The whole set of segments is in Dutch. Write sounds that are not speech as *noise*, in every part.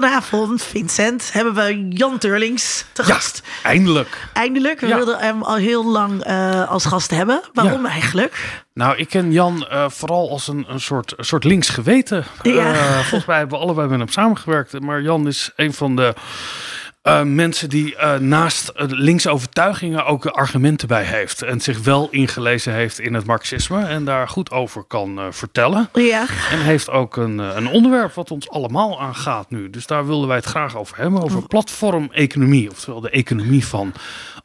vanavond, Vincent, hebben we Jan Turlings te Ja, gast. eindelijk. Eindelijk, we Ja. wilden hem al heel lang eh, als gast hebben. Waarom Ja. eigenlijk? Nou, ik ken Jan eh, vooral als een, een, soort, een soort links geweten. Ja. Eh, volgens mij hebben we allebei met hem samengewerkt. Maar Jan is een van de eh, mensen die eh, naast eh, linkse overtuigingen ook argumenten bij heeft. En zich wel ingelezen heeft in het marxisme. En daar goed over kan vertellen. Ja, En heeft ook een, een onderwerp wat ons allemaal aangaat nu. Dus daar wilden wij het graag over hebben. Over platformeconomie. Oftewel de economie van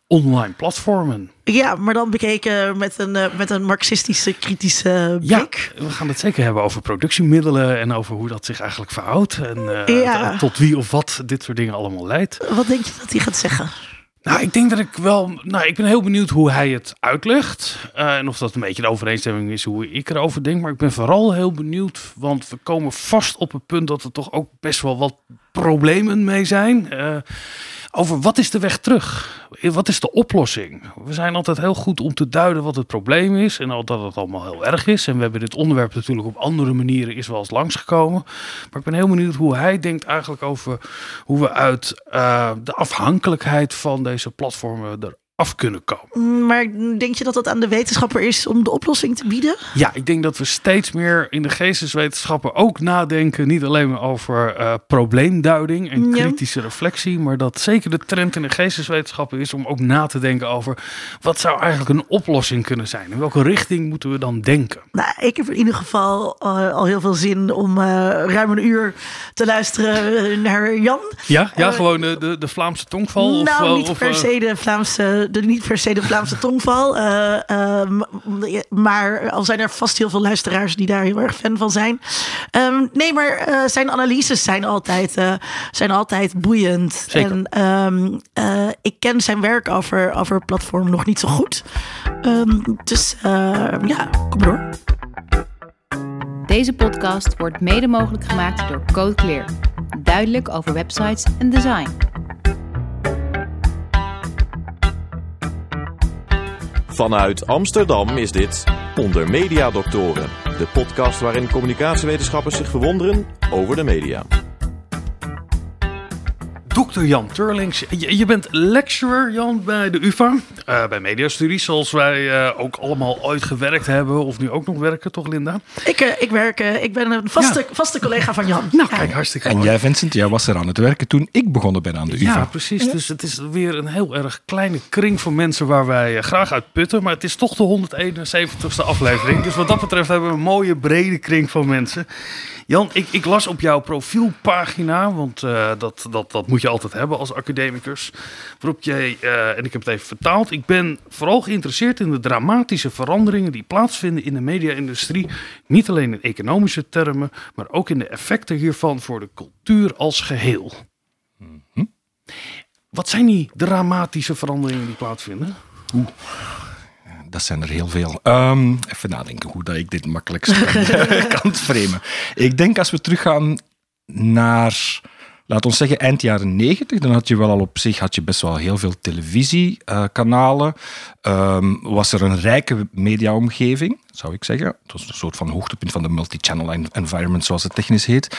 online platformen. ja maar dan bekeken met een, eh, met een marxistische kritische Ja, blik. we gaan het zeker hebben over productiemiddelen en over hoe dat zich eigenlijk verhoudt. En eh, Ja. tot wie of wat dit soort dingen allemaal leidt. Wat denk je dat hij gaat zeggen? Nou, ik denk dat ik wel. Nou, ik ben heel benieuwd hoe hij het uitlegt. Eh, en of dat een beetje de overeenstemming is hoe ik erover denk. Maar ik ben vooral heel benieuwd. Want we komen vast op het punt dat er toch ook best wel wat problemen mee zijn. Over wat is de weg terug? Wat is de oplossing? We zijn altijd heel goed om te duiden wat het probleem is. En al dat het allemaal heel erg is. En we hebben dit onderwerp natuurlijk op andere manieren is wel eens langsgekomen. Maar ik ben heel benieuwd hoe hij denkt eigenlijk over hoe we uit eh, de afhankelijkheid van deze platformen eraf kunnen komen. Maar denk je dat het aan de wetenschapper is om de oplossing te bieden? Ja, ik denk dat we steeds meer in de geesteswetenschappen ook nadenken. Niet alleen maar over eh, probleemduiding en Ja. kritische reflectie. Maar dat zeker de trend in de geesteswetenschappen is om ook na te denken over wat zou eigenlijk een oplossing kunnen zijn. In welke richting moeten we dan denken? Nou, ik heb in ieder geval eh, al heel veel zin om eh, ruim een uur te luisteren naar Jan. Ja, ja gewoon de, de, de Vlaamse tongval? nou, of, niet, of, per se de Vlaamse, de, niet per se de Vlaamse *laughs* tongval. eh, ehm, maar al zijn er vast heel veel luisteraars die daar heel erg fan van zijn. Ehm, nee, maar eh, zijn analyses zijn altijd, eh, zijn altijd boeiend. Zeker. En ehm, eh, ik ken zijn werk over, over platform nog niet zo goed. Ehm, dus eh, ja, kom maar door. Deze podcast wordt mede mogelijk gemaakt door Code Clear. Duidelijk over websites en design. Vanuit Amsterdam is dit Onder Media Doctoren, de podcast waarin communicatiewetenschappers zich verwonderen over de media. Dr. Jan Turlings. Je, je bent lecturer, Jan, bij de UvA. eh, bij mediastudies, zoals wij eh, ook allemaal ooit gewerkt hebben. Of nu ook nog werken, toch Linda? Ik, eh, ik werk, ik ben een vaste, Ja. vaste collega van Jan. Nou, kijk, hartstikke En mooi. jij, Vincent, jij was er aan het werken toen ik begonnen ben aan de UvA. Ja, precies. Dus het is weer een heel erg kleine kring van mensen waar wij graag uit putten. Maar het is toch de 171ste aflevering. Dus wat dat betreft hebben we een mooie brede kring van mensen. Jan, ik, ik las op jouw profielpagina, want eh, dat, dat, dat moet je altijd hebben als academicus. Waarop jij, eh, en ik heb het even vertaald, ik ben vooral geïnteresseerd in de dramatische veranderingen die plaatsvinden in de media-industrie. Niet alleen in economische termen, maar ook in de effecten hiervan voor de cultuur als geheel. Wat zijn die dramatische veranderingen die plaatsvinden? Dat zijn er heel veel. Ehm, even nadenken hoe dat ik dit makkelijkst kan, *laughs* kan framen. Ik denk als we teruggaan naar, laten we zeggen, eind jaren negentig, dan had je wel al op zich had je best wel heel veel televisiekanalen. Ehm, was er een rijke mediaomgeving, zou ik zeggen. Het was een soort van hoogtepunt van de multi-channel en- environment, zoals het technisch heet.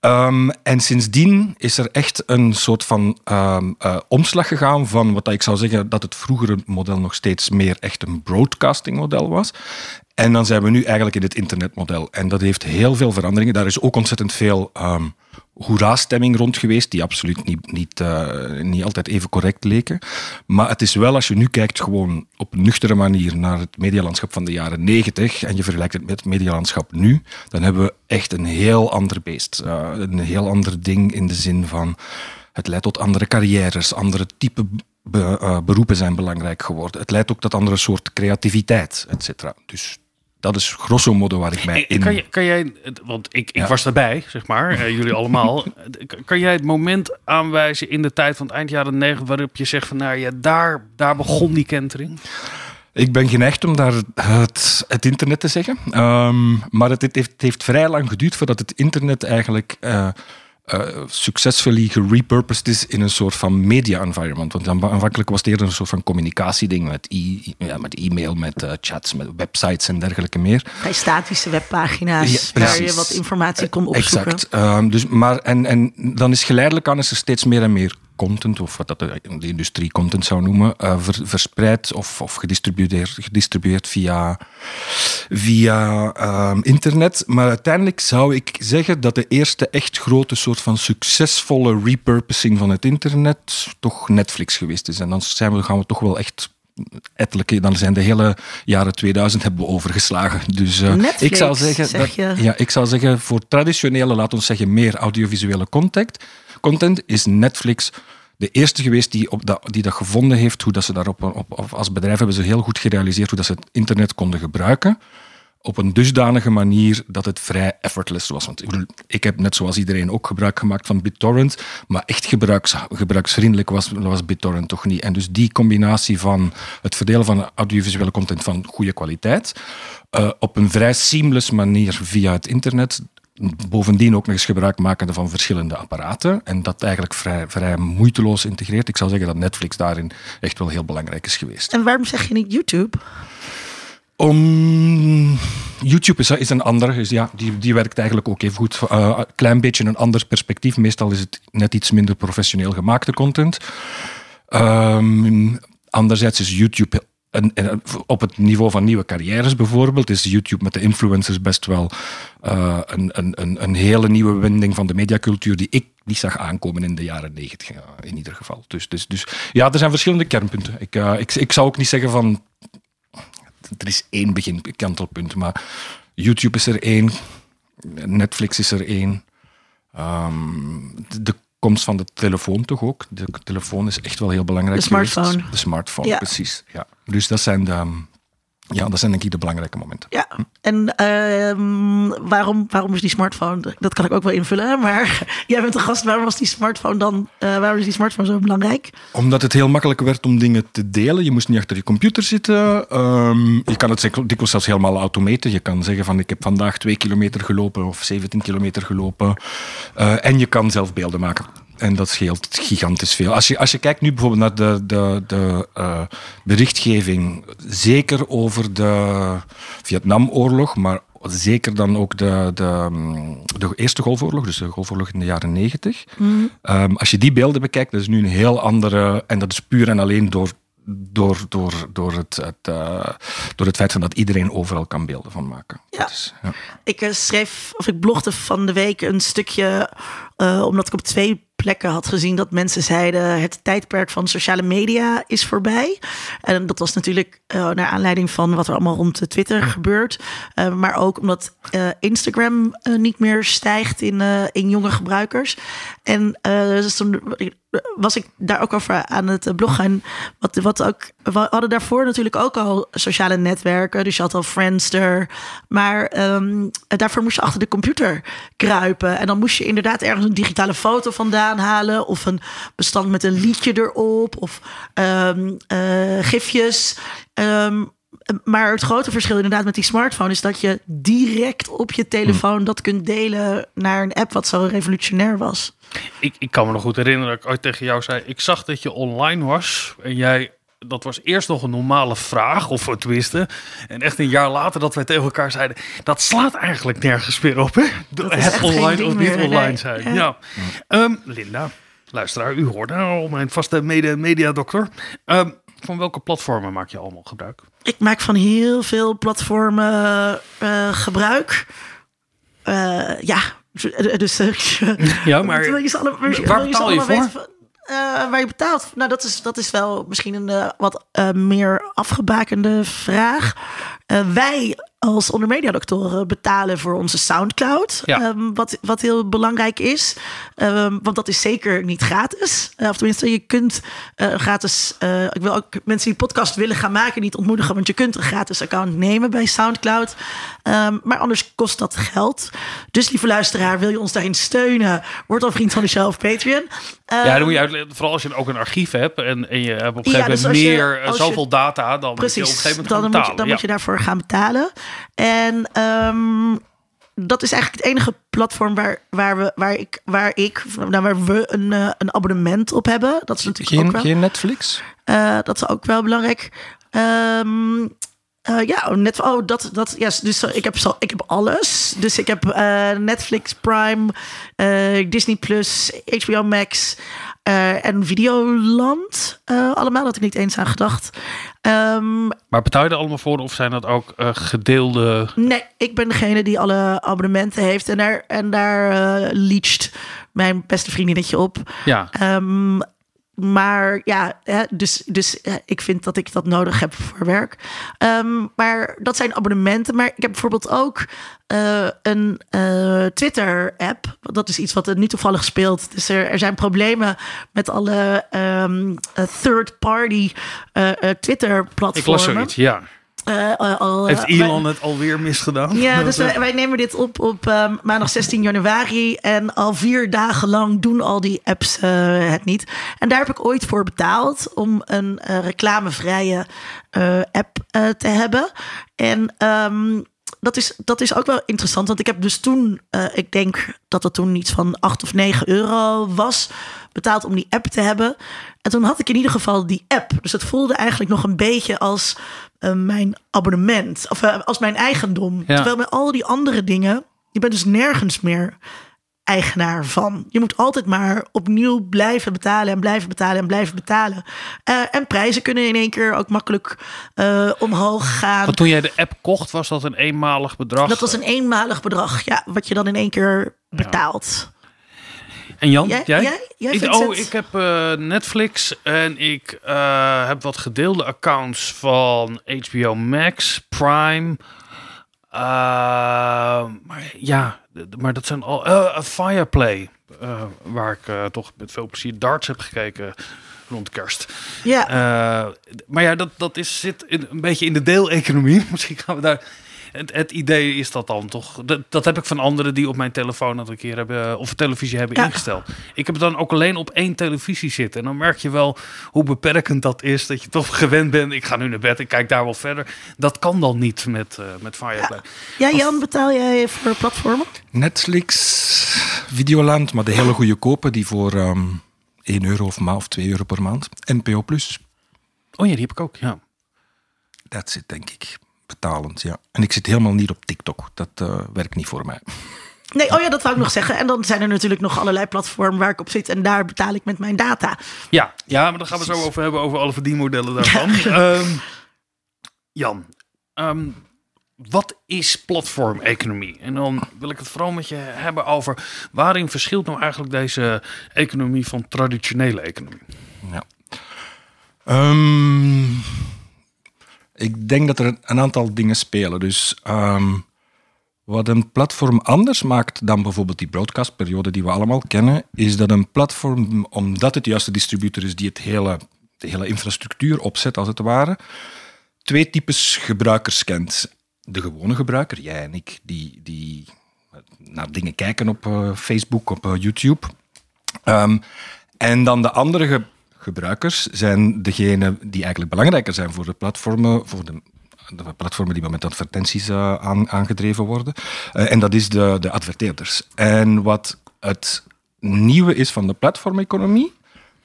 Ehm, en sindsdien is er echt een soort van ehm, eh, omslag gegaan van wat ik zou zeggen dat het vroegere model nog steeds meer echt een broadcasting model was. En dan zijn we nu eigenlijk in het internetmodel. En dat heeft heel veel veranderingen. Daar is ook ontzettend veel ehm hoera-stemming rond geweest, die absoluut niet, niet, eh, niet altijd even correct leken. Maar het is wel, als je nu kijkt gewoon op een nuchtere manier naar het medialandschap van de jaren negentig en je vergelijkt het met het medialandschap nu, dan hebben we echt een heel ander beest. Eh, een heel ander ding in de zin van het leidt tot andere carrières, andere type eh, beroepen zijn belangrijk geworden. Het leidt ook tot andere soort creativiteit, et cetera. Dus dat is grosso modo waar ik mij in... Kan, je, kan jij, want ik, ik Ja. was daarbij, zeg maar, eh, jullie allemaal. *laughs* kan jij het moment aanwijzen in de tijd van het eind jaren negentig waarop je zegt van nou ja, daar, daar begon die kentering? Ik ben geneigd om daar het, het internet te zeggen. Ehm, maar het, het heeft, het heeft vrij lang geduurd voordat het internet eigenlijk eh, uh, successfully gerepurposed is in een soort van media environment. Want aanvankelijk was het eerder een soort van communicatieding met, e ja, met e-mail, met uh, chats, met websites en dergelijke meer. Bij statische webpagina's ja, waar je wat informatie kon opzoeken. Exact. Um, dus, maar, en, en dan is geleidelijk aan is er steeds meer en meer content, of wat dat de, industrie content zou noemen, uh, ver, verspreid of, of gedistribueerd, gedistribueerd via, via uh, internet. Maar uiteindelijk zou ik zeggen dat de eerste echt grote soort van succesvolle repurposing van het internet toch Netflix geweest is. En dan zijn we, gaan we toch wel echt ettelijke, dan zijn de hele jaren 2000 hebben we overgeslagen. Dus uh, ik zou zeggen, zeg dat, ja, ik zou zeggen voor traditionele, laat ons zeggen, meer audiovisuele content, content is Netflix de eerste geweest die, op dat, die dat gevonden heeft, hoe dat ze daarop op, als bedrijf hebben ze heel goed gerealiseerd hoe dat ze het internet konden gebruiken op een dusdanige manier dat het vrij effortless was. Want ik heb net zoals iedereen ook gebruik gemaakt van BitTorrent, maar echt gebruiks, gebruiksvriendelijk was, was BitTorrent toch niet. En dus die combinatie van het verdelen van audiovisuele content van goede kwaliteit uh, op een vrij seamless manier via het internet, bovendien ook nog eens gebruik maken van verschillende apparaten. En dat eigenlijk vrij, vrij moeiteloos integreert. Ik zou zeggen dat Netflix daarin echt wel heel belangrijk is geweest. En waarom zeg je niet YouTube? Om, YouTube is, is een ander, dus ja, die, die werkt eigenlijk ook even goed. Uh, een klein beetje een ander perspectief. Meestal is het net iets minder professioneel gemaakte content. Um, anderzijds is YouTube en, op het niveau van nieuwe carrières bijvoorbeeld, is YouTube met de influencers best wel uh, een, een, een hele nieuwe wending van de mediacultuur die ik niet zag aankomen in de jaren negentig, in ieder geval. Dus, dus, dus ja, er zijn verschillende kernpunten. Ik, ik, ik zou ook niet zeggen van er is één begin kantelpunt, maar YouTube is er één, Netflix is er één. Um, de komst van de telefoon toch ook. De telefoon is echt wel heel belangrijk. De smartphone. De smartphone, precies. Ja. Dus dat zijn de, ja, dat zijn denk ik de belangrijke momenten. Ja, en uh, waarom, waarom is die smartphone, dat kan ik ook wel invullen, maar *laughs* jij bent de gast, waarom was die smartphone dan, uh, waarom is die smartphone zo belangrijk? Omdat het heel makkelijk werd om dingen te delen. Je moest niet achter je computer zitten. Um, je kan het dikwijls zelfs helemaal automaten. Je kan zeggen van ik heb vandaag twee kilometer gelopen of 17 kilometer gelopen. Uh, en je kan zelf beelden maken. En dat scheelt gigantisch veel. Als je, als je kijkt nu bijvoorbeeld naar de, de, de uh, berichtgeving, zeker over de Vietnamoorlog, maar zeker dan ook de, de, de Eerste Golfoorlog, dus de Golfoorlog in de jaren negentig. Mm. Um, als je die beelden bekijkt, dat is nu een heel andere, en dat is puur en alleen door door, door, door, het, het uh, door het feit van dat iedereen overal kan beelden van maken. Ja. Is, ja. Ik uh, schreef, of ik blogde van de week een stukje, uh, omdat ik op twee plekken had gezien dat mensen zeiden: het tijdperk van sociale media is voorbij. En dat was natuurlijk uh, naar aanleiding van wat er allemaal rond Twitter gebeurt. Maar ook omdat Instagram niet meer stijgt in, in jonge gebruikers. En dus toen was ik daar ook over aan het bloggen. En wat, wat ook, we hadden daarvoor natuurlijk ook al sociale netwerken. Dus je had al Friendster. Maar um, daarvoor moest je achter de computer kruipen. En dan moest je inderdaad ergens een digitale foto vandaan halen. Of een bestand met een liedje erop. Of um, uh, gifjes. Um, maar het grote verschil inderdaad met die smartphone is dat je direct op je telefoon hmm. dat kunt delen naar een app wat zo revolutionair was. Ik, ik kan me nog goed herinneren dat ik ooit tegen jou zei: Ik zag dat je online was en jij dat was eerst nog een normale vraag, of het wisten. En echt een jaar later dat wij tegen elkaar zeiden... dat slaat eigenlijk nergens meer op, hè? Het online of niet online zijn. Ja. Um, Linda, luisteraar, u hoort nou al mijn vaste mede-mediadokter. Um, van welke platformen maak je allemaal gebruik? Ik maak van heel veel platformen uh, gebruik. Uh, ja, dus... Uh, *laughs* ja, maar waar betaal je voor? Uh, waar je betaalt? Nou, dat is, dat is wel misschien een uh, wat uh, meer afgebakende vraag. Wij als ondermediadoktoren betalen voor onze Soundcloud. Ja. Um, wat, wat heel belangrijk is. Um, want dat is zeker niet gratis. Uh, of tenminste, je kunt uh, gratis. Uh, ik wil ook mensen die podcast willen gaan maken, niet ontmoedigen. Want je kunt een gratis account nemen bij Soundcloud. Um, maar anders kost dat geld. Dus lieve luisteraar, wil je ons daarin steunen? Word dan vriend van de show of Patreon. ja, dan moet je uitleggen. Vooral als je ook een archief hebt en, en je hebt op een gegeven ja, dus moment meer, je, zoveel je, data, dan precies, moet je op een gegeven moment dan, moet je, dan ja. moet je daarvoor gaan betalen. En um, dat is eigenlijk het enige platform waar, waar, we, waar, ik, waar ik, nou, waar we een, eh, een abonnement op hebben. Dat is natuurlijk ook Geen, wel, geen Netflix? eh, dat is ook wel belangrijk. Ehm, eh, ja, net oh dat dat ja, dus ik heb zo, ik heb alles. Dus ik heb Netflix, Prime, Disney Plus, HBO Max eh, en Videoland. Eh, allemaal had ik niet eens aan gedacht. Ehm, Maar betaal je er allemaal voor of zijn dat ook eh, gedeelde... Nee, ik ben degene die alle abonnementen heeft. En daar, en daar leacht mijn beste vriendinnetje op. Ja, Ehm, maar ja, dus, dus ik vind dat ik dat nodig heb voor werk. Ehm, maar dat zijn abonnementen. Maar ik heb bijvoorbeeld ook eh, een eh, Twitter-app. Dat is iets wat er nu toevallig speelt. Dus er, er zijn problemen met alle ehm, eh, third-party eh, ik las Twitter-platformen. zoiets, ja. Eh, eh, al, Heeft eh, Elon het alweer misgedaan? ja, dus wij, wij nemen dit op op ehm, maandag 16 januari. En al vier dagen lang doen al die apps eh, het niet. En daar heb ik ooit voor betaald om een eh, reclamevrije eh, app eh, te hebben. En ehm, dat, is, dat is ook wel interessant. Want ik heb dus toen, eh, ik denk dat het toen iets van 8 of 9 euro was, betaald om die app te hebben. En toen had ik in ieder geval die app. Dus het voelde eigenlijk nog een beetje als eh, mijn abonnement. Of eh, als mijn eigendom. Ja. Terwijl met al die andere dingen, je bent dus nergens meer eigenaar van. Je moet altijd maar opnieuw blijven betalen en blijven betalen en blijven betalen. Eh, en prijzen kunnen in één keer ook makkelijk omhoog gaan. Want toen jij de app kocht, was dat een eenmalig bedrag? Dat was een eenmalig bedrag, ja, wat je dan in één keer betaalt. En Jan, Jij- jij? jij? Jij, ik, oh, ik heb eh, Netflix en ik eh, heb wat gedeelde accounts van HBO Max, Prime. Eh, maar ja, maar dat zijn al... eh Fireplay, waar ik toch met veel plezier darts heb gekeken rond kerst. Ja, Eh, maar ja, dat, dat is, zit in, een beetje in de deeleconomie. *laughs* Misschien gaan we daar. Het, het idee is dat dan toch. Dat, dat heb ik van anderen die op mijn telefoon dat een keer hebben. of televisie hebben Ja. ingesteld. Ik heb het dan ook alleen op één televisie zitten. En dan merk je wel hoe beperkend dat is. Dat je toch *laughs* gewend bent. Ik ga nu naar bed, ik kijk daar wel verder. Dat kan dan niet met, eh met Fireplay. ja Jan, betaal jij voor platformen? Netflix, Videoland, maar de hele goede kopen die voor ehm 1 euro of, ma of 2 euro per maand. NPO Plus, Oh ja, die heb ik ook. Ja. that's it denk ik. Betalend, ja. En ik zit helemaal niet op TikTok. Dat eh, werkt niet voor mij. Nee, oh ja, dat wou ik nog zeggen. En dan zijn er natuurlijk nog allerlei platformen waar ik op zit. En daar betaal ik met mijn data. Ja, ja, maar daar gaan we zo over hebben, over alle verdienmodellen daarvan. *laughs* Ehm, Jan, ehm, wat is platformeconomie? En dan wil ik het vooral met je hebben over waarin verschilt nou eigenlijk deze economie van traditionele economie? Ja. Ehm, ik denk dat er een- aantal dingen spelen. Dus ehm, wat een platform anders maakt dan bijvoorbeeld die broadcastperiode die we allemaal kennen, is dat een platform, omdat het juist de distributor is die het hele, de hele infrastructuur opzet, als het ware, twee types gebruikers kent. De gewone gebruiker, jij en ik, die, die naar dingen kijken op eh, Facebook, op eh, YouTube. Ehm, en dan de andere gebruikers zijn degene die eigenlijk belangrijker zijn voor de platformen, voor de, de platformen die met advertenties eh, aan, aangedreven worden. Eh, en dat is de, de adverteerders. En wat het nieuwe is van de platformeconomie,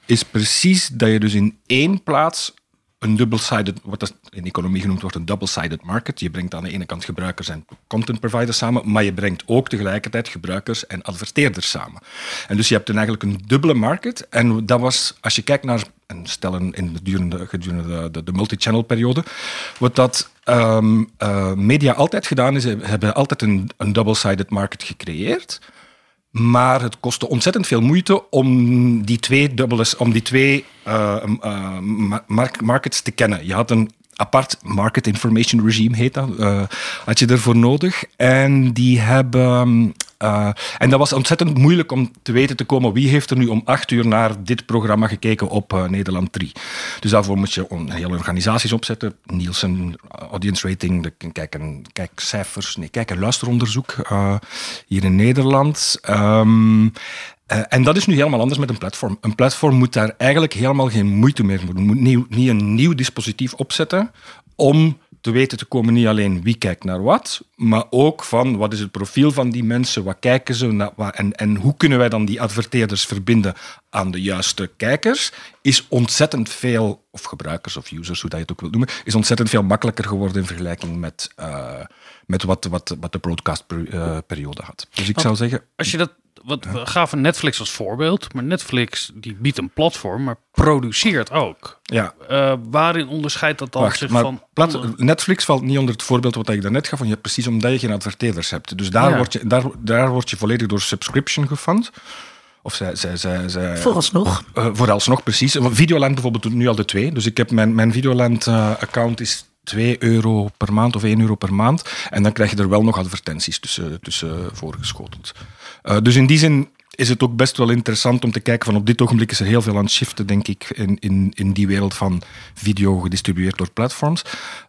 is precies dat je dus in één plaats een double-sided, wat in economie genoemd wordt, een double-sided market. Je brengt aan de ene kant gebruikers en content providers samen, maar je brengt ook tegelijkertijd gebruikers en adverteerders samen. En dus je hebt dan eigenlijk een dubbele market. En dat was, als je kijkt naar, en stel in de gedurende, gedurende de, de, multi-channel periode, wat dat ehm, eh, media altijd gedaan is, hebben altijd een, een double-sided market gecreëerd. Maar het kostte ontzettend veel moeite om die twee, dubbele, om die twee eh, eh, ma- mark- markets te kennen. Je had een apart market information regime, heet dat, eh, had je ervoor nodig. En die hebben... eh, en dat was ontzettend moeilijk om te weten te komen wie heeft er nu om acht uur naar dit programma gekeken op eh, Nederland 3. Dus daarvoor moet je hele organisaties opzetten. Nielsen, audience rating, de kijken, kijkcijfers, nee, kijk- en luisteronderzoek eh, hier in Nederland. Ehm, eh, en dat is nu helemaal anders met een platform. Een platform moet daar eigenlijk helemaal geen moeite meer doen. Moet niet een nieuw dispositief opzetten om te weten te komen niet alleen wie kijkt naar wat, maar ook van wat is het profiel van die mensen, wat kijken ze naar, en, en hoe kunnen wij dan die adverteerders verbinden aan de juiste kijkers, is ontzettend veel, of gebruikers of users, hoe dat je het ook wilt noemen, is ontzettend veel makkelijker geworden in vergelijking met, eh, met wat, wat, wat de broadcastperiode had. Dus ik zou zeggen, Als je dat, wat we gaven Netflix als voorbeeld, maar Netflix die biedt een platform, maar produceert ook. ja, Eh, waarin onderscheidt dat dan Wacht, zich maar van plat- Netflix valt niet onder het voorbeeld wat ik daarnet gaf. Van, je, precies omdat je geen adverteerders hebt. Dus daar, Ja. word, je, daar, daar word je volledig door subscription gefund. Of zij, zij, zij, zij, Vooralsnog. eh, vooralsnog, precies. Videoland bijvoorbeeld doet nu al de twee. Dus ik heb mijn, mijn Videoland-account is 2 euro per maand of 1 euro per maand. En dan krijg je er wel nog advertenties tussen, tussen voorgeschoteld. Eh, dus in die zin is het ook best wel interessant om te kijken van op dit ogenblik is er heel veel aan het shiften, denk ik, in, in, in die wereld van video gedistribueerd door platforms.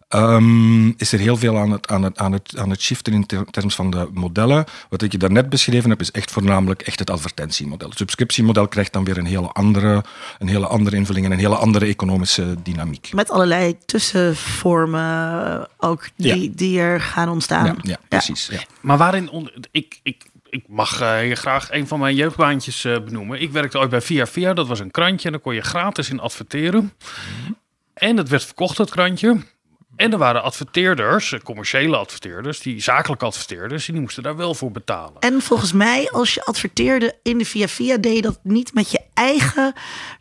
Ehm, is er heel veel aan het, aan het, aan het, aan het shiften in ter- termen van de modellen. Wat ik je daarnet beschreven heb, is echt voornamelijk echt het advertentiemodel. Het subscriptiemodel krijgt dan weer een hele andere, een hele andere invulling en een hele andere economische dynamiek. Met allerlei tussenvormen ook die, Ja. die er gaan ontstaan. Ja, ja precies. Ja. Maar waarin onder, ik, ik, ik mag eh, hier graag een van mijn jeugdbaantjes eh, benoemen. Ik werkte ooit bij Via Via, dat was een krantje en daar kon je gratis in adverteren. En het werd verkocht, dat krantje. En er waren adverteerders, eh, commerciële adverteerders, die zakelijke adverteerders, die moesten daar wel voor betalen. En volgens mij, als je adverteerde in de Via Via, deed je dat niet met je eigen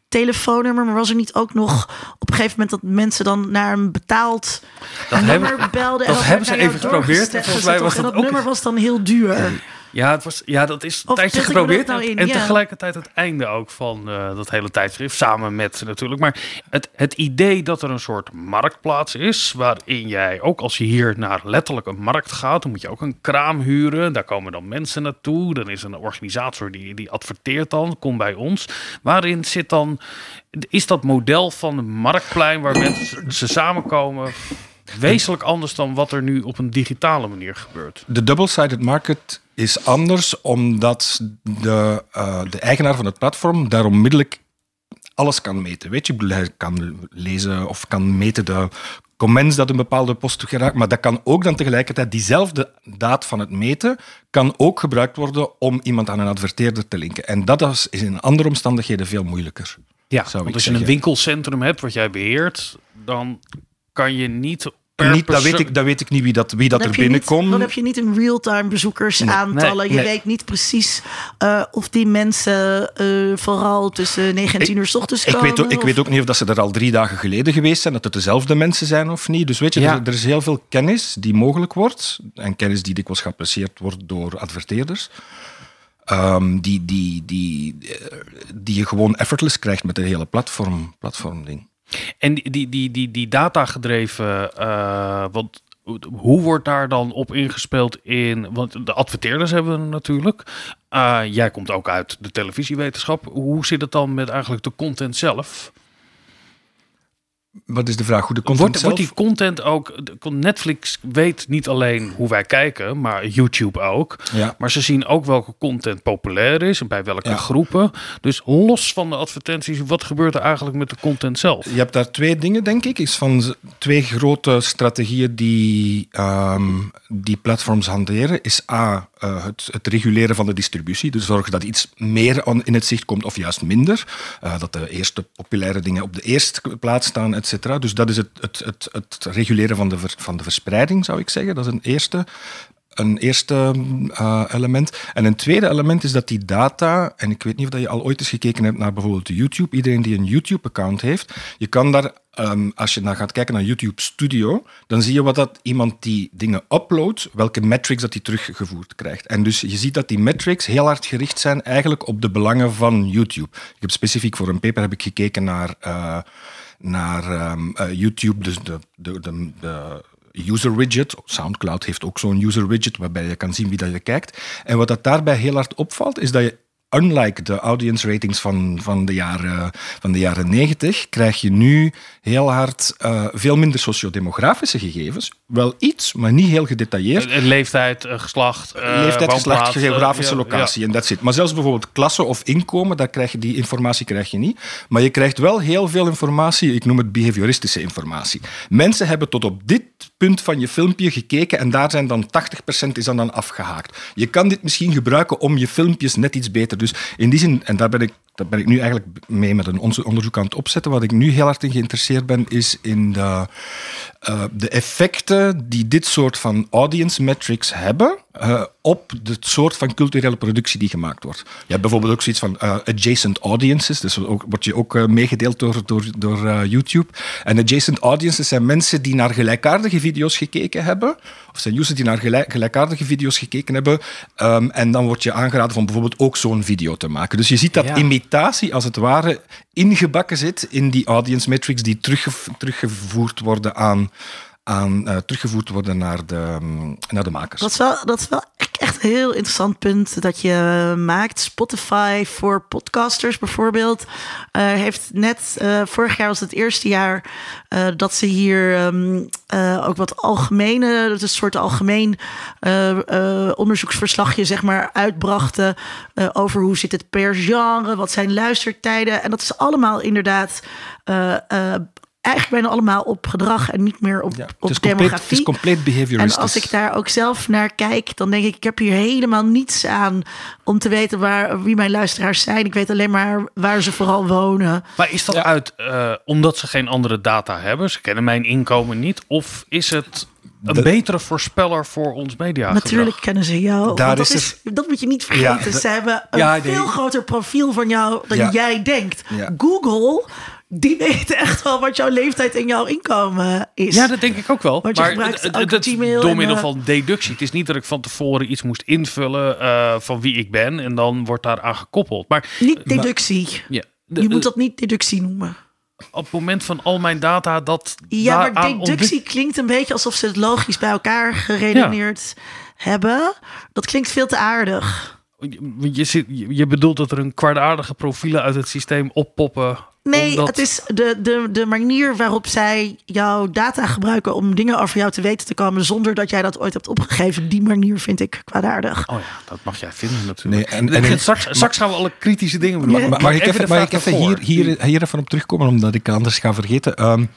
telefoonnummer. Maar was er niet ook nog op een gegeven moment dat mensen dan naar een betaald Dat nummer hebben- belden? dat hebben ze even geprobeerd. Volgens mij was en dat dat ook- nummer was dan heel duur. Ja, het was, ja, dat is een Of tijdje geprobeerd. nou en Ja. tegelijkertijd het einde ook van eh, dat hele tijdschrift. Samen met natuurlijk. Maar het, het idee dat er een soort marktplaats is. Waarin jij, ook als je hier naar letterlijk een markt gaat. Dan moet je ook een kraam huren. Daar komen dan mensen naartoe. Dan is een organisator die, die adverteert dan. Kom bij ons. Waarin zit dan. Is dat model van een marktplein waar mensen ze samenkomen. Wezenlijk anders dan wat er nu op een digitale manier gebeurt. De double-sided market is anders omdat de, eh, de eigenaar van het platform daar onmiddellijk alles kan meten. Weet je, hij kan lezen of kan meten de comments dat een bepaalde post geraakt, maar dat kan ook dan tegelijkertijd diezelfde daad van het meten kan ook gebruikt worden om iemand aan een adverteerder te linken. En dat is in andere omstandigheden veel moeilijker. Ja, want als je een winkelcentrum hebt wat jij beheert, dan kan je niet Niet, dat, weet ik, dat weet ik niet wie dat, wie dat er binnenkomt. Dan heb je niet een real-time bezoekersaantallen. Nee, je nee. weet niet precies eh, of die mensen eh, vooral tussen 9 en 10 uur s ochtends Ik komen. weet, ook, ik weet ook niet of dat ze er al drie dagen geleden geweest zijn, dat het dezelfde mensen zijn of niet. Dus weet je, Ja. er, er is heel veel kennis die mogelijk wordt. En kennis die dikwijls geapprecieerd wordt door adverteerders. Ehm, die, die, die, eh, die je gewoon effortless krijgt met het hele platform, platformding. En die, die, die, die, die datagedreven, eh, want hoe wordt daar dan op ingespeeld in, want de adverteerders hebben we natuurlijk. Eh, jij komt ook uit de televisiewetenschap. Hoe zit het dan met eigenlijk de content zelf? Wat is de vraag? Hoe de content Wordt, zelf... wordt die content ook... Netflix weet niet alleen hoe wij kijken, maar YouTube ook. Ja. Maar ze zien ook welke content populair is en bij welke Ja. groepen. Dus los van de advertenties, wat gebeurt er eigenlijk met de content zelf? Je hebt daar twee dingen, denk ik. Is van twee grote strategieën die, ehm, die platforms hanteren. Is A, eh, het, reguleren van de distributie. Dus zorgen dat iets meer in het zicht komt of juist minder. Eh, dat de eerste populaire dingen op de eerste plaats staan, et cetera. Dus dat is het, het, het, reguleren van de, van de verspreiding, zou ik zeggen. Dat is een eerste een eerste eh, element. En een tweede element is dat die data, en ik weet niet of dat je al ooit eens gekeken hebt naar bijvoorbeeld YouTube, iedereen die een YouTube-account heeft, je kan daar, ehm, als je naar gaat kijken naar YouTube Studio, dan zie je wat dat iemand die dingen uploadt, welke metrics dat hij teruggevoerd krijgt. En dus je ziet dat die metrics heel hard gericht zijn eigenlijk op de belangen van YouTube. Ik heb specifiek voor een paper heb ik gekeken naar, eh, naar ehm, eh, YouTube, dus de, de, de, de user widget. Soundcloud heeft ook zo'n user widget waarbij je kan zien wie dat je kijkt. En wat dat daarbij heel hard opvalt, is dat je unlike de audience ratings van, van, de, jaren, van de jaren 90, krijg je nu heel hard uh, veel minder sociodemografische gegevens. Wel iets, maar niet heel gedetailleerd. Uh, leeftijd, uh, geslacht, leeftijd, geslacht, geografische locatie en dat zit. Maar zelfs bijvoorbeeld klasse of inkomen, daar krijg je die informatie krijg je niet. Maar je krijgt wel heel veel informatie. Ik noem het behavioristische informatie. Mensen hebben tot op dit punt van je filmpje gekeken en daar zijn dan 80% is dan, dan afgehaakt. Je kan dit misschien gebruiken om je filmpjes net iets beter. Dus in die zin, en daar ben ik, daar ben ik nu eigenlijk mee met een onderzoek aan het opzetten. Wat ik nu heel hard in geïnteresseerd ben, is in de, uh, de effecten die dit soort van audience metrics hebben uh, op het soort van culturele productie die gemaakt wordt. Je hebt bijvoorbeeld ook zoiets van uh, adjacent audiences, dus ook, wordt je ook meegedeeld door, door, door YouTube. En adjacent audiences zijn mensen die naar gelijkaardige video's gekeken hebben, of zijn users die naar gelijk, gelijkaardige video's gekeken hebben, um, en dan wordt je aangeraden van bijvoorbeeld ook zo'n video te maken. Dus je ziet dat ja. imitatie als het ware ingebakken zit in die audience metrics die terugge teruggevoerd worden aan aan uh, teruggevoerd worden naar de, naar de makers. Dat is wel, dat is wel echt een heel interessant punt dat je maakt. Spotify voor podcasters bijvoorbeeld uh, heeft net, uh, vorig jaar was het eerste jaar dat ze hier um, ook wat algemene, dat is een soort algemeen onderzoeksverslagje zeg maar uitbrachten over hoe zit het per genre, wat zijn luistertijden. En dat is allemaal inderdaad eigenlijk bijna allemaal op gedrag en niet meer op, ja, op het demografie. Compleet, het is compleet behavioristisch. En als ik daar ook zelf naar kijk, dan denk ik, ik heb hier helemaal niets aan om te weten waar, wie mijn luisteraars zijn. Ik weet alleen maar waar ze vooral wonen. Maar is dat ja. uit uh, omdat ze geen andere data hebben? Ze kennen mijn inkomen niet? Of is het een de, betere voorspeller voor ons media. Natuurlijk kennen ze jou. Daar dat, is is, dat moet je niet vergeten. Ja, ze hebben een ja, veel nee. groter profiel van jou dan ja. jij denkt. Google die weten echt wel wat jouw leeftijd en jouw inkomen is. Ja, dat denk ik ook wel. Want je maar het, het, het, door middel en, van deductie. Het is niet dat ik van tevoren iets moest invullen uh, van wie ik ben en dan wordt daar aan gekoppeld. Maar, niet deductie. Maar, ja, de, je moet dat niet deductie noemen. Op het moment van al mijn data dat. Ja, maar deductie klinkt een beetje alsof ze het logisch bij elkaar geredeneerd ja. hebben. Dat klinkt veel te aardig. Je, zit, je bedoelt dat er een kwaadaardige profielen uit het systeem oppoppen Nee, Omdat... het is de, de, de manier waarop zij jouw data gebruiken om dingen over jou te weten te komen zonder dat jij dat ooit hebt opgegeven. Die manier vind ik kwaadaardig. Oh ja, dat mag jij vinden natuurlijk. Nee, en, en, en straks, straks, gaan we alle kritische dingen doen. Maar, mag ik even, ik even hier, hier, hier even op terugkomen, omdat ik anders ga vergeten. Um,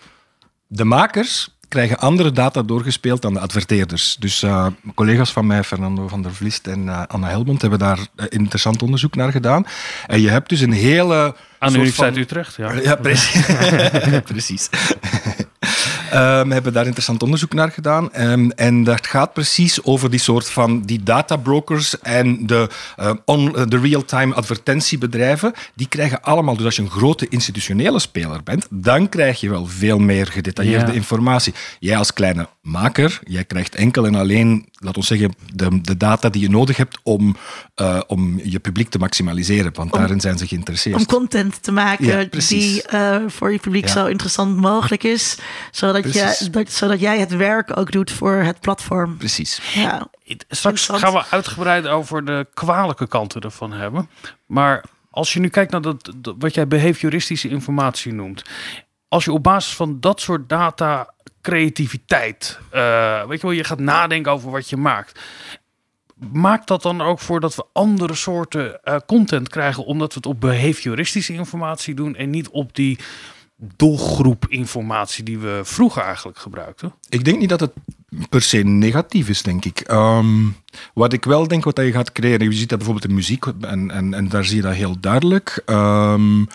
de makers krijgen andere data doorgespeeld dan de adverteerders. Dus uh, collega's van mij, Fernando van der Vlist en uh, Anna Helmond, hebben daar interessant onderzoek naar gedaan. En je hebt dus een hele... Aan de Universiteit van... Utrecht, ja. Ja, precies. *laughs* *laughs* precies. Um, we hebben daar interessant onderzoek naar gedaan. Um, en dat gaat precies over die soort van die databrokers en de, uh, on, de real-time advertentiebedrijven. Die krijgen allemaal, dus als je een grote institutionele speler bent, dan krijg je wel veel meer gedetailleerde ja. informatie. Jij als kleine maker, jij krijgt enkel en alleen, laten we zeggen, de, de data die je nodig hebt om, uh, om je publiek te maximaliseren. Want om, daarin zijn ze geïnteresseerd. Om content te maken ja, die voor je publiek ja. zo interessant mogelijk is. Zodat, je, dat, zodat jij het werk ook doet voor het platform. Precies. Ja. Straks gaan we uitgebreid over de kwalijke kanten ervan hebben. Maar als je nu kijkt naar dat, wat jij behavioristische informatie noemt. Als je op basis van dat soort data creativiteit. Uh, weet je wel, je gaat nadenken over wat je maakt. Maakt dat dan ook voor dat we andere soorten uh, content krijgen, omdat we het op behavioristische informatie doen en niet op die doelgroep informatie die we vroeger eigenlijk gebruikten? Ik denk niet dat het per se negatief is, denk ik. Um, wat ik wel denk wat je gaat creëren, je ziet dat bijvoorbeeld in muziek, en, en, en daar zie je dat heel duidelijk. Um,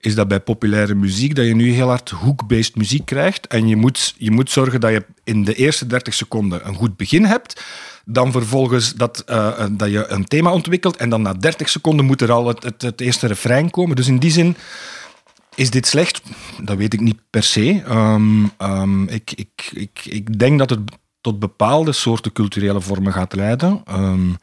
is dat bij populaire muziek dat je nu heel hard hook-based muziek krijgt. En je moet, je moet zorgen dat je in de eerste 30 seconden een goed begin hebt. Dan vervolgens dat, uh, dat je een thema ontwikkelt. En dan na 30 seconden moet er al het, het, het eerste refrein komen. Dus in die zin is dit slecht? Dat weet ik niet per se. Um, um, ik, ik, ik, ik denk dat het tot bepaalde soorten culturele vormen gaat leiden. Um,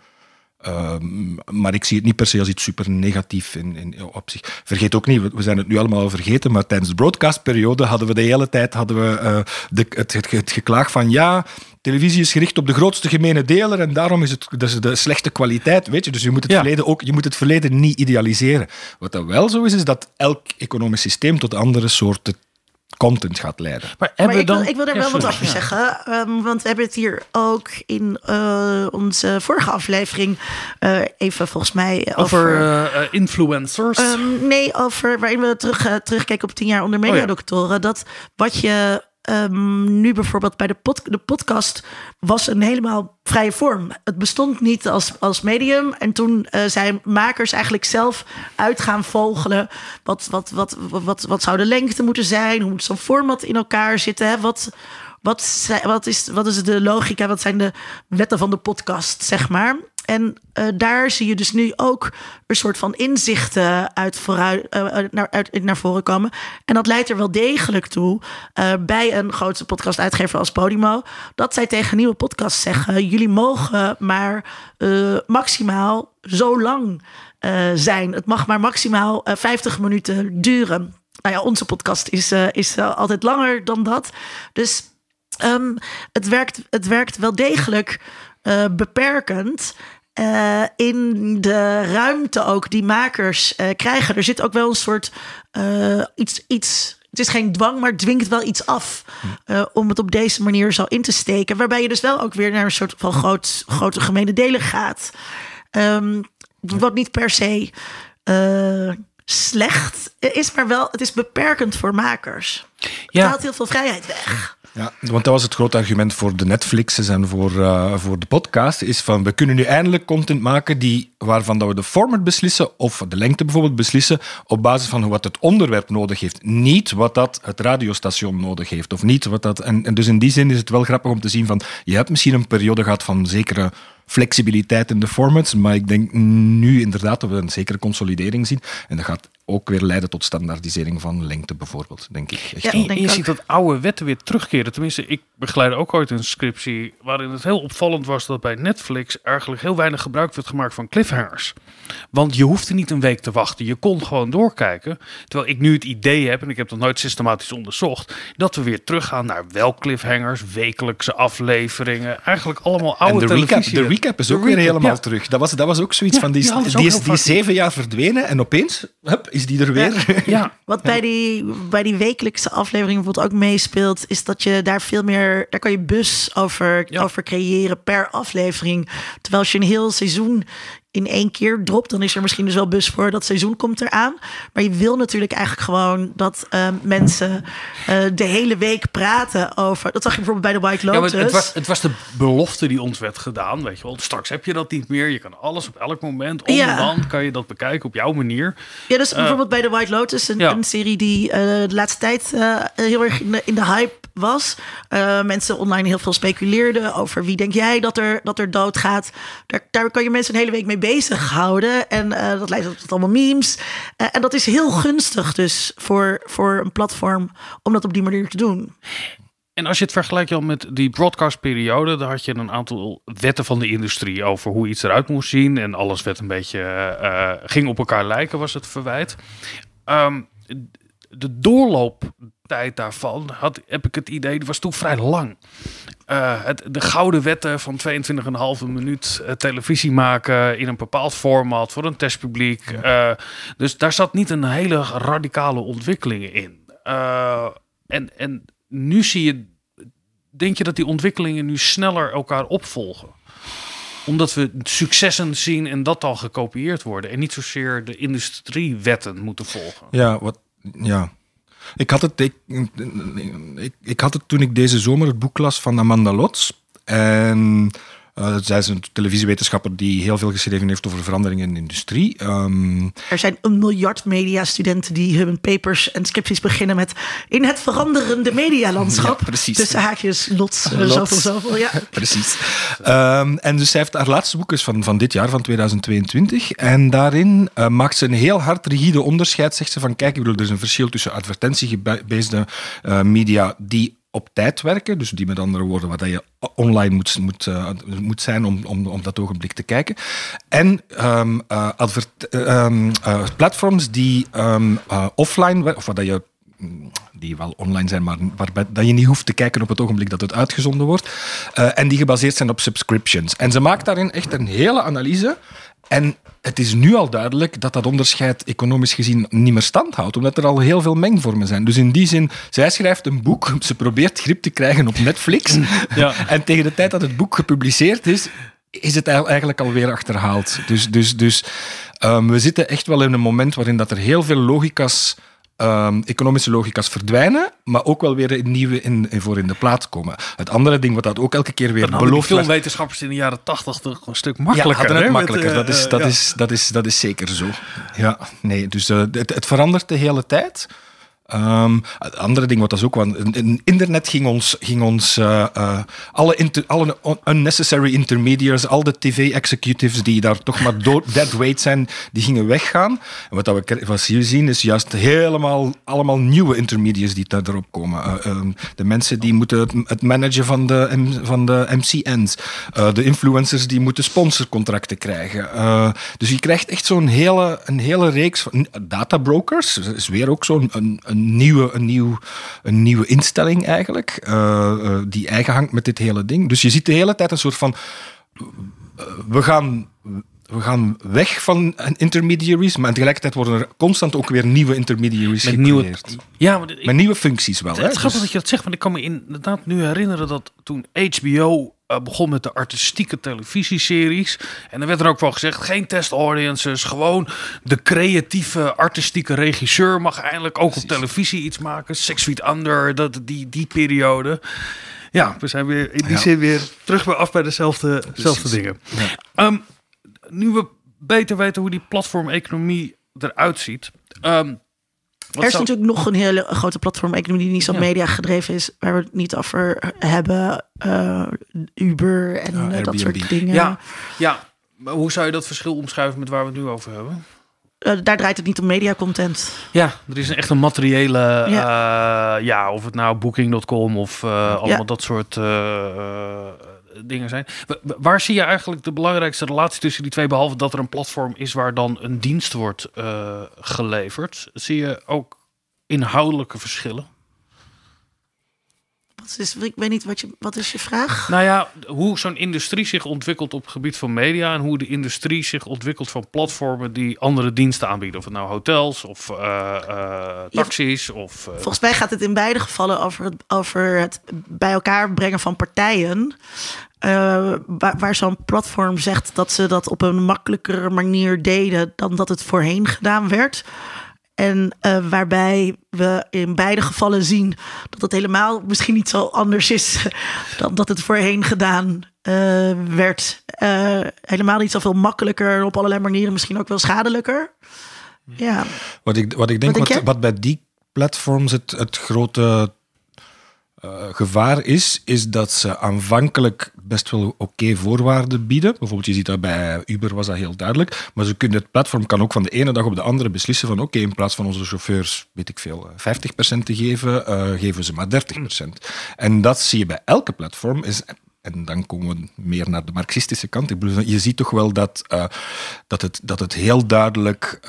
Ehm, maar ik zie het niet per se als iets super negatief in, in, op zich. Vergeet ook niet, we, we zijn het nu allemaal al vergeten, maar tijdens de broadcastperiode hadden we de hele tijd hadden we, eh, de, het, het, het geklaag van ja, televisie is gericht op de grootste gemene deler en daarom is het dus de slechte kwaliteit, weet je. Dus je moet het, Ja. verleden ook, je moet het verleden niet idealiseren. Wat dat wel zo is, is dat elk economisch systeem tot andere soorten content gaat leiden. Maar hebben Maar we ik, wil, ik wil daar Ja, wel wat over Ja. zeggen. ehm, want we hebben het hier ook in eh, onze vorige aflevering eh, even volgens mij over... Over eh, influencers. Ehm, nee, over waarin we terug, terugkijken op tien jaar onder Oh ja. mediadoktoren. Dat wat je ehm, nu bijvoorbeeld bij de, de podcast was een helemaal vrije vorm. Het bestond niet als, als medium. En toen eh, zijn makers eigenlijk zelf uit gaan vogelen. Wat, wat, wat, wat, wat, wat zou de lengte moeten zijn? Hoe moet zo'n format in elkaar zitten? Hè? Wat, wat, wat, is, wat is de logica? Wat zijn de wetten van de podcast, zeg maar? En eh, daar zie je dus nu ook een soort van inzichten uit vooruit, eh, eh, naar, uit, naar voren komen. En dat leidt er wel degelijk toe bij een grootste podcastuitgever als Podimo. Dat zij tegen nieuwe podcasts zeggen: jullie mogen maar maximaal zo lang zijn. Het mag maar maximaal eh, 50 minuten duren. Nou ja, onze podcast is, is altijd langer dan dat. Dus Ehm, het, werkt, het werkt wel degelijk beperkend. Eh, in de ruimte ook die makers eh, krijgen. Er zit ook wel een soort eh, iets, iets. Het is geen dwang, maar het dwingt wel iets af. om het op deze manier zo in te steken. Waarbij je dus wel ook weer naar een soort van groot, grote gemene delen gaat. Ehm, wat niet per se slecht is, maar wel, het is beperkend voor makers. Het Ja. haalt heel veel vrijheid weg. Ja, want dat was het grote argument voor de Netflix's en voor, eh, voor de podcast. Is van, we kunnen nu eindelijk content maken die, waarvan dat we de format beslissen, of de lengte bijvoorbeeld beslissen, op basis van wat het onderwerp nodig heeft. Niet wat dat het radiostation nodig heeft. Of niet wat dat, en, en dus in die zin is het wel grappig om te zien van, je hebt misschien een periode gehad van zekere flexibiliteit in de formats, maar ik denk nu inderdaad dat we een zekere consolidering zien. En dat gaat ook weer leiden tot standaardisering van lengte bijvoorbeeld, denk ik. Echt Ja. En denk je ook. ziet dat oude wetten weer terugkeren. Tenminste, ik begeleidde ook ooit een scriptie waarin het heel opvallend was dat bij Netflix eigenlijk heel weinig gebruik werd gemaakt van cliffhangers. Want je hoefde niet een week te wachten. Je kon gewoon doorkijken. Terwijl ik nu het idee heb, en ik heb dat nooit systematisch onderzocht, dat we weer teruggaan naar wel cliffhangers, wekelijkse afleveringen. Eigenlijk allemaal oude En de recap, televisie. de recap is ook weer helemaal ja. terug. Dat was, dat was ook zoiets Ja, van, die, die is- die, is, zeven jaar verdwenen en opeens hup, is die er weer. Ja, *laughs* Wat bij die, bij die wekelijkse aflevering bijvoorbeeld ook meespeelt, is dat je daar veel meer, daar kan je bus over, Ja. over creëren per aflevering. Terwijl als je een heel seizoen in één keer dropt, dan is er misschien dus wel bus voor dat seizoen komt eraan. Maar je wil natuurlijk eigenlijk gewoon dat eh, mensen eh, de hele week praten over. Dat zag je bijvoorbeeld bij de White Ja, Lotus. maar het, was, het was de belofte die ons werd gedaan. Weet je wel, straks heb je dat niet meer. Je kan alles op elk moment, om Ja. kan je dat bekijken op jouw manier. Ja, dus bijvoorbeeld bij The White Lotus, een, ja. een serie die eh, de laatste tijd eh, heel erg in de, in de hype was. Eh, mensen online heel veel speculeerden over wie denk jij dat er, dat er doodgaat. Daar, daar kan je mensen een hele week mee bezighouden. En eh, dat leidt tot allemaal memes. Eh, en dat is heel gunstig dus voor, voor een platform om dat op die manier te doen. En als je het vergelijkt Jan, met die broadcastperiode, dan had je een aantal wetten van de industrie over hoe iets eruit moest zien. En alles werd een beetje, ging op elkaar lijken, was het verwijt. Ehm, de doorlooptijd daarvan, had, heb ik het idee, die was toen vrij lang. Eh, het, de gouden wetten van 22,5 minuut eh, televisie maken in een bepaald format voor een testpubliek. Eh, dus daar zat niet een hele radicale ontwikkeling in. En, en nu zie je, denk je dat die ontwikkelingen nu sneller elkaar opvolgen? Omdat we successen zien en dat al gekopieerd worden. En niet zozeer de industriewetten moeten volgen. Ja, wat, ja. Ik had, het, ik, ik, had het toen ik deze zomer het boek las van Amanda Lots. En eh, zij is een televisiewetenschapper die heel veel geschreven heeft over veranderingen in de industrie. Ehm, Er zijn een miljard mediastudenten die hun papers en scripties beginnen met in het veranderende medialandschap. *laughs* Ja, precies. Tussen haakjes, lots, Lots. zoveel, zoveel. Ja. *laughs* Precies. Ehm, en dus zij heeft haar laatste boek is van, van dit jaar, van 2022. En daarin eh, maakt ze een heel hard rigide onderscheid. Zegt ze van, kijk, ik bedoel, er is een verschil tussen advertentiegebeesde eh, media die op tijd werken. Dus die met andere woorden, dat je online moet, moet, uh, moet zijn om, om, om dat ogenblik te kijken. En um, platforms die um, offline, of dat je die wel online zijn, maar waarbij dat je niet hoeft te kijken op het ogenblik dat het uitgezonden wordt. En die gebaseerd zijn op subscriptions. En ze maakt daarin echt een hele analyse. En het is nu al duidelijk dat dat onderscheid economisch gezien niet meer stand houdt, omdat er al heel veel mengvormen zijn. Dus in die zin, zij schrijft een boek, ze probeert grip te krijgen op Netflix. Ja. en tegen de tijd dat het boek gepubliceerd is, is het eigenlijk alweer achterhaald. Dus, dus, dus um, we zitten echt wel in een moment waarin dat er heel veel logica's um, economische logica's verdwijnen, maar ook wel weer een nieuwe in, in, voor in de plaats komen. Het andere ding wat dat ook elke keer weer belooft... veel wetenschappers in de jaren tachtig toch een stuk makkelijker. Ja, makkelijker. dat, is, dat, is, dat, is, dat is zeker zo. Ja, nee, dus uh, het, het verandert de hele tijd. Um, het andere ding wat dat is ook, want internet ging ons, ging ons uh, uh, alle, alle unnecessary intermediaries, al de tv-executives die daar toch maar *laughs* dead weight zijn, die gingen weggaan. En wat, dat we wat hier zien is juist helemaal allemaal nieuwe intermediaries die daar erop komen. Uh, um, de mensen die moeten het, het managen van de, van de MCN's. de influencers die moeten sponsorcontracten krijgen. dus je krijgt echt zo'n hele, een hele reeks van databrokers. is weer ook zo'n een, nieuwe, een, nieuw, een nieuwe instelling eigenlijk, uh, die eigen hangt met dit hele ding. Dus je ziet de hele tijd een soort van, we gaan we gaan weg van intermediaries, maar tegelijkertijd worden er constant ook weer nieuwe intermediaries met Nieuwe, ja, maar met nieuwe functies wel. Het, het grappig dus- dat je dat zegt, want ik kan me inderdaad nu herinneren dat toen HBO uh, begon met de artistieke televisieseries. En er werd er ook wel gezegd: geen test audiences. Gewoon de creatieve, artistieke regisseur mag eindelijk ook op televisie iets maken. Six Feet Under, dat, die, die periode. Ja, we zijn weer in die zin weer terug bij af bij dezelfde, dezelfde dingen. Ja. Um, nu we beter weten hoe die platformeconomie eruit ziet. Um, er is natuurlijk nog een hele grote platform-economie die niet zo media gedreven is, waar we het niet over hebben. Uh, Uber en uh, dat soort dingen. Ja, ja, maar hoe zou je dat verschil omschrijven met waar we het nu over hebben? Uh, daar draait het niet om mediacontent. Ja, er is een echt een materiële, ja, ja of het nou Booking.com of allemaal ja. dat soort dingen zijn. Waar zie je eigenlijk de belangrijkste relatie tussen die twee, behalve dat er een platform is waar dan een dienst wordt uh, geleverd? Zie je ook inhoudelijke verschillen? Wat is, ik weet niet, wat, je, wat is je vraag? Nou ja, hoe zo'n industrie zich ontwikkelt op het gebied van media... en hoe de industrie zich ontwikkelt van platformen die andere diensten aanbieden. Of het nou hotels of uh, uh, taxis. of, Volgens mij gaat het in beide gevallen over het, over het bij elkaar brengen van partijen... Uh, waar, waar zo'n platform zegt dat ze dat op een makkelijkere manier deden dan dat het voorheen gedaan werd. En uh, waarbij we in beide gevallen zien dat het helemaal misschien niet zo anders is *laughs* dan dat het voorheen gedaan uh, werd. helemaal niet zoveel makkelijker, op allerlei manieren misschien ook wel schadelijker. Ja. Wat ik, wat ik denk, wat, wat, bij die platforms het, het grote gevaar is, is dat ze aanvankelijk best wel oké voorwaarden bieden. Bijvoorbeeld, je ziet dat bij Uber was dat heel duidelijk. Maar ze kunnen, het platform kan ook van de ene dag op de andere beslissen van oké, in plaats van onze chauffeurs, weet ik veel, 50% eh, te geven, uh, geven ze maar 30%. En dat zie je bij elke platform. Is, en dan komen we meer naar de marxistische kant. Je ziet toch wel dat, uh, dat, het, dat het heel duidelijk...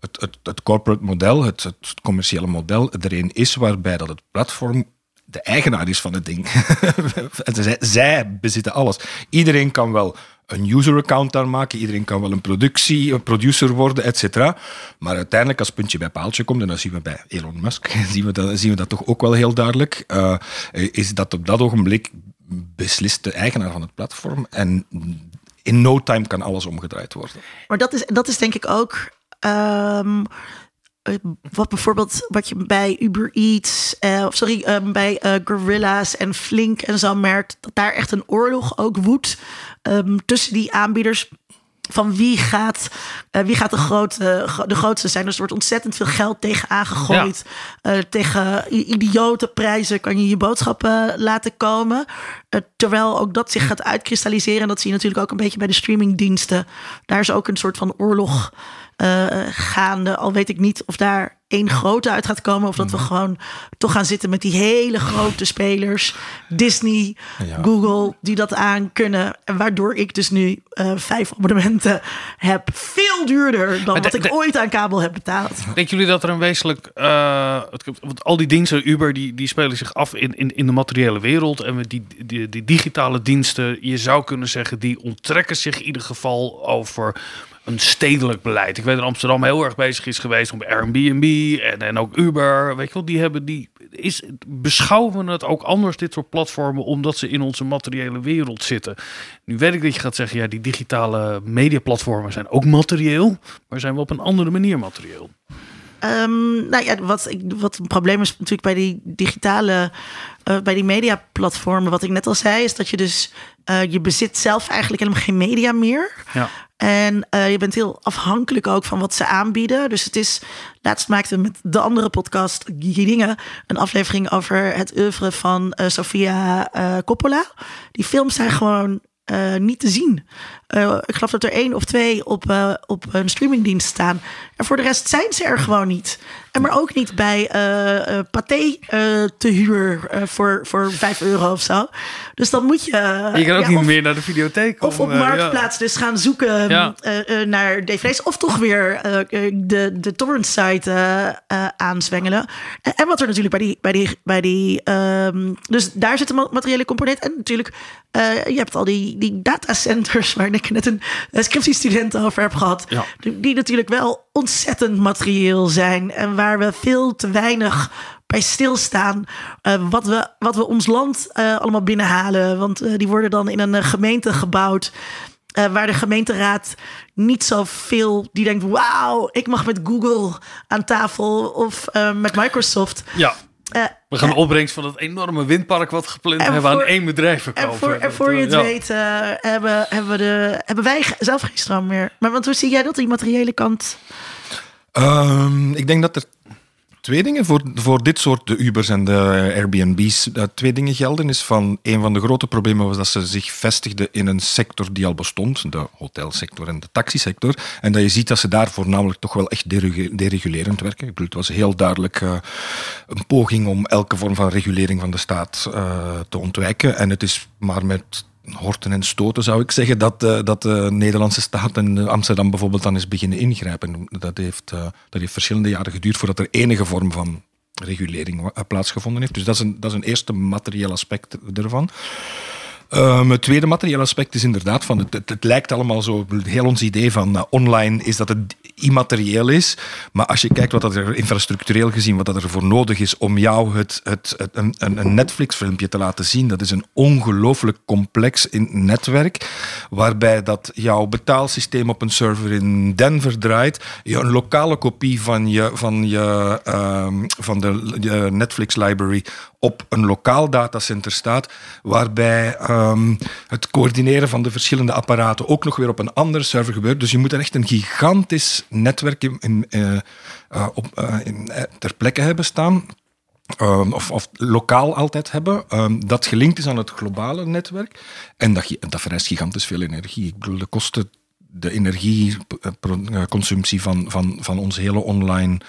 Het, het, het, corporate model, het, het commerciële model, er een is waarbij dat het platform de eigenaar is van het ding. *laughs* zij, zij bezitten alles. Iedereen kan wel een user-account daar maken, iedereen kan wel een productie, een producer worden, et cetera. Maar uiteindelijk, als puntje bij paaltje komt, en dat zien we bij Elon Musk, *laughs* zien we dat, zien we dat toch ook wel heel duidelijk, uh, is dat op dat ogenblik beslist de eigenaar van het platform en in no time kan alles omgedraaid worden. Maar dat is, dat is denk ik ook... Um, eh, wat bijvoorbeeld wat je bij Uber Eats, uh, sorry, um, bij uh, Gorilla's en Flink en zo merkt, dat daar echt een oorlog ook woedt um, tussen die aanbieders. Van wie gaat, uh, wie gaat de, grote, de grootste zijn? Dus er wordt ontzettend veel geld tegen aangegooid. Ja. tegen idiote prijzen kan je je boodschappen laten komen. terwijl ook dat zich gaat uitkristalliseren. En dat zie je natuurlijk ook een beetje bij de streamingdiensten. Daar is ook een soort van oorlog eh, gaande. Al weet ik niet of daar één grote uit gaat komen. Of dat we Mhm. gewoon toch gaan zitten met die hele grote spelers. Disney, Ja. Google, die dat aan kunnen. En waardoor ik dus nu eh, vijf abonnementen heb. Veel duurder dan wat ik ooit aan kabel heb betaald. Denken jullie dat er een wezenlijk... eh, want al die diensten, Uber, die, die spelen zich af in, in, in de materiële wereld. En die, die, die digitale diensten, je zou kunnen zeggen... die onttrekken zich in ieder geval over een stedelijk beleid. Ik weet dat Amsterdam heel erg bezig is geweest om Airbnb en, en ook Uber. Weet je wel, die hebben die... Is, beschouwen we het ook anders, dit soort platformen, omdat ze in onze materiële wereld zitten? Nu weet ik dat je gaat zeggen, ja, die digitale mediaplatformen zijn ook materieel, maar zijn we op een andere manier materieel. Ehm, nou ja, wat, ik, wat een probleem is natuurlijk bij die digitale, eh, bij die mediaplatformen, wat ik net al zei, is dat je dus, eh, je bezit zelf eigenlijk helemaal geen media meer. Ja. En eh, je bent heel afhankelijk ook van wat ze aanbieden. Dus het is, laatst maakten we met de andere podcast, Dingen, een aflevering over het oeuvre van eh, Sofia eh, Coppola. Die films zijn gewoon niet te zien. Eh, ik geloof dat er één of twee op, eh, op een streamingdienst staan. En voor de rest zijn ze er gewoon niet. En maar ook niet bij Pathé eh, te huur voor, voor 5 euro of zo. Dus dan moet je... Je kan ook ja, niet of- meer naar de videotheek. of op ja. Marktplaats dus gaan zoeken Ja. naar dvd's. Of toch weer de, de torrent-site eh, eh, aanzwengelen. En, en wat er natuurlijk bij die... Bij die, bij die ehm, dus daar zit een ma- materiële component. En natuurlijk, je hebt al die, die datacenters... waar ik net een scriptiestudent over heb gehad. Ja. Die, natuurlijk wel ontzettend materieel zijn. En waar we veel te weinig bij stilstaan. eh, wat, we, wat we ons land eh, allemaal binnenhalen. Want eh, die worden dan in een gemeente gebouwd. waar de gemeenteraad niet zoveel. die denkt: wauw, ik mag met Google aan tafel. of met Microsoft. Ja. Eh, We gaan de opbrengst van dat enorme windpark wat gepland En hebben voor- aan één bedrijf en verkopen. voor, en Dat, voor je eh, het ja. weet, eh, hebben, hebben, we de, hebben wij zelf geen stroom meer. Maar want hoe zie jij dat, die materiële kant? Ehm, ik denk dat er twee dingen voor, voor dit soort de Ubers en de Airbnb's twee dingen gelden. Is van een van de grote problemen was dat ze zich vestigden in een sector die al bestond, de hotelsector en de taxisector. En dat je ziet dat ze daar voornamelijk toch wel echt deregu- deregulerend werken. Ik bedoel, het was heel duidelijk eh, een poging om elke vorm van regulering van de staat eh, te ontwijken. En het is maar met horten en stoten, zou ik zeggen, dat, eh, dat de Nederlandse staat en Amsterdam bijvoorbeeld dan is beginnen ingrijpen. Dat heeft, eh, dat heeft verschillende jaren geduurd voordat er enige vorm van regulering eh, plaatsgevonden heeft. Dus dat is een, dat is een eerste materieel aspect ervan. Ehm, het tweede materieel aspect is inderdaad van het, het, lijkt allemaal zo, heel ons idee van eh, online is dat het immaterieel is. Maar als je kijkt wat dat er infrastructureel gezien, wat dat er voor nodig is om jou het, het, een, een Netflix-filmpje te laten zien, dat is een ongelooflijk complex netwerk, waarbij dat jouw betaalsysteem op een server in Denver draait, je een lokale kopie van, je, van, je, ehm, van de Netflix-library op een lokaal datacenter staat, waarbij ehm, het coördineren van de verschillende apparaten ook nog weer op een andere server gebeurt. Dus je moet echt een gigantisch netwerk in, eh, eh, op, eh, in, ter plekke hebben staan. Ehm, of, of lokaal altijd hebben, ehm, dat gelinkt is aan het globale netwerk. En dat, dat vereist gigantisch veel energie. Ik bedoel, de kosten, de energieconsumptie van, van, van ons hele online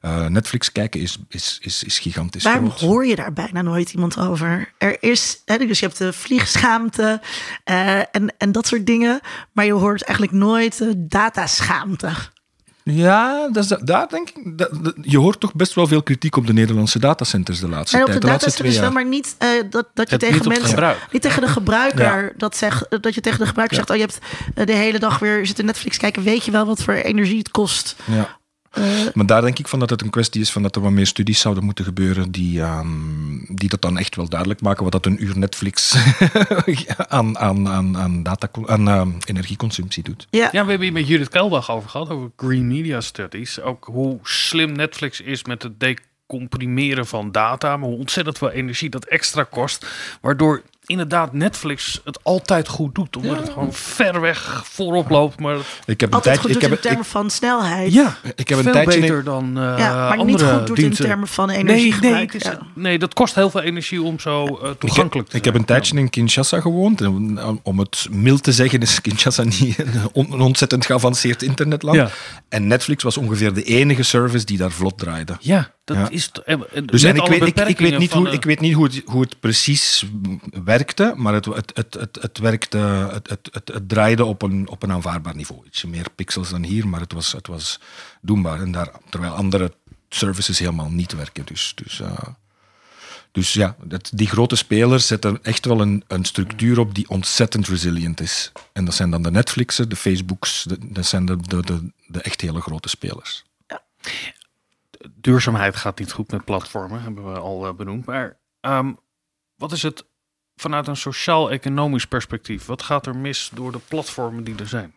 eh, Netflix kijken is, is, is, is gigantisch Waarom groot. hoor je daar bijna nooit iemand over? Er is, hè, dus je hebt de vliegschaamte eh, en, en dat soort dingen. Maar je hoort eigenlijk nooit de dataschaamte. Ja, dat is, daar denk ik. dat- dat- je hoort toch best wel veel kritiek op de Nederlandse datacenters de laatste En op de tijd. De laatste twee datacenters wel, maar niet eh, dat, dat je niet tegen mensen, niet tegen de gebruiker Ja. dat zegt, dat je tegen de gebruiker zegt, oh je hebt de hele dag weer zitten Netflix kijken, weet je wel wat voor energie het kost? Ja. Maar daar denk ik van dat het een kwestie is van dat er wat meer studies zouden moeten gebeuren die, ehm, die dat dan echt wel duidelijk maken wat dat een uur Netflix *laughs* aan, aan, aan, aan, data, aan ehm, energieconsumptie doet. Ja, Ja, we hebben hier met Judith Kelbach over gehad, over Green Media Studies. Ook hoe slim Netflix is met het decomprimeren van data, maar hoe ontzettend veel energie dat extra kost. Waardoor inderdaad Netflix het altijd goed doet. Omdat het gewoon ver weg voorop loopt. Maar Ik heb een Altijd tijd, goed ik doet heb, in ik, termen van snelheid. ja, ik heb een veel tijdje beter dan eh Ja, maar niet andere goed doet diensten. in termen van Nee, nee, energiegebruik. het is- ja. nee, dat kost heel veel energie om zo eh, Ik toegankelijk te ik heb een tijdje in Kinshasa gewoond. En Om het mild te zeggen is Kinshasa niet *laughs* een on- een ontzettend geavanceerd internetland. Ja. En Netflix was ongeveer de enige service die daar vlot draaide. Ja, dat Ja. is... Dus en ik, weet, ik, weet niet hoe, ik weet niet hoe het, hoe het precies werkte, maar het, het, het, het, het werkte, het, het, het, het draaide op een, op een aanvaardbaar niveau. Ietsje meer pixels dan hier, maar het was, het was doenbaar. En daar, terwijl andere services helemaal niet werken. Dus, dus, eh, dus ja, dat, die grote spelers zetten echt wel een, een structuur op die ontzettend resilient is. En dat zijn dan de Netflixen, de Facebooks, de, dat zijn de, de, de, de echt hele grote spelers. Duurzaamheid gaat niet goed met platformen, hebben we al eh, benoemd. Maar ehm, wat is het vanuit een sociaal-economisch perspectief? Wat gaat er mis door de platformen die er zijn?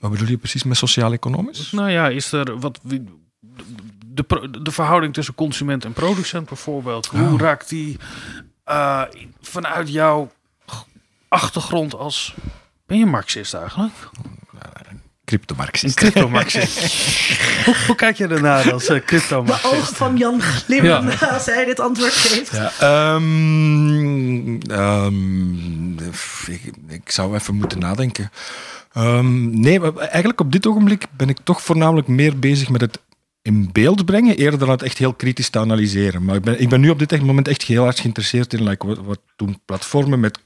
Wat bedoel je precies met sociaal-economisch? Nou ja, is er wat. wie- De, pro- de verhouding tussen consument en producent bijvoorbeeld. Hoe Oh. raakt die eh, vanuit jouw achtergrond als. Ben je Marxist eigenlijk? Een Cryptomarxist. crypto-Marxist. hoe, hoe kijk je ernaar als uh, De crypto-Marxist? ogen van Jan glimmen Ja. als hij dit antwoord geeft. Ja, ehm, ehm, ik, ik zou even moeten nadenken. Ehm, nee, eigenlijk op dit ogenblik ben ik toch voornamelijk meer bezig met het in beeld brengen, eerder dan het echt heel kritisch te analyseren. Maar ik ben, ik ben nu op dit moment echt heel erg geïnteresseerd in like, wat, wat doen platformen met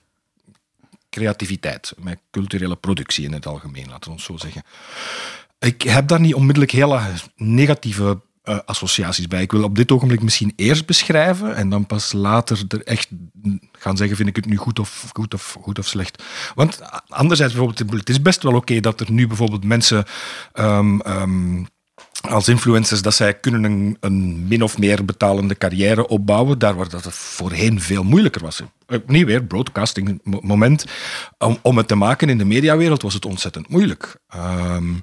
creativiteit, met culturele productie in het algemeen, laten we ons zo zeggen. Ik heb daar niet onmiddellijk hele negatieve eh, associaties bij. Ik wil op dit ogenblik misschien eerst beschrijven en dan pas later er echt gaan zeggen: vind ik het nu goed of, goed of, goed of slecht. Want anderzijds, bijvoorbeeld, het is best wel oké dat er nu bijvoorbeeld mensen. ehm, ehm, als influencers dat zij kunnen een, een min of meer betalende carrière opbouwen, daar waar dat voorheen veel moeilijker was. Opnieuw weer, broadcasting mo- moment. Om, om het te maken in de mediawereld was het ontzettend moeilijk. Ehm,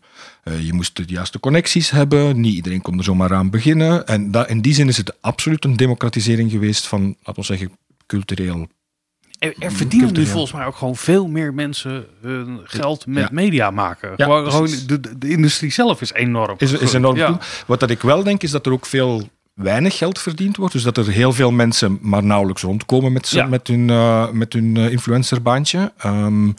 eh, je moest de juiste connecties hebben, niet iedereen kon er zomaar aan beginnen. En dat, in die zin is het absoluut een democratisering geweest van, laten we zeggen, cultureel Er, er verdienen nu volgens mij ook gewoon veel meer mensen hun geld met Ja. media maken. Ja, gewoon, de, de, industrie zelf is enorm. is, is enorm Ja. Wat dat ik wel denk, is dat er ook veel weinig geld verdiend wordt. Dus dat er heel veel mensen maar nauwelijks rondkomen met, Ja. met hun, eh, met hun eh, influencerbaantje. Ehm,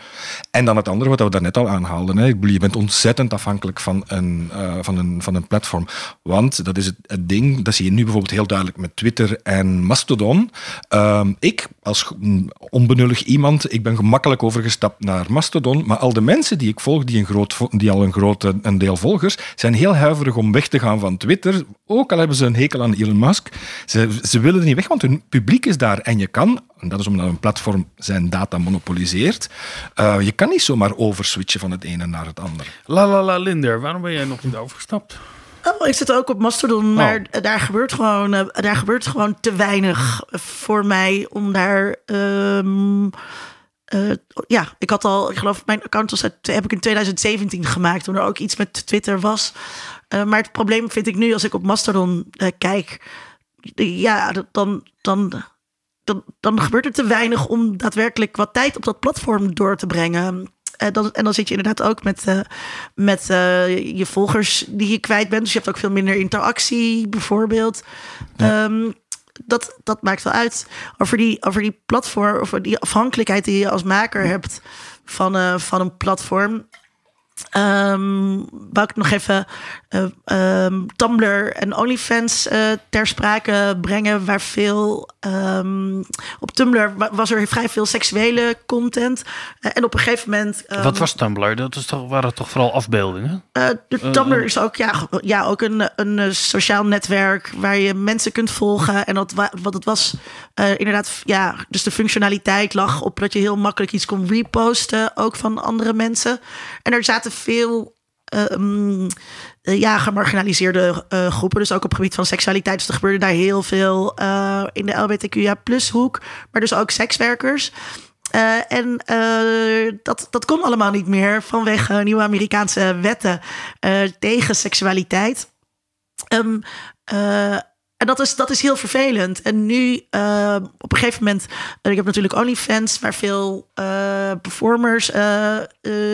en dan het andere, wat we daarnet al aanhaalden. Hè. Je bent ontzettend afhankelijk van een, eh, van een, van een platform. Want dat is het, het ding, dat zie je nu bijvoorbeeld heel duidelijk met Twitter en Mastodon. Ehm, ik, als onbenullig iemand, ik ben gemakkelijk overgestapt naar Mastodon. Maar al de mensen die ik volg, die, een groot, die al een groot een deel volgers, zijn heel huiverig om weg te gaan van Twitter. Ook al hebben ze een hekel aan Elon Musk. Ze, ze willen er niet weg, want hun publiek is daar. En je kan, en dat is omdat een platform zijn data monopoliseert, eh, je kan niet zomaar overswitchen van het ene naar het andere. La la la Linder, waarom ben jij nog niet overgestapt? Oh, ik zit ook op Mastodon, maar daar, gebeurt gewoon, eh, daar gebeurt gewoon te weinig voor mij om daar. ehm, eh, ja, ik had al, ik geloof, mijn account was uit, heb ik in 2017 gemaakt, toen er ook iets met Twitter was. Eh, maar het probleem vind ik nu, als ik op Mastodon eh, kijk, ja, dan, dan, dan, dan gebeurt er te weinig om daadwerkelijk wat tijd op dat platform door te brengen. En dan, en dan zit je inderdaad ook met, eh, met eh, je volgers die je kwijt bent. Dus je hebt ook veel minder interactie, bijvoorbeeld. Ehm, dat, dat maakt wel uit. Over die, over die platform, over die afhankelijkheid die je als maker hebt van, eh, van een platform. Ehm wou ik nog even eh, ehm, Tumblr en OnlyFans eh, ter sprake brengen, waar veel ehm, op Tumblr wa- was er vrij veel seksuele content Eh, en op een gegeven moment. ehm, Wat was Tumblr? Dat is toch, waren toch vooral afbeeldingen? eh, de Eh, Tumblr is ook, ja, ja, ook een, een sociaal netwerk waar je mensen kunt volgen. En dat, wa- wat het was, inderdaad, ja, dus de functionaliteit lag op dat je heel makkelijk iets kon reposten, ook van andere mensen. En er zaten veel. ehm, eh, ja, gemarginaliseerde eh, groepen. Dus ook op het gebied van seksualiteit. Dus er gebeurde daar heel veel eh, in de LBTQIA plus hoek. Maar dus ook sekswerkers. Eh, en eh, dat, dat kon allemaal niet meer vanwege nieuwe Amerikaanse wetten eh, tegen seksualiteit. Ehm, eh, en dat is, dat is heel vervelend. En nu, uh, op een gegeven moment, ik heb natuurlijk OnlyFans, waar veel uh, performers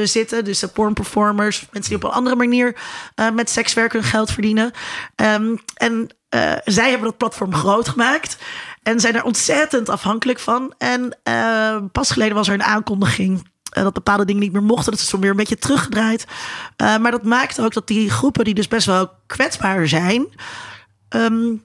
zitten. Dus porn performers, mensen die op een andere manier met sekswerk hun geld verdienen. Um, en zij hebben dat platform groot gemaakt. En zijn er ontzettend afhankelijk van. En pas geleden was er een aankondiging dat bepaalde dingen niet meer mochten. Dat is zo weer een beetje teruggedraaid. maar dat maakt ook dat die groepen die dus best wel kwetsbaar zijn. Um,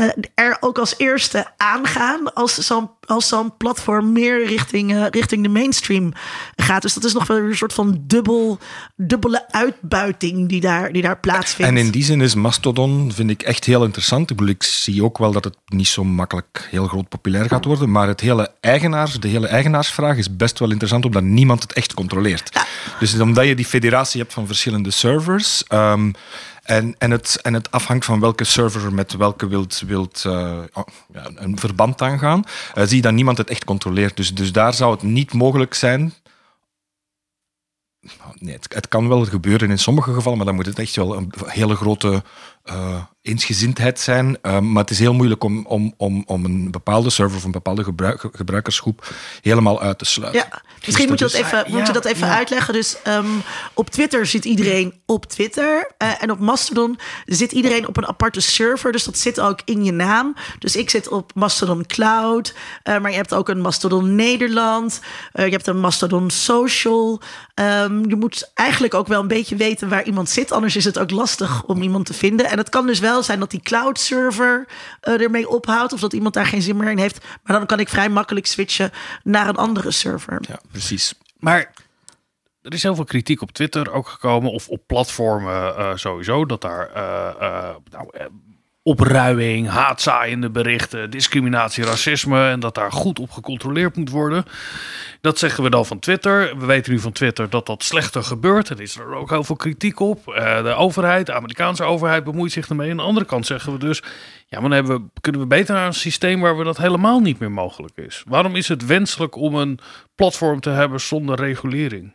uh, er ook als eerste aangaan als zo'n als zo'n platform meer richting, uh, richting de mainstream gaat. Dus dat is nog wel een soort van dubbel, dubbele uitbuiting die daar, die daar plaatsvindt. En in die zin is Mastodon, vind ik echt heel interessant. Ik, bedoel, ik zie ook wel dat het niet zo makkelijk heel groot populair gaat worden, maar het hele eigenaars, de hele eigenaarsvraag is best wel interessant, omdat niemand het echt controleert. Ja. Dus omdat je die federatie hebt van verschillende servers... Um, en, en, het, en het afhangt van welke server met welke wilt, wilt uh, ja, een verband aangaan. Uh, zie je dat niemand het echt controleert. Dus, dus daar zou het niet mogelijk zijn Nee, het, het, kan wel gebeuren in sommige gevallen, maar dan moet het echt wel een hele grote uh, eensgezindheid zijn. Uh, maar het is heel moeilijk om, om, om, om een bepaalde server of een bepaalde gebruik, gebruikersgroep helemaal uit te sluiten. Ja, misschien moet je dat even, moet je dat even uitleggen. Dus um, op Twitter zit iedereen op Twitter. Uh, en op Mastodon zit iedereen op een aparte server. Dus dat zit ook in je naam. Dus ik zit op Mastodon Cloud. maar je hebt ook een Mastodon Nederland. je hebt een Mastodon Social. Um, je moet eigenlijk ook wel een beetje weten waar iemand zit. Anders is het ook lastig om iemand te vinden. En het kan dus wel zijn dat die cloud server uh, ermee ophoudt. Of dat iemand daar geen zin meer in heeft. Maar dan kan ik vrij makkelijk switchen naar een andere server. Ja, precies. Maar er is heel veel kritiek op Twitter ook gekomen. Of op platformen uh, sowieso. Dat daar uh, nou, opruiing, haatzaaiende berichten, discriminatie, racisme. En dat daar goed op gecontroleerd moet worden. Dat zeggen we dan van Twitter. We weten nu van Twitter dat dat slechter gebeurt. Er is er ook heel veel kritiek op. Uh, de overheid, de Amerikaanse overheid bemoeit zich ermee. Aan de andere kant zeggen we dus... Ja, maar dan we, kunnen we beter naar een systeem waar we dat helemaal niet meer mogelijk is. Waarom is het wenselijk om een platform te hebben zonder regulering?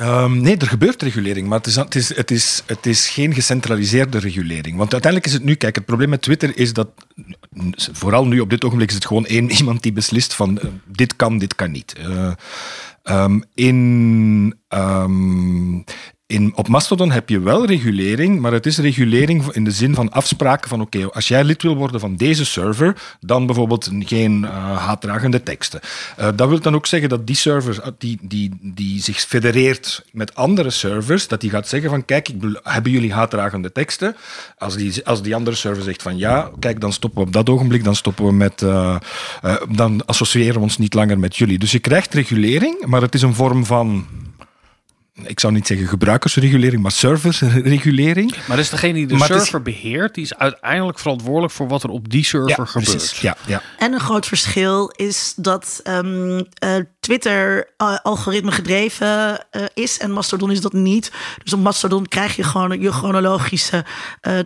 Um, nee, er gebeurt regulering, maar het is, het, is, het, is, het is geen gecentraliseerde regulering. Want uiteindelijk is het nu, kijk, het probleem met Twitter is dat, vooral nu op dit ogenblik, is het gewoon één *laughs* iemand die beslist van uh, dit kan, dit kan niet. Uh, um, in, um, in, op Mastodon heb je wel regulering, maar het is regulering in de zin van afspraken van oké, als jij lid wil worden van deze server, dan bijvoorbeeld geen uh, haatdragende teksten. Uh, dat wil dan ook zeggen dat die server eh, die, die, die zich federeert met andere servers, dat die gaat zeggen van kijk, hebben jullie haatdragende teksten? Als die, als die andere server zegt van ja, kijk, dan stoppen we op dat ogenblik, dan stoppen we met, dan associëren we ons niet langer met jullie. Dus je krijgt regulering, maar het is een vorm van ik zou niet zeggen gebruikersregulering, maar serversregulering. Maar is degene die de server beheert, die is uiteindelijk verantwoordelijk voor wat er op die server ja, gebeurt. Precies. Ja, ja. En een groot verschil is dat um, uh, Twitter uh, algoritme gedreven uh, is en Mastodon is dat niet. Dus op Mastodon krijg je gewoon je chronologische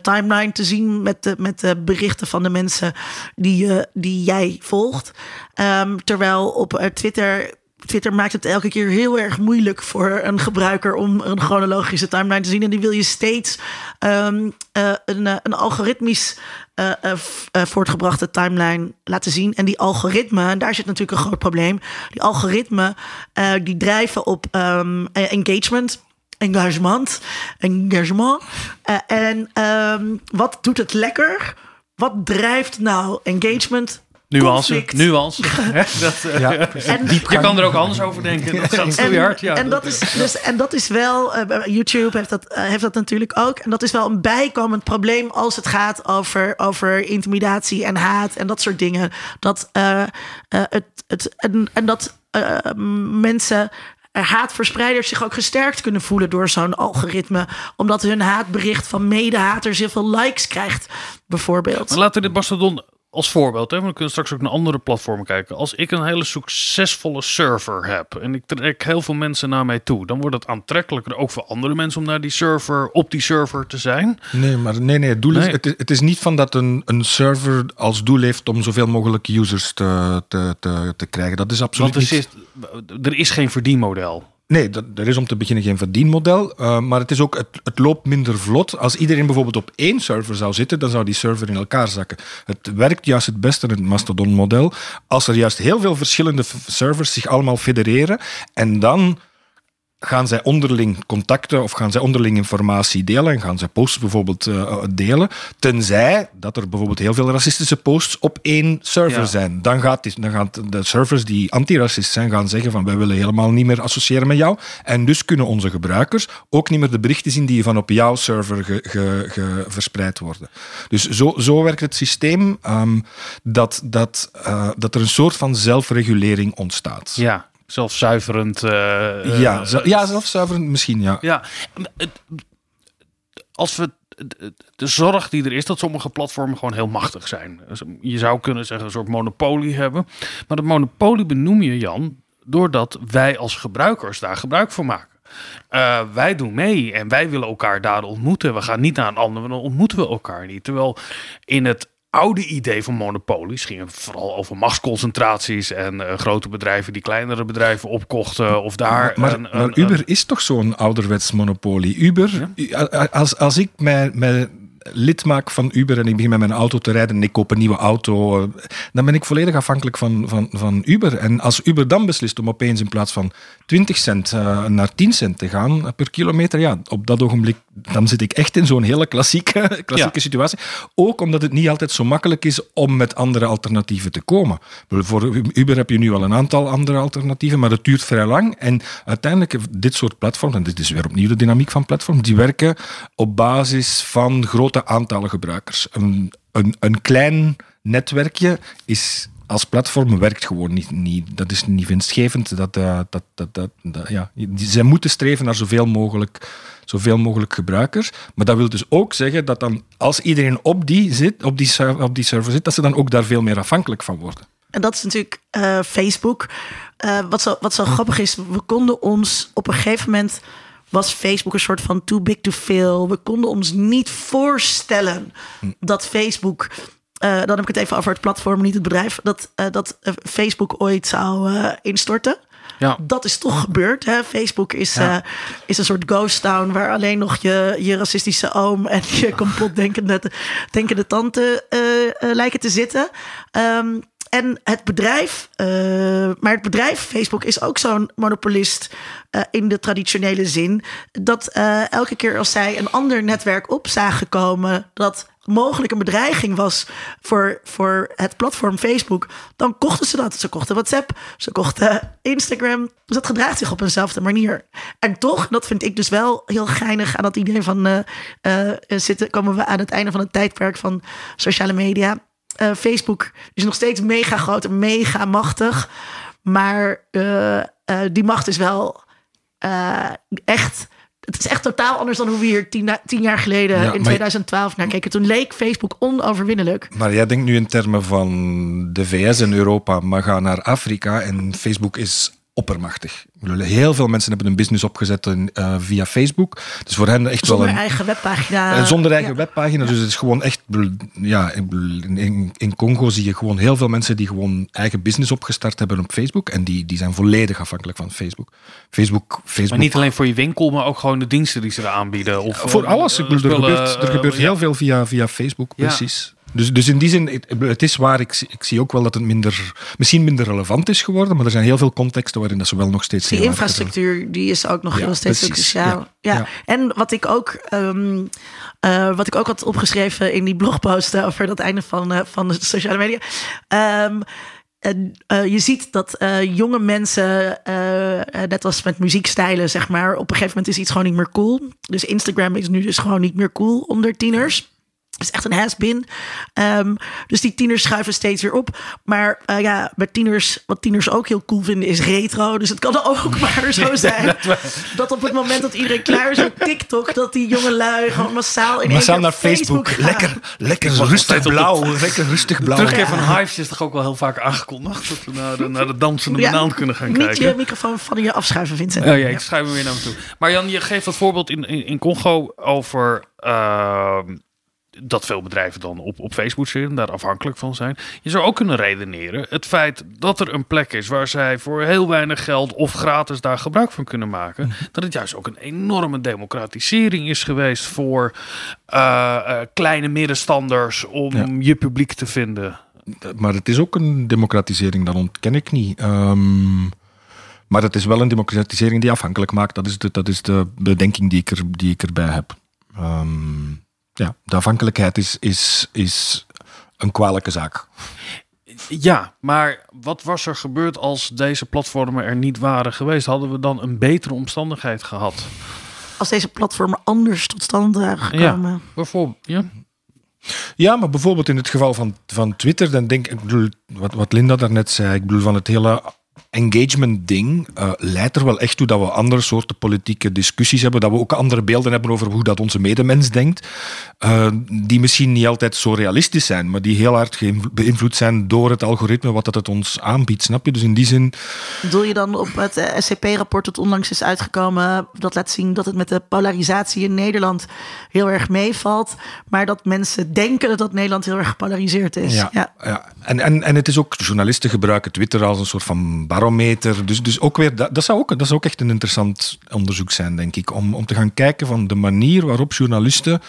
timeline te zien met de, met de berichten van de mensen die, die jij volgt. Um, terwijl op Twitter Twitter maakt het elke keer heel erg moeilijk voor een gebruiker om een chronologische timeline te zien. En die wil je steeds um, uh, een, eh, een algoritmisch uh, voortgebrachte timeline laten zien. En die algoritmen, en daar zit natuurlijk een groot probleem. Die algoritmen die drijven op um, engagement. Engagement. Engagement. en um, wat doet het lekker? Wat drijft nou engagement? Nuance, nuance. *laughs* *laughs* dat, uh, ja, *laughs* en, je kan er ook anders over denken. Dat gaat zo hard. Ja, en, dat is, dus, en dat is wel, uh, YouTube heeft dat, uh, heeft dat natuurlijk ook. En dat is wel een bijkomend probleem als het gaat over, over intimidatie en haat en dat soort dingen. Dat, het, het, en, en dat mensen haatverspreiders zich ook gesterkt kunnen voelen door zo'n algoritme. Omdat hun haatbericht van medehaters heel veel likes krijgt, bijvoorbeeld. Maar laten we dit Mastodon als voorbeeld, hè, we kunnen straks ook naar andere platformen kijken. Als ik een hele succesvolle server heb en ik trek heel veel mensen naar mij toe, dan wordt het aantrekkelijker ook voor andere mensen om naar die server, op die server te zijn. Nee, maar nee, nee, het doel Is, het, is, het is niet van dat een, een server als doel heeft om zoveel mogelijk users te, te, te, te krijgen. Dat is absoluut Want er niet. Is, er is geen verdienmodel. Nee, dat, er is om te beginnen geen verdienmodel. uh, maar het, is ook, het, het, loopt minder vlot. Als iedereen bijvoorbeeld op één server zou zitten, dan zou die server in elkaar zakken. Het werkt juist het beste in het Mastodon-model als er juist heel veel verschillende servers zich allemaal federeren en dan gaan zij onderling contacten of gaan zij onderling informatie delen en gaan zij posts bijvoorbeeld uh, delen, tenzij dat er bijvoorbeeld heel veel racistische posts op één server ja. zijn. Dan, gaat die, dan gaan de servers die antiracist zijn gaan zeggen van wij willen helemaal niet meer associëren met jou en dus kunnen onze gebruikers ook niet meer de berichten zien die van op jouw server ge, ge, ge verspreid worden. Dus zo, zo werkt het systeem um, dat, dat, uh, dat er een soort van zelfregulering ontstaat. Ja, zelfzuiverend. Uh, ja, uh, ja, zelfzuiverend misschien, ja. Ja, als we de zorg die er is, dat sommige platformen gewoon heel machtig zijn. Dus je zou kunnen zeggen een soort monopolie hebben. Maar dat monopolie benoem je, Jan, doordat wij als gebruikers daar gebruik van maken. Uh, wij doen mee en wij willen elkaar daar ontmoeten. We gaan niet naar een ander, dan ontmoeten we elkaar niet. Terwijl in het oude idee van monopolies ging vooral over machtsconcentraties en uh, grote bedrijven die kleinere bedrijven opkochten of daar. Maar, een, maar een, Uber een, is toch zo'n ouderwets monopolie? Uber, ja? als, als ik mij, mij lid maak van Uber en ik begin met mijn auto te rijden en ik koop een nieuwe auto, dan ben ik volledig afhankelijk van, van, van Uber. En als Uber dan beslist om opeens in plaats van 20 cent uh, naar 10 cent te gaan per kilometer, ja, op dat ogenblik dan zit ik echt in zo'n hele klassieke, *laughs* klassieke ja. situatie. Ook omdat het niet altijd zo makkelijk is om met andere alternatieven te komen. Voor Uber heb je nu al een aantal andere alternatieven, maar het duurt vrij lang. En uiteindelijk, dit soort platforms, en dit is weer opnieuw de dynamiek van platforms, die werken op basis van grote aantallen gebruikers. Een, een, een klein netwerkje is als platform werkt gewoon niet. niet dat is niet winstgevend. Dat, uh, dat, dat, dat, dat, ja. Zij moeten streven naar zoveel mogelijk, zoveel mogelijk gebruikers. Maar dat wil dus ook zeggen dat dan, als iedereen op die, zit, op die, op die server zit, dat ze dan ook daar veel meer afhankelijk van worden. En dat is natuurlijk uh, Facebook. Uh, wat, zo, wat zo *laughs* grappig is, we konden ons op een gegeven moment was Facebook een soort van too big to fail. We konden ons niet voorstellen dat Facebook uh, dan heb ik het even over het platform, niet het bedrijf. Dat, uh, dat uh, Facebook ooit zou instorten. Ja. Dat is toch gebeurd. Hè? Facebook is, ja. is een soort ghost town waar alleen nog je, je racistische oom en je *laughs* complotdenkende denkende tante lijken te zitten. Um, en het bedrijf, uh, maar het bedrijf Facebook is ook zo'n monopolist uh, in de traditionele zin. Dat uh, elke keer als zij een ander netwerk op zagen komen, dat mogelijk een bedreiging was voor, voor het platform Facebook, dan kochten ze dat. Ze kochten WhatsApp, ze kochten Instagram. Dus dat gedraagt zich op eenzelfde manier. En toch, dat vind ik dus wel heel geinig aan dat idee van zitten, komen we aan het einde van het tijdperk van sociale media. Uh, Facebook is nog steeds mega groot en mega machtig. Maar die macht is wel echt het is echt totaal anders dan hoe we hier tien, tien jaar geleden ja, in 2012 naar keken. Toen leek Facebook onoverwinnelijk. Maar jij denkt nu in termen van de VS en Europa, maar ga naar Afrika en Facebook is oppermachtig. Heel veel mensen hebben een business opgezet in, uh, via Facebook. Dus voor hen echt zonder wel een, eigen webpagina. Zonder eigen ja. webpagina. Dus het is gewoon echt... Ja, in, in Congo zie je gewoon heel veel mensen die gewoon eigen business opgestart hebben op Facebook. En die, die zijn volledig afhankelijk van Facebook. Facebook, Facebook. Maar niet alleen voor je winkel, maar ook gewoon de diensten die ze er aanbieden. Of, voor alles. Uh, er gebeurt, er gebeurt heel veel via, via Facebook, precies. Dus, dus in die zin, het is waar, ik, ik zie ook wel dat het minder, misschien minder relevant is geworden, maar er zijn heel veel contexten waarin dat ze wel nog steeds... Die infrastructuur, die is ook nog ja, heel steeds cruciaal. Ja, ja. ja, En wat ik ook... Um, uh, wat ik ook had opgeschreven in die blogpost over dat einde van, uh, van de sociale media. Um, en, uh, je ziet dat jonge mensen, net als met muziekstijlen, zeg maar, op een gegeven moment is iets gewoon niet meer cool. Dus Instagram is nu dus gewoon niet meer cool onder tieners is echt een has-been. Um, dus die tieners schuiven steeds weer op. Maar uh, ja, met tieners, wat tieners ook heel cool vinden, is retro. Dus het kan *laughs* ook maar zo zijn dat op het moment dat iedereen klaar is met TikTok, dat die jonge lui gewoon massaal in massaal naar Facebook. Facebook lekker, lekker rustig blauw. Lekker rustig blauw. Terugkeer ja. van Hives is toch ook wel heel vaak aangekondigd dat we naar de, naar de dansende ja, banaan kunnen gaan niet kijken. Niet je microfoon van je afschuiven, Vincent. Oh ja, ik schuif hem weer naar me toe. Maar Jan, je geeft dat voorbeeld in, in, in Congo over. Uh, dat veel bedrijven dan op, op Facebook zitten, daar afhankelijk van zijn. Je zou ook kunnen redeneren het feit dat er een plek is waar zij voor heel weinig geld of gratis daar gebruik van kunnen maken, Mhm. dat het juist ook een enorme democratisering is geweest voor eh, eh, kleine middenstanders om Ja. je publiek te vinden. Maar het is ook een democratisering, dat ontken ik niet. Ehm, maar het is wel een democratisering die afhankelijk maakt. Dat is de, dat is de bedenking die ik, er, die ik erbij heb. Ehm, ja, de afhankelijkheid is, is, is een kwalijke zaak. Ja, maar wat was er gebeurd als deze platformen er niet waren geweest? Hadden we dan een betere omstandigheid gehad? Als deze platformen anders tot stand waren gekomen. Bijvoorbeeld, ja. Ja, maar bijvoorbeeld in het geval van, van Twitter, dan denk ik, ik bedoel, wat, wat Linda daarnet zei, ik bedoel van het hele engagement ding eh, leidt er wel echt toe dat we andere soorten politieke discussies hebben, dat we ook andere beelden hebben over hoe dat onze medemens denkt, eh, die misschien niet altijd zo realistisch zijn, maar die heel hard beïnvloed zijn door het algoritme wat dat het ons aanbiedt, snap je? Dus in die zin, Bedoel je dan op het eh, SCP-rapport dat onlangs is uitgekomen, dat laat zien dat het met de polarisatie in Nederland heel erg meevalt, maar dat mensen denken dat Nederland heel erg gepolariseerd is. Ja, Ja. ja. En, en, en het is ook, journalisten gebruiken Twitter als een soort van barometer. Dus, dus ook weer, dat, dat, zou ook, dat zou ook echt een interessant onderzoek zijn, denk ik. Om, om te gaan kijken van de manier waarop journalisten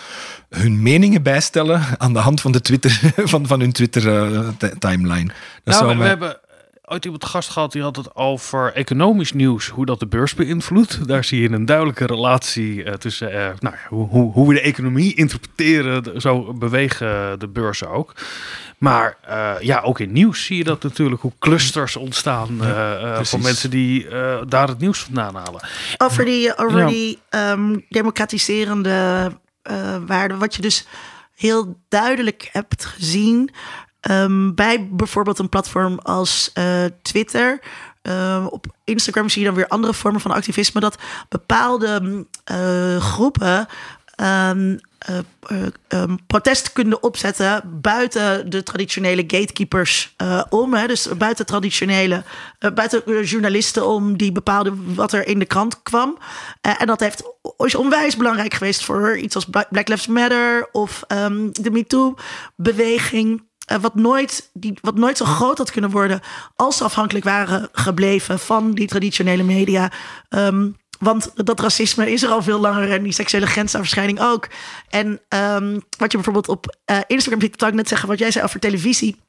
hun meningen bijstellen aan de hand van, de Twitter, *laughs* van, van hun Twitter-timeline. dat Nou, zou we, hebben ooit iemand gast gehad die had het over economisch nieuws, hoe dat de beurs beïnvloedt. Daar zie je een duidelijke relatie eh, tussen eh, nou, ja, hoe, hoe, hoe we de economie interpreteren. de- Zo bewegen de beurzen ook. Maar eh, ja, ook in nieuws zie je dat natuurlijk, hoe clusters ontstaan eh, eh, van mensen die eh, daar het nieuws vandaan halen. Over die, over Ja. die ehm, democratiserende eh waarden, wat je dus heel duidelijk hebt gezien ehm, bij bijvoorbeeld een platform als eh, Twitter. Ehm, op Instagram zie je dan weer andere vormen van activisme, dat bepaalde mm, eh, groepen ehm, eh, protest kunnen opzetten buiten de traditionele gatekeepers om. Hè, dus buiten traditionele, buiten journalisten om die bepaalden wat er in de krant kwam. En dat heeft, is onwijs belangrijk geweest voor iets als Bla- Black Lives Matter of de MeToo-beweging. Eh, wat, nooit, die, wat nooit zo groot had kunnen worden als ze afhankelijk waren gebleven van die traditionele media. Ehm, want dat racisme is er al veel langer en die seksuele grensoverschrijding ook. En ehm, wat je bijvoorbeeld op eh, Instagram ziet, ik net zeggen, wat jij zei over televisie.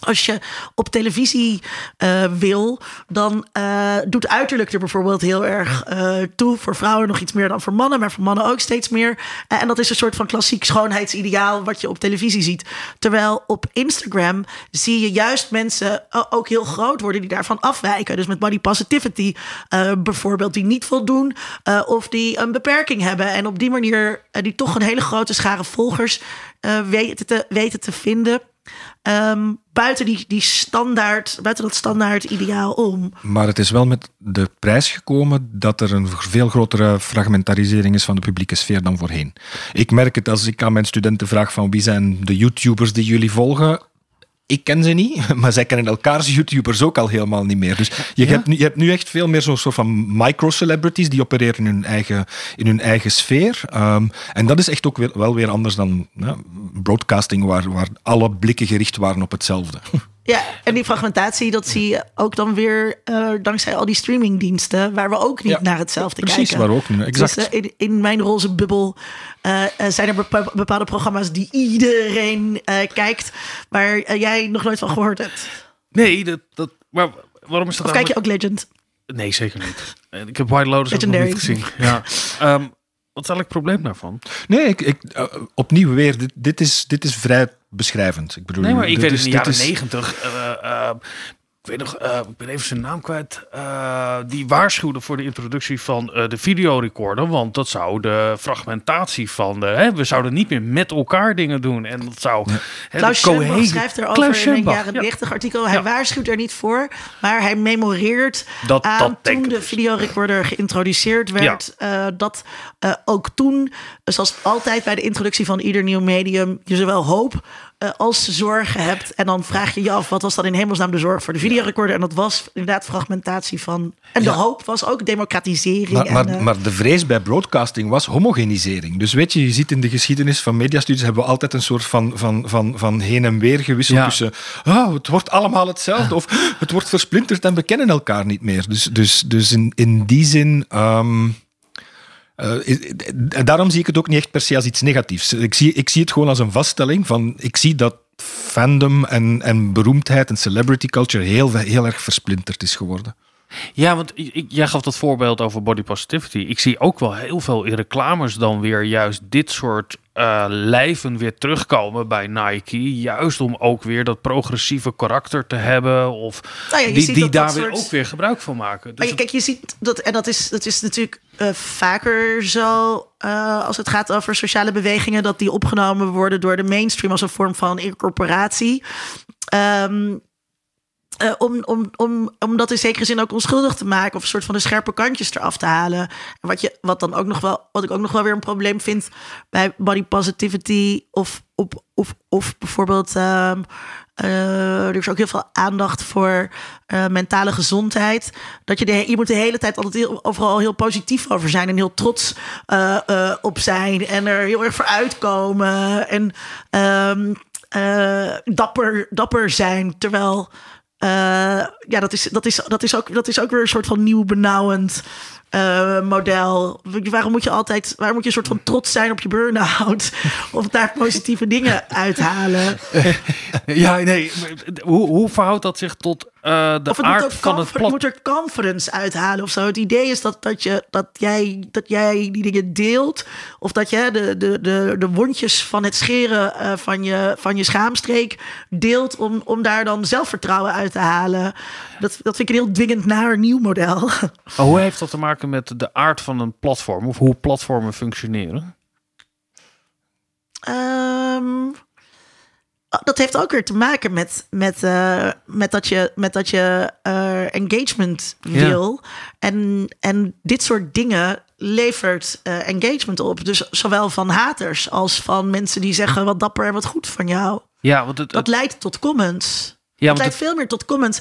Als je op televisie eh, wil, dan eh, doet uiterlijk er bijvoorbeeld heel erg eh, toe. Voor vrouwen nog iets meer dan voor mannen, maar voor mannen ook steeds meer. En dat is een soort van klassiek schoonheidsideaal wat je op televisie ziet. Terwijl op Instagram zie je juist mensen ook heel groot worden die daarvan afwijken. Dus met body positivity bijvoorbeeld, die niet voldoen of die een beperking hebben. En op die manier die toch een hele grote schare volgers weten, te, weten te vinden. Ehm, buiten die, die standaard, buiten dat standaard ideaal om. Maar het is wel met de prijs gekomen dat er een veel grotere fragmentarisering is van de publieke sfeer dan voorheen. Ik merk het als ik aan mijn studenten vraag van wie zijn de YouTubers die jullie volgen. Ik ken ze niet, *laughs* maar zij kennen elkaars YouTubers ook al helemaal niet meer. Dus je, hebt, nu, je hebt nu echt veel meer zo'n soort van micro-celebrities die opereren in hun eigen, in hun eigen sfeer. Ehm, en dat is echt ook wel, wel weer anders dan ja, broadcasting, waar, waar alle blikken gericht waren op hetzelfde. *laughs* Ja, en die fragmentatie, dat zie je ook dan weer eh, dankzij al die streamingdiensten, waar we ook niet Ja, naar hetzelfde precies, kijken. waar we ook niet- exact. Dus, in, in mijn roze bubbel eh, zijn er bepa- bepaalde programma's die iedereen eh, kijkt, waar jij nog nooit van gehoord hebt. Nee, dat, dat, maar waarom is dat Of kijk je eigenlijk- ook Legend? Nee, zeker niet. Ik heb White Lotus ook nog niet gezien. Ja. Ehm, wat is eigenlijk het probleem daarvan? Nee, ik, ik, opnieuw weer, dit, dit, is, dit is vrij beschrijvend. Ik bedoel, Nee, maar ik weet in de jaren is- negentig. eh, eh, ik weet nog, eh, ik ben even zijn naam kwijt. eh, die waarschuwde voor de introductie van eh, de videorecorder. Want dat zou de fragmentatie van de. Hè, we zouden niet meer met elkaar dingen doen. En dat zou. hè, Klaus schrijft erover in een jaren ja. 90 artikel. Hij Ja. waarschuwt er niet voor, maar hij memoreert Dat- aan dat toen de dus. videorecorder geïntroduceerd werd. dat ook toen, zoals altijd bij de introductie van ieder nieuw medium, je zowel hoop eh, als je zorgen hebt. En dan vraag je je af, wat was dan in hemelsnaam de zorg voor de videorecorder? En dat was inderdaad fragmentatie van... En de Ja. hoop was ook democratisering. Maar, en, maar, eh, maar de vrees bij broadcasting was homogenisering. Dus weet je, je ziet in de geschiedenis van mediastudies hebben we altijd een soort van, van, van, van heen en weer gewisseld Ja. tussen ah, het wordt allemaal hetzelfde of het wordt versplinterd en we kennen elkaar niet meer. Dus, dus, dus in, in die zin... ehm, eh, en daarom zie ik het ook niet echt per se als iets negatiefs. Ik zie, ik zie het gewoon als een vaststelling van... Ik zie dat fandom en, en beroemdheid en celebrity culture heel, heel erg versplinterd is geworden. Ja, want ik, jij gaf dat voorbeeld over body positivity. Ik zie ook wel heel veel in reclames dan weer juist dit soort eh, lijven weer terugkomen bij Nike. Juist om ook weer dat progressieve karakter te hebben. Of Nou ja, die, die dat daar dat weer soort- ook weer gebruik van maken. Dus Maar je- kijk, je ziet dat, en dat is, dat is natuurlijk eh, vaker zo eh, als het gaat over sociale bewegingen, dat die opgenomen worden door de mainstream als een vorm van incorporatie. Ehm, eh, om, om, om, om dat in zekere zin ook onschuldig te maken of een soort van de scherpe kantjes eraf te halen. En wat, je, wat, dan ook nog wel, wat ik ook nog wel weer een probleem vind bij body positivity of, op, of, of bijvoorbeeld. ehm, eh, er is ook heel veel aandacht voor eh, mentale gezondheid. Dat je, de, je moet de hele tijd altijd heel, overal heel positief over zijn en heel trots op zijn en er heel erg voor uitkomen en ehm, eh, dapper, dapper zijn. Terwijl ja, dat is, dat, is, dat, is ook, dat is ook weer een soort van nieuw benauwend eh, model. Waarom moet je altijd, waarom moet je een soort van trots zijn op je burn-out? *laughs* Of daar positieve dingen uithalen? *laughs* ja, nee. Hoe, hoe verhoudt dat zich tot eh, de Of het moet, aard ook van het plat? moet er conference uithalen of zo. Het idee is dat, dat, je, dat, jij, dat jij die dingen deelt. Of dat je de, de, de, de wondjes van het scheren eh, van, je, van je schaamstreek deelt. Om, om daar dan zelfvertrouwen uit te halen. Dat, dat vind ik een heel dwingend naar nieuw model. Maar *laughs* hoe heeft dat te maken met de aard van een platform? Of hoe platformen functioneren? Ehm, dat heeft ook weer te maken met, met, eh, met dat je, met dat je eh, engagement Ja. wil. En, en dit soort dingen levert eh, engagement op. Dus zowel van haters als van mensen die zeggen wat dapper en wat goed van jou. Ja, want het, Dat leidt tot comments. Ja, het leidt veel meer tot comments.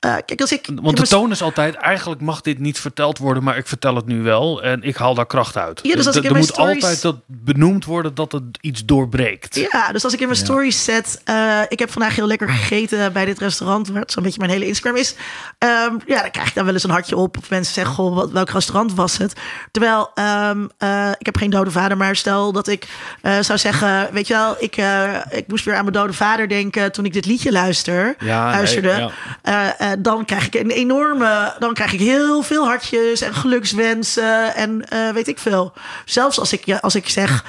Eh, kijk, als ik. Want de toon is altijd, eigenlijk mag dit niet verteld worden, maar ik vertel het nu wel en ik haal daar kracht uit. Ja, dus als Er- ik in er mijn moet stories- altijd dat benoemd worden dat het iets doorbreekt. Ja, dus als ik in mijn stories zet... eh, ik heb vandaag heel lekker gegeten bij dit restaurant... waar het zo'n beetje mijn hele Instagram is. Ehm, ja, dan krijg ik dan wel eens een hartje op. Of mensen zeggen, goh, wat, welk restaurant was het? Terwijl, ehm, eh, ik heb geen dode vader... maar stel dat ik eh, zou zeggen... weet je wel, ik, eh, ik moest weer aan mijn dode vader denken... toen ik dit liedje luister, Ja, nee, ja. Eh, eh, dan krijg ik een enorme... dan krijg ik heel veel hartjes en gelukswensen... en eh, weet ik veel. Zelfs als ik, ja, als ik zeg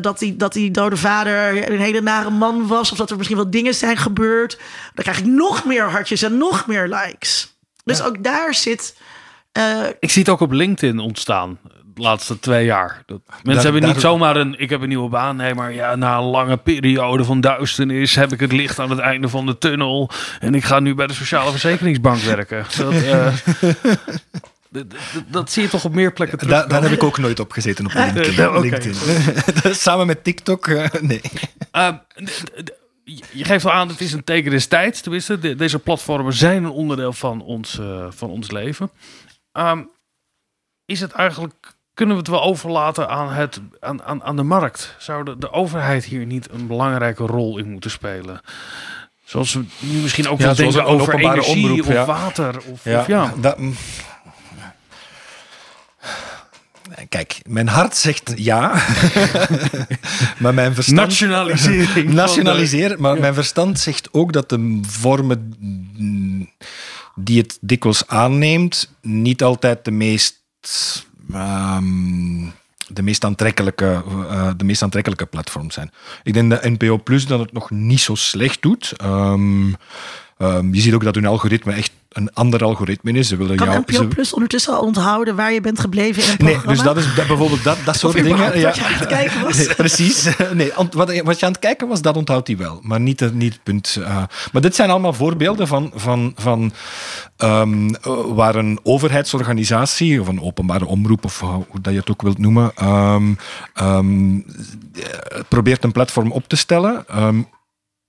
dat, die, dat die dode vader een hele nare man was... of dat er misschien wel dingen zijn gebeurd... dan krijg ik nog meer hartjes en nog meer likes. Dus ook daar zit... Ik zie het ook op LinkedIn ontstaan laatste twee jaar. Dat mensen hebben niet zomaar een, ik heb een nieuwe baan. Nee, maar ja, na een lange periode van duisternis heb ik het licht aan het einde van de tunnel. En ik ga nu bij de Sociale Verzekeringsbank werken. Dat, eh, *laughs* dat, zie je toch op meer plekken terug. Daar, daar heb ik ook nooit op gezeten op *laughs* LinkedIn. LinkedIn. *laughs* Samen met TikTok, eh, nee. Ehm, je geeft al aan, het is een teken des tijds. Tenminste, de- deze platformen zijn een onderdeel van ons, eh, van ons leven. Ehm, is het eigenlijk, kunnen we het wel overlaten aan, het, aan, aan, aan de markt? Zou de, de overheid hier niet een belangrijke rol in moeten spelen? Zoals we nu misschien ook Ja, wel denken over energie omroep, of ja. water. Of, of ja. Dat. Kijk, mijn hart zegt ja, *laughs* maar mijn verstand... Nationalisering. *laughs* Nationaliseren, maar mijn verstand zegt ook dat de vormen die het dikwijls aanneemt, niet altijd de meest, ehm, de meest, aantrekkelijke, eh, de meest aantrekkelijke platforms zijn. Ik denk dat NPO Plus dat het nog niet zo slecht doet. Ehm, ehm, je ziet ook dat hun algoritme echt een ander algoritme is. Ze willen Kan jou, NPO Plus ondertussen al onthouden waar je bent gebleven in een Nee, programma? dus dat is dat, bijvoorbeeld dat, dat soort dingen. überhaupt wat je aan het kijken was. *laughs* Nee, precies. Nee, wat, wat je aan het kijken was, dat onthoudt hij wel. Maar niet, het- niet het punt. eh. maar dit zijn allemaal voorbeelden van, van, van ehm, eh, waar een overheidsorganisatie of een openbare omroep, of hoe hoe dat je het ook wilt noemen, ehm, eh, probeert een platform op te stellen.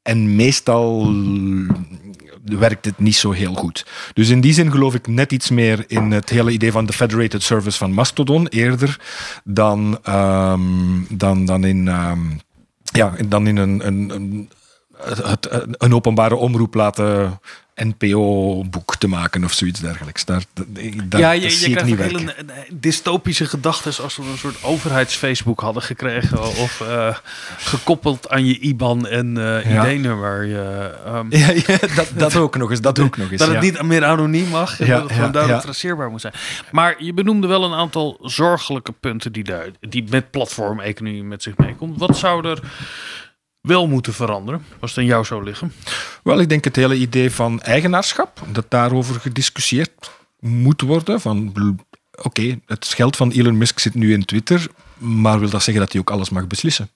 en meestal werkt het niet zo heel goed. Dus in die zin geloof ik net iets meer in het hele idee van de federated service van Mastodon eerder dan, ehm, dan, dan in, ehm, ja, dan in een, een, een, een openbare omroep laten NPO-boek te maken of zoiets dergelijks. Daar, ja, dat je, je zie ik krijgt niet werken. hele dystopische gedachten als we een soort overheids-Facebook hadden gekregen. Of eh, gekoppeld aan je IBAN en eh Ja. ID-nummer. Je, ehm, *laughs* Ja, ja, dat, dat ook nog eens. Dat ook nog eens dat het niet meer anoniem mag. En dat het gewoon duidelijk traceerbaar moet zijn. Maar je benoemde wel een aantal zorgelijke punten die, daar, die met platformeconomie met zich meekomt. Wat zou er wel moeten veranderen, als het aan jou zou liggen? Wel, ik denk het hele idee van eigenaarschap, dat daarover gediscussieerd moet worden. Van, oké, het geld van Elon Musk zit nu in Twitter, maar wil dat zeggen dat hij ook alles mag beslissen?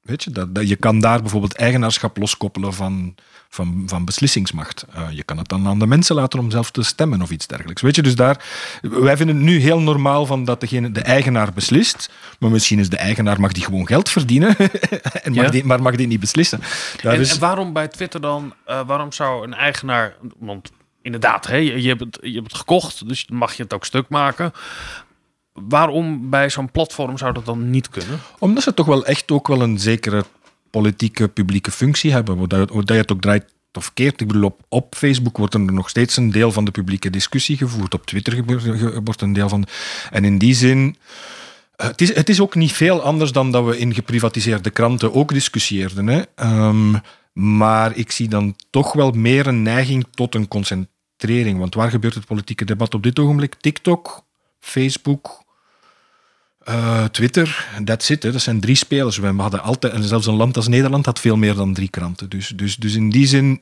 Weet je, dat, dat, je kan daar bijvoorbeeld eigenaarschap loskoppelen van, van, van beslissingsmacht. Eh, je kan het dan aan de mensen laten om zelf te stemmen of iets dergelijks. Weet je, dus daar, wij vinden het nu heel normaal van dat degene, de eigenaar beslist, maar misschien is de eigenaar, mag die gewoon geld verdienen, *laughs* en mag Ja. die, maar mag die niet beslissen. En, is- en waarom bij Twitter dan? eh, waarom zou een eigenaar. Want inderdaad, hè, je, je, hebt het, je hebt het gekocht, dus mag je het ook stuk maken. Waarom bij zo'n platform zou dat dan niet kunnen? Omdat ze toch wel echt ook wel een zekere politieke, publieke functie hebben. Hoe dat, je het ook draait of keert. Ik bedoel, op, Facebook wordt er nog steeds een deel van de publieke discussie gevoerd. Op Twitter wordt een deel van... En in die zin... eh, Het is, het is ook niet veel anders dan dat we in geprivatiseerde kranten ook discussieerden. Hè. Ehm, maar ik zie dan toch wel meer een neiging tot een concentrering. Want waar gebeurt het politieke debat op dit ogenblik? TikTok, Facebook, eh, Twitter, that's it. Hè. Dat zijn drie spelers. We hadden altijd, en zelfs een land als Nederland had veel meer dan drie kranten. Dus, dus, dus in die zin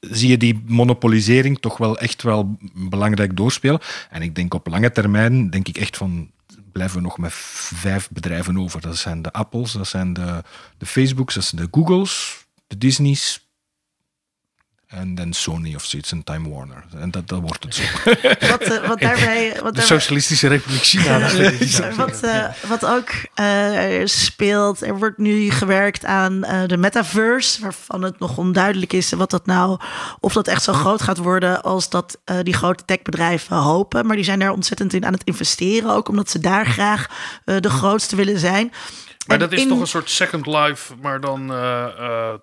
zie je die monopolisering toch wel echt wel belangrijk doorspelen. En ik denk op lange termijn, denk ik echt van, blijven we nog met vijf bedrijven over. Dat zijn de Apples, dat zijn de, de Facebooks, dat zijn de Googles, de Disney's. En dan Sony of zoiets en Time Warner. En dat, dat wordt het zo. *laughs* Wat, eh, wat daarbij... *laughs* Wat De daarbij Socialistische Republiek China. *laughs* wat, eh, wat ook eh, speelt, er wordt nu gewerkt aan de metaverse, waarvan het nog onduidelijk is wat dat nou, of dat echt zo groot gaat worden als dat die grote techbedrijven hopen. Maar die zijn daar ontzettend in aan het investeren, ook omdat ze daar graag de grootste willen zijn. Maar dat is in- toch een soort Second Life, maar dan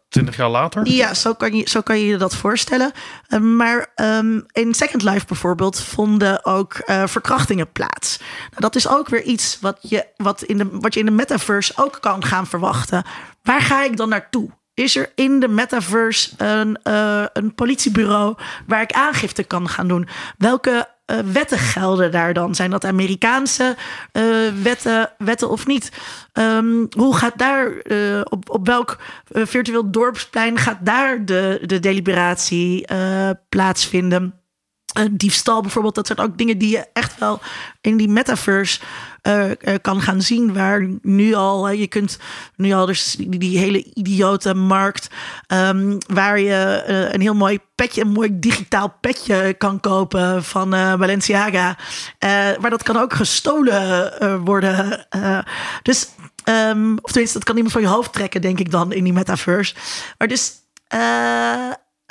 twintig jaar later? Ja, zo kan je, zo kan je je dat voorstellen. Eh, maar ehm, in Second Life bijvoorbeeld vonden ook eh, verkrachtingen plaats. Nou, dat is ook weer iets wat je, wat, in de, wat je in de metaverse ook kan gaan verwachten. Waar ga ik dan naartoe? Is er in de metaverse een, eh, een politiebureau waar ik aangifte kan gaan doen? Welke eh, wetten gelden daar dan? Zijn dat Amerikaanse eh, wetten, wetten of niet? Ehm, hoe gaat daar, eh, op, op welk virtueel dorpsplein gaat daar de, de deliberatie plaatsvinden? Eh, diefstal bijvoorbeeld, dat zijn ook dingen die je echt wel in die metaverse eh, eh, kan gaan zien. Waar nu al, je kunt nu al dus die, hele idiote markt, ehm, waar je een heel mooi petje, een mooi digitaal petje kan kopen van Balenciaga. Maar dat kan ook gestolen worden. Dus, ehm, of tenminste, dat kan iemand van je hoofd trekken, denk ik dan, in die metaverse. Maar dus.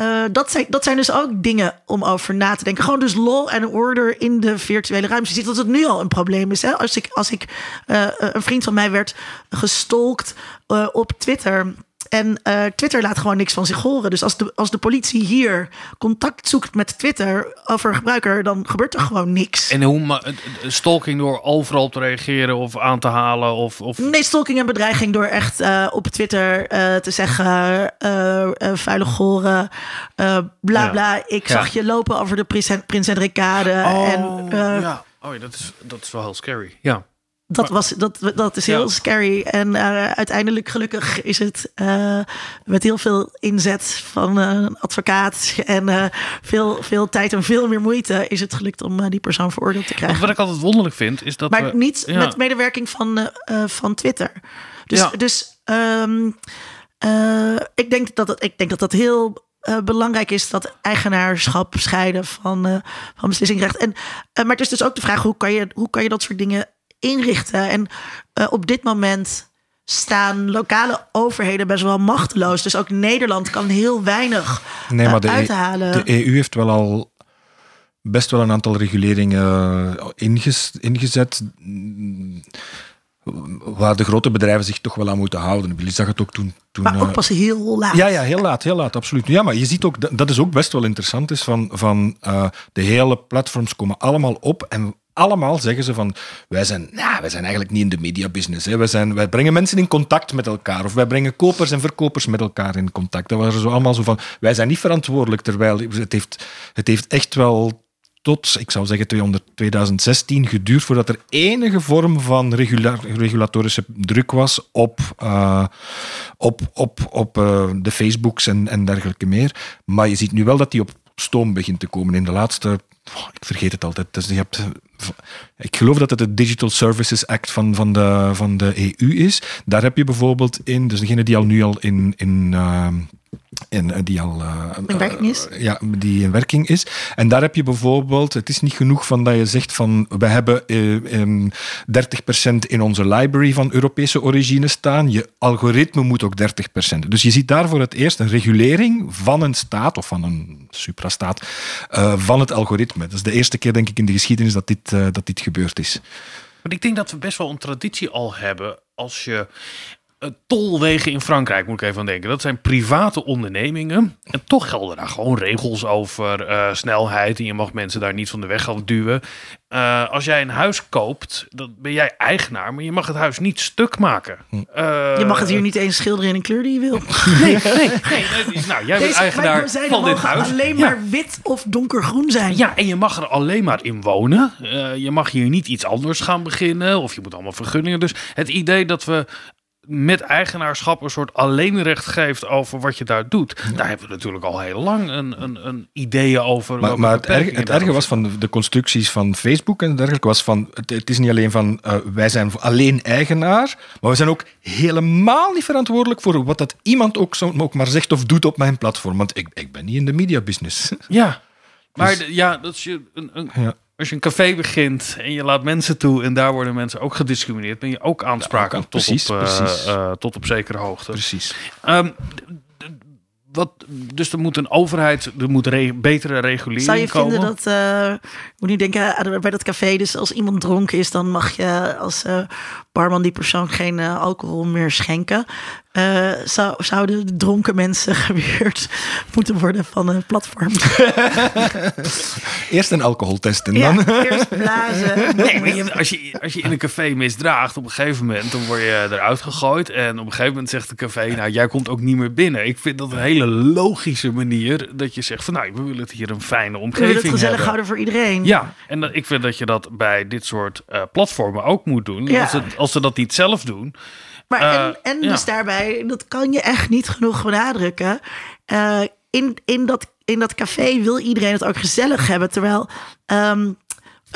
Eh, dat, zijn, dat zijn dus ook dingen om over na te denken. Gewoon dus law en order in de virtuele ruimte. Je ziet dat het nu al een probleem is. Hè? Als ik, als ik eh, een vriend van mij werd gestolkt eh, op Twitter. En eh, Twitter laat gewoon niks van zich horen. Dus als de, als de politie hier contact zoekt met Twitter over een gebruiker, dan gebeurt er gewoon niks. En hoe ma- eh, eh, stalking door overal op te reageren of aan te halen of, of Nee, stalking en bedreiging door echt eh, op Twitter eh, te zeggen: vuile goren, eh, bla Ja. bla. Ik Ja. zag je lopen over de Prins, Prins Hendrikade. en, eh, ja. Oh ja, dat is, dat is wel heel scary. Ja. Dat, was, dat, dat is heel Ja. scary. En eh, uiteindelijk, gelukkig, is het eh, met heel veel inzet van eh, een advocaat en veel, veel tijd en veel meer moeite, is het gelukt om die persoon veroordeeld te krijgen. Wat ik altijd wonderlijk vind, is dat Maar we... niet ja. met medewerking van, van Twitter. Dus, Ja. dus ehm, eh, ik, denk dat het, ik denk dat dat heel belangrijk is dat eigenaarschap scheiden van, eh, van beslissingrecht. En, maar het is dus ook de vraag: hoe kan je, hoe kan je dat soort dingen inrichten? En eh, op dit moment staan lokale overheden best wel machteloos. Dus ook Nederland kan heel weinig Nee, eh, maar de, E- uithalen. de EU heeft wel al best wel een aantal reguleringen eh, inges- ingezet. mm, Waar de grote bedrijven zich toch wel aan moeten houden. Jullie zag het ook toen. toen maar ook pas heel laat. Ja, ja, heel laat, heel laat, absoluut. Ja, maar je ziet ook, dat- dat is ook best wel interessant, is van, van de hele platforms komen allemaal op en allemaal zeggen ze van, wij zijn, nou, wij zijn eigenlijk niet in de mediabusiness. Hè. Wij, zijn, wij brengen mensen in contact met elkaar, of wij brengen kopers en verkopers met elkaar in contact. Dat waren zo allemaal zo van, wij zijn niet verantwoordelijk, terwijl het heeft, het heeft echt wel tot, ik zou zeggen, 200 2016 geduurd voordat er enige vorm van regula- regulatorische druk was op, eh, op, op, op eh, de Facebooks en, en dergelijke meer. Maar je ziet nu wel dat die op stoom begint te komen. In de laatste, ik vergeet het altijd, dus je hebt, ik geloof dat het de Digital Services Act van, van, de, van de EU is. Daar heb je bijvoorbeeld in, dus degene die al nu al in... in ehm, in, eh, die al eh, In werking is? eh, ja, die in werking is. En daar heb je bijvoorbeeld, het is niet genoeg van dat je zegt van we hebben eh, ehm, 30% in onze library van Europese origine staan. Je algoritme moet ook 30%. Dus je ziet daar voor het eerst een regulering van een staat of van een suprastaat eh, van het algoritme. Dat is de eerste keer denk ik in de geschiedenis dat dit, dat dit gebeurd is. Maar ik denk dat we best wel een traditie al hebben als je tolwegen in Frankrijk moet ik even aan denken. Dat zijn private ondernemingen en toch gelden daar gewoon regels over eh, snelheid en je mag mensen daar niet van de weg gaan duwen. Eh, als jij een huis koopt, dan ben jij eigenaar, maar je mag het huis niet stuk maken. Eh, Je mag het hier niet eens schilderen in een kleur die je wil. *laughs* *laughs* Nee, nee, nee. nee. Nou, jij bent Deze eigenaar zijn van dit mogen huis. alleen Ja. maar wit of donkergroen zijn. Ja, en je mag er alleen maar in wonen. Eh, je mag hier niet iets anders gaan beginnen. Of je moet allemaal vergunningen. Dus het idee dat we met eigenaarschap een soort alleenrecht geeft over wat je daar doet. Daar hebben we natuurlijk al heel lang een, een, een ideeën over. Maar, maar het, erg, het erge was van de, constructies van Facebook en dergelijke, was van, het, het is niet alleen van, eh, wij zijn alleen eigenaar, maar we zijn ook helemaal niet verantwoordelijk voor wat dat iemand ook, zo, ook maar zegt of doet op mijn platform. Want ik, ik ben niet in de mediabusiness. Ja, maar Dus- ja, dat is je een, een, Ja. Als je een café begint en je laat mensen toe en daar worden mensen ook gediscrimineerd, ben je ook aansprakelijk Ja, tot, precies, op, eh, precies. eh, tot op zekere hoogte. Precies. Ehm, wat, dus er moet een overheid, er moet re- betere regulering Zou je komen. vinden dat, eh, ik moet nu denken bij dat café, dus als iemand dronken is, dan mag je als eh, barman die persoon geen eh, alcohol meer schenken. Eh, zou, zouden de dronken mensen *laughs* geweerd moeten worden van een platform? *laughs* Eerst een alcoholtest en Ja, dan... eerst blazen. *laughs* Nee, als, je, als je in een café misdraagt, op een gegeven moment dan word je eruit gegooid. En op een gegeven moment zegt de café, nou jij komt ook niet meer binnen. Ik vind dat een hele logische manier dat je zegt van nou, we willen het hier een fijne We omgeving willen het gezellig hebben. houden voor iedereen. Ja, en dat, ik vind dat je dat bij dit soort eh, platformen ook moet doen. Ja. Als, het, als ze dat niet zelf doen. Maar Eh, en, en ja. dus daarbij, dat kan je echt niet genoeg benadrukken. eh, in, in, dat, in dat café wil iedereen het ook gezellig hebben. Terwijl, ehm,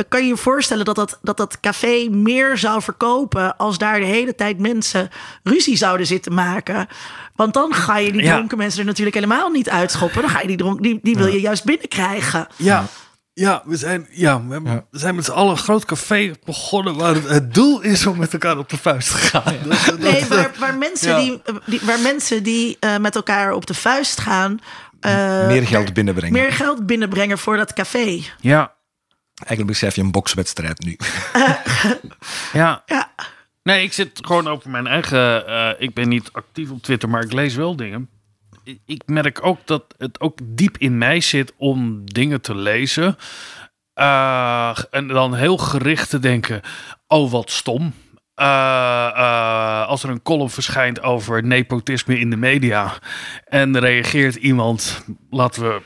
kan je je voorstellen dat dat, dat dat café meer zou verkopen... als daar de hele tijd mensen ruzie zouden zitten maken? Want dan ga je die Ja. dronken mensen er natuurlijk helemaal niet uitschoppen. Dan ga je die, dronk, die, die wil je juist binnenkrijgen. Ja, ja, we zijn, ja, we, hebben- Ja. we zijn met z'n allen een groot café begonnen waar het, het doel is om met elkaar op de vuist te gaan. Dat- dat- Nee, waar, waar mensen, Ja. die, die, waar mensen die eh, met elkaar op de vuist gaan... eh, Meer geld binnenbrengen. meer geld binnenbrengen voor dat café. Ja, Eigenlijk beschrijf je een bokswedstrijd nu. *laughs* ja. Ja, Nee, ik zit gewoon over mijn eigen. eh, ik ben niet actief op Twitter, maar ik lees wel dingen. Ik- merk ook dat het ook diep in mij zit om dingen te lezen. Eh, en dan heel gericht te denken: oh, wat stom. Eh, eh, als er een column verschijnt over nepotisme in de media. en er reageert iemand, laten we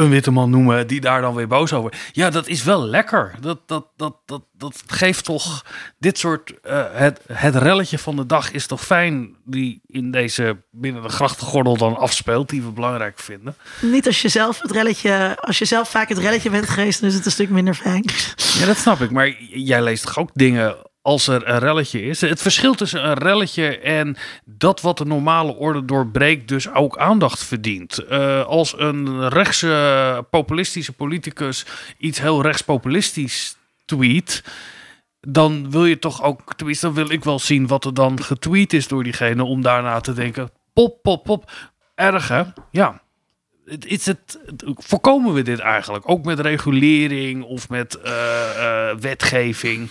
een witte man noemen die daar dan weer boos over. Ja, dat is wel lekker. Dat, dat, dat, dat, dat geeft toch dit soort. eh, het, het relletje van de dag is toch fijn. Die in deze binnen de grachtengordel dan afspeelt. Die we belangrijk vinden. Niet als je zelf het relletje, als je zelf vaak het relletje bent geweest, dan is het een stuk minder fijn. Ja, dat snap ik. Maar jij leest toch ook dingen als er een relletje is. Het verschil tussen een relletje en dat wat de normale orde doorbreekt, dus ook aandacht verdient. Eh, als een rechtse populistische politicus iets heel rechtspopulistisch tweet. Dan wil je toch ook, tenminste, dan wil ik wel zien wat er dan getweet is door diegene. Om daarna te denken: pop, pop, pop. Erg hè? Ja. Is het, voorkomen we dit eigenlijk? Ook met regulering of met eh, eh, wetgeving?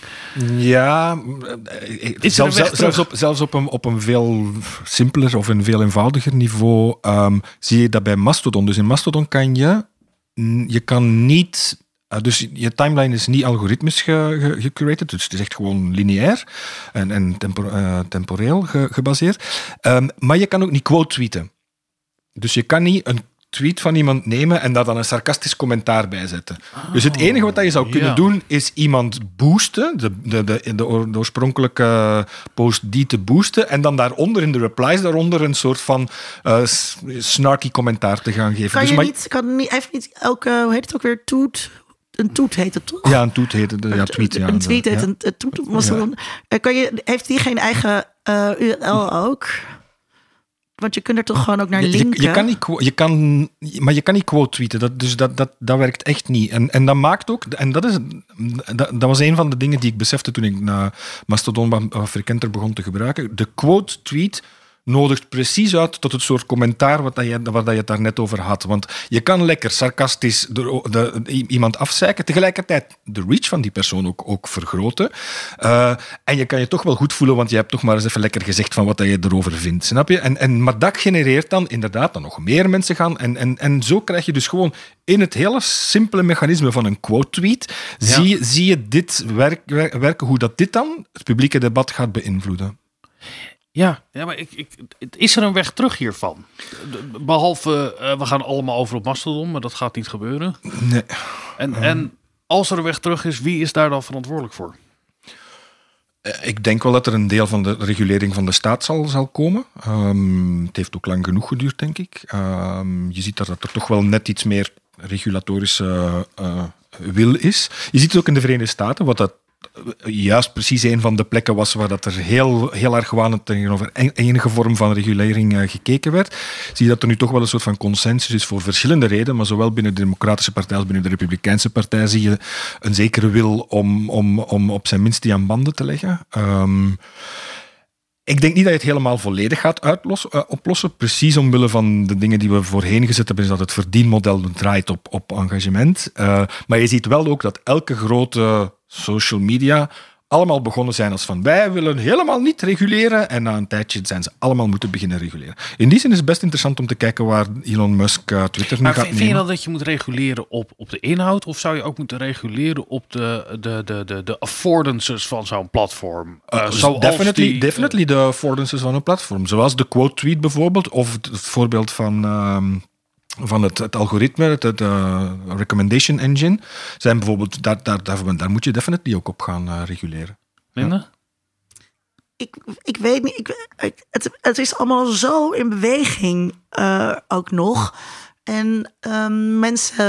Ja, een zelfs, zelfs, op, zelfs op, een, op een veel simpeler of een veel eenvoudiger niveau ehm, zie je dat bij Mastodon. Dus in Mastodon kan je, je kan niet, eh, dus je timeline is niet algoritmisch ge, ge- gecurated, dus het is echt gewoon lineair en, en tempo- temporeel ge- gebaseerd. Ehm, maar je kan ook niet quote tweeten. Dus je kan niet een tweet van iemand nemen en daar dan een sarcastisch commentaar bij zetten. dus het enige wat dat je zou kunnen ja. doen, is iemand boosten, de, de, de, de, oor- de oorspronkelijke post die te boosten, en dan daaronder, in de replies daaronder, een soort van eh, snarky commentaar te gaan geven. Kan dus je maar- niet, kan niet, heeft niet elke, hoe heet het ook weer, toet? Een toet heet het toch? Ja, een tweet heet het. Ja, tweet, ja. een tweet heet ja. een, een toet. Was er dan- Eh, kan je, heeft die geen eigen eh, URL ook? Want je kunt er toch gewoon ook naar je, linken? je kan niet, je kan, maar je kan niet quote tweeten. Dat, dus dat, dat, dat werkt echt niet. En, en dat maakt ook, en dat, is, dat, dat was een van de dingen die ik besefte toen ik Mastodon wat frequenter begon te gebruiken. De quote tweet nodigt precies uit tot het soort commentaar wat dat je, waar dat je het daar net over had. Want je kan lekker sarcastisch de, iemand afzeiken, tegelijkertijd de reach van die persoon ook, ook vergroten. Eh, en je kan je toch wel goed voelen, want je hebt toch maar eens even lekker gezegd van wat dat je erover vindt. Snap je? En, en, maar dat genereert dan inderdaad dat nog meer mensen gaan. En, en, en zo krijg je dus gewoon in het hele simpele mechanisme van een quote-tweet, zie, je- zie je dit werk, wer- werken, hoe dat dit dan het publieke debat gaat beïnvloeden. Ja, ja maar ik, ik, is er een weg terug hiervan? Behalve, eh, we gaan allemaal over op Mastodon, maar dat gaat niet gebeuren. Nee. En, en als er een weg terug is, wie is daar dan verantwoordelijk voor? Eh, Ik denk wel dat er een deel van de regulering van de staat zal, zal komen. Ehm, het heeft ook lang genoeg geduurd, denk ik. Ehm, je ziet dat er toch wel net iets meer regulatorische eh, wil is. Je ziet het ook in de Verenigde Staten, wat dat juist precies een van de plekken was waar dat er heel, heel erg wanend tegenover en- enige vorm van regulering eh, gekeken werd. Zie je dat er nu toch wel een soort van consensus is voor verschillende redenen, maar zowel binnen de Democratische Partij als binnen de Republikeinse Partij zie je een zekere wil om, om, om op zijn minst die aan banden te leggen. Ehm, ik denk niet dat je het helemaal volledig gaat uitlossen, eh, oplossen. Precies omwille van de dingen die we voorheen gezet hebben, is dat het verdienmodel draait op, op engagement. Eh, maar je ziet wel ook dat elke grote social media allemaal begonnen zijn als van wij willen helemaal niet reguleren. En na een tijdje zijn ze allemaal moeten beginnen reguleren. In die zin is het best interessant om te kijken waar Elon Musk eh, Twitter nu Maar gaat vind, vind je nemen. dan dat je moet reguleren op, op de inhoud? Of zou je ook moeten reguleren op de, de, de, de, de affordances van zo'n platform? Eh, zoals definitely, die, definitely de affordances van een platform. Zoals de quote tweet bijvoorbeeld, of het, het voorbeeld van, ehm, van het, het algoritme, het, het, eh, recommendation engine, zijn bijvoorbeeld, daar, daar, daar, daar moet je definitely ook op gaan eh, reguleren. Linda? ik, ik weet niet. Ik, het, het is allemaal zo in beweging eh, ook nog. En ehm, mensen,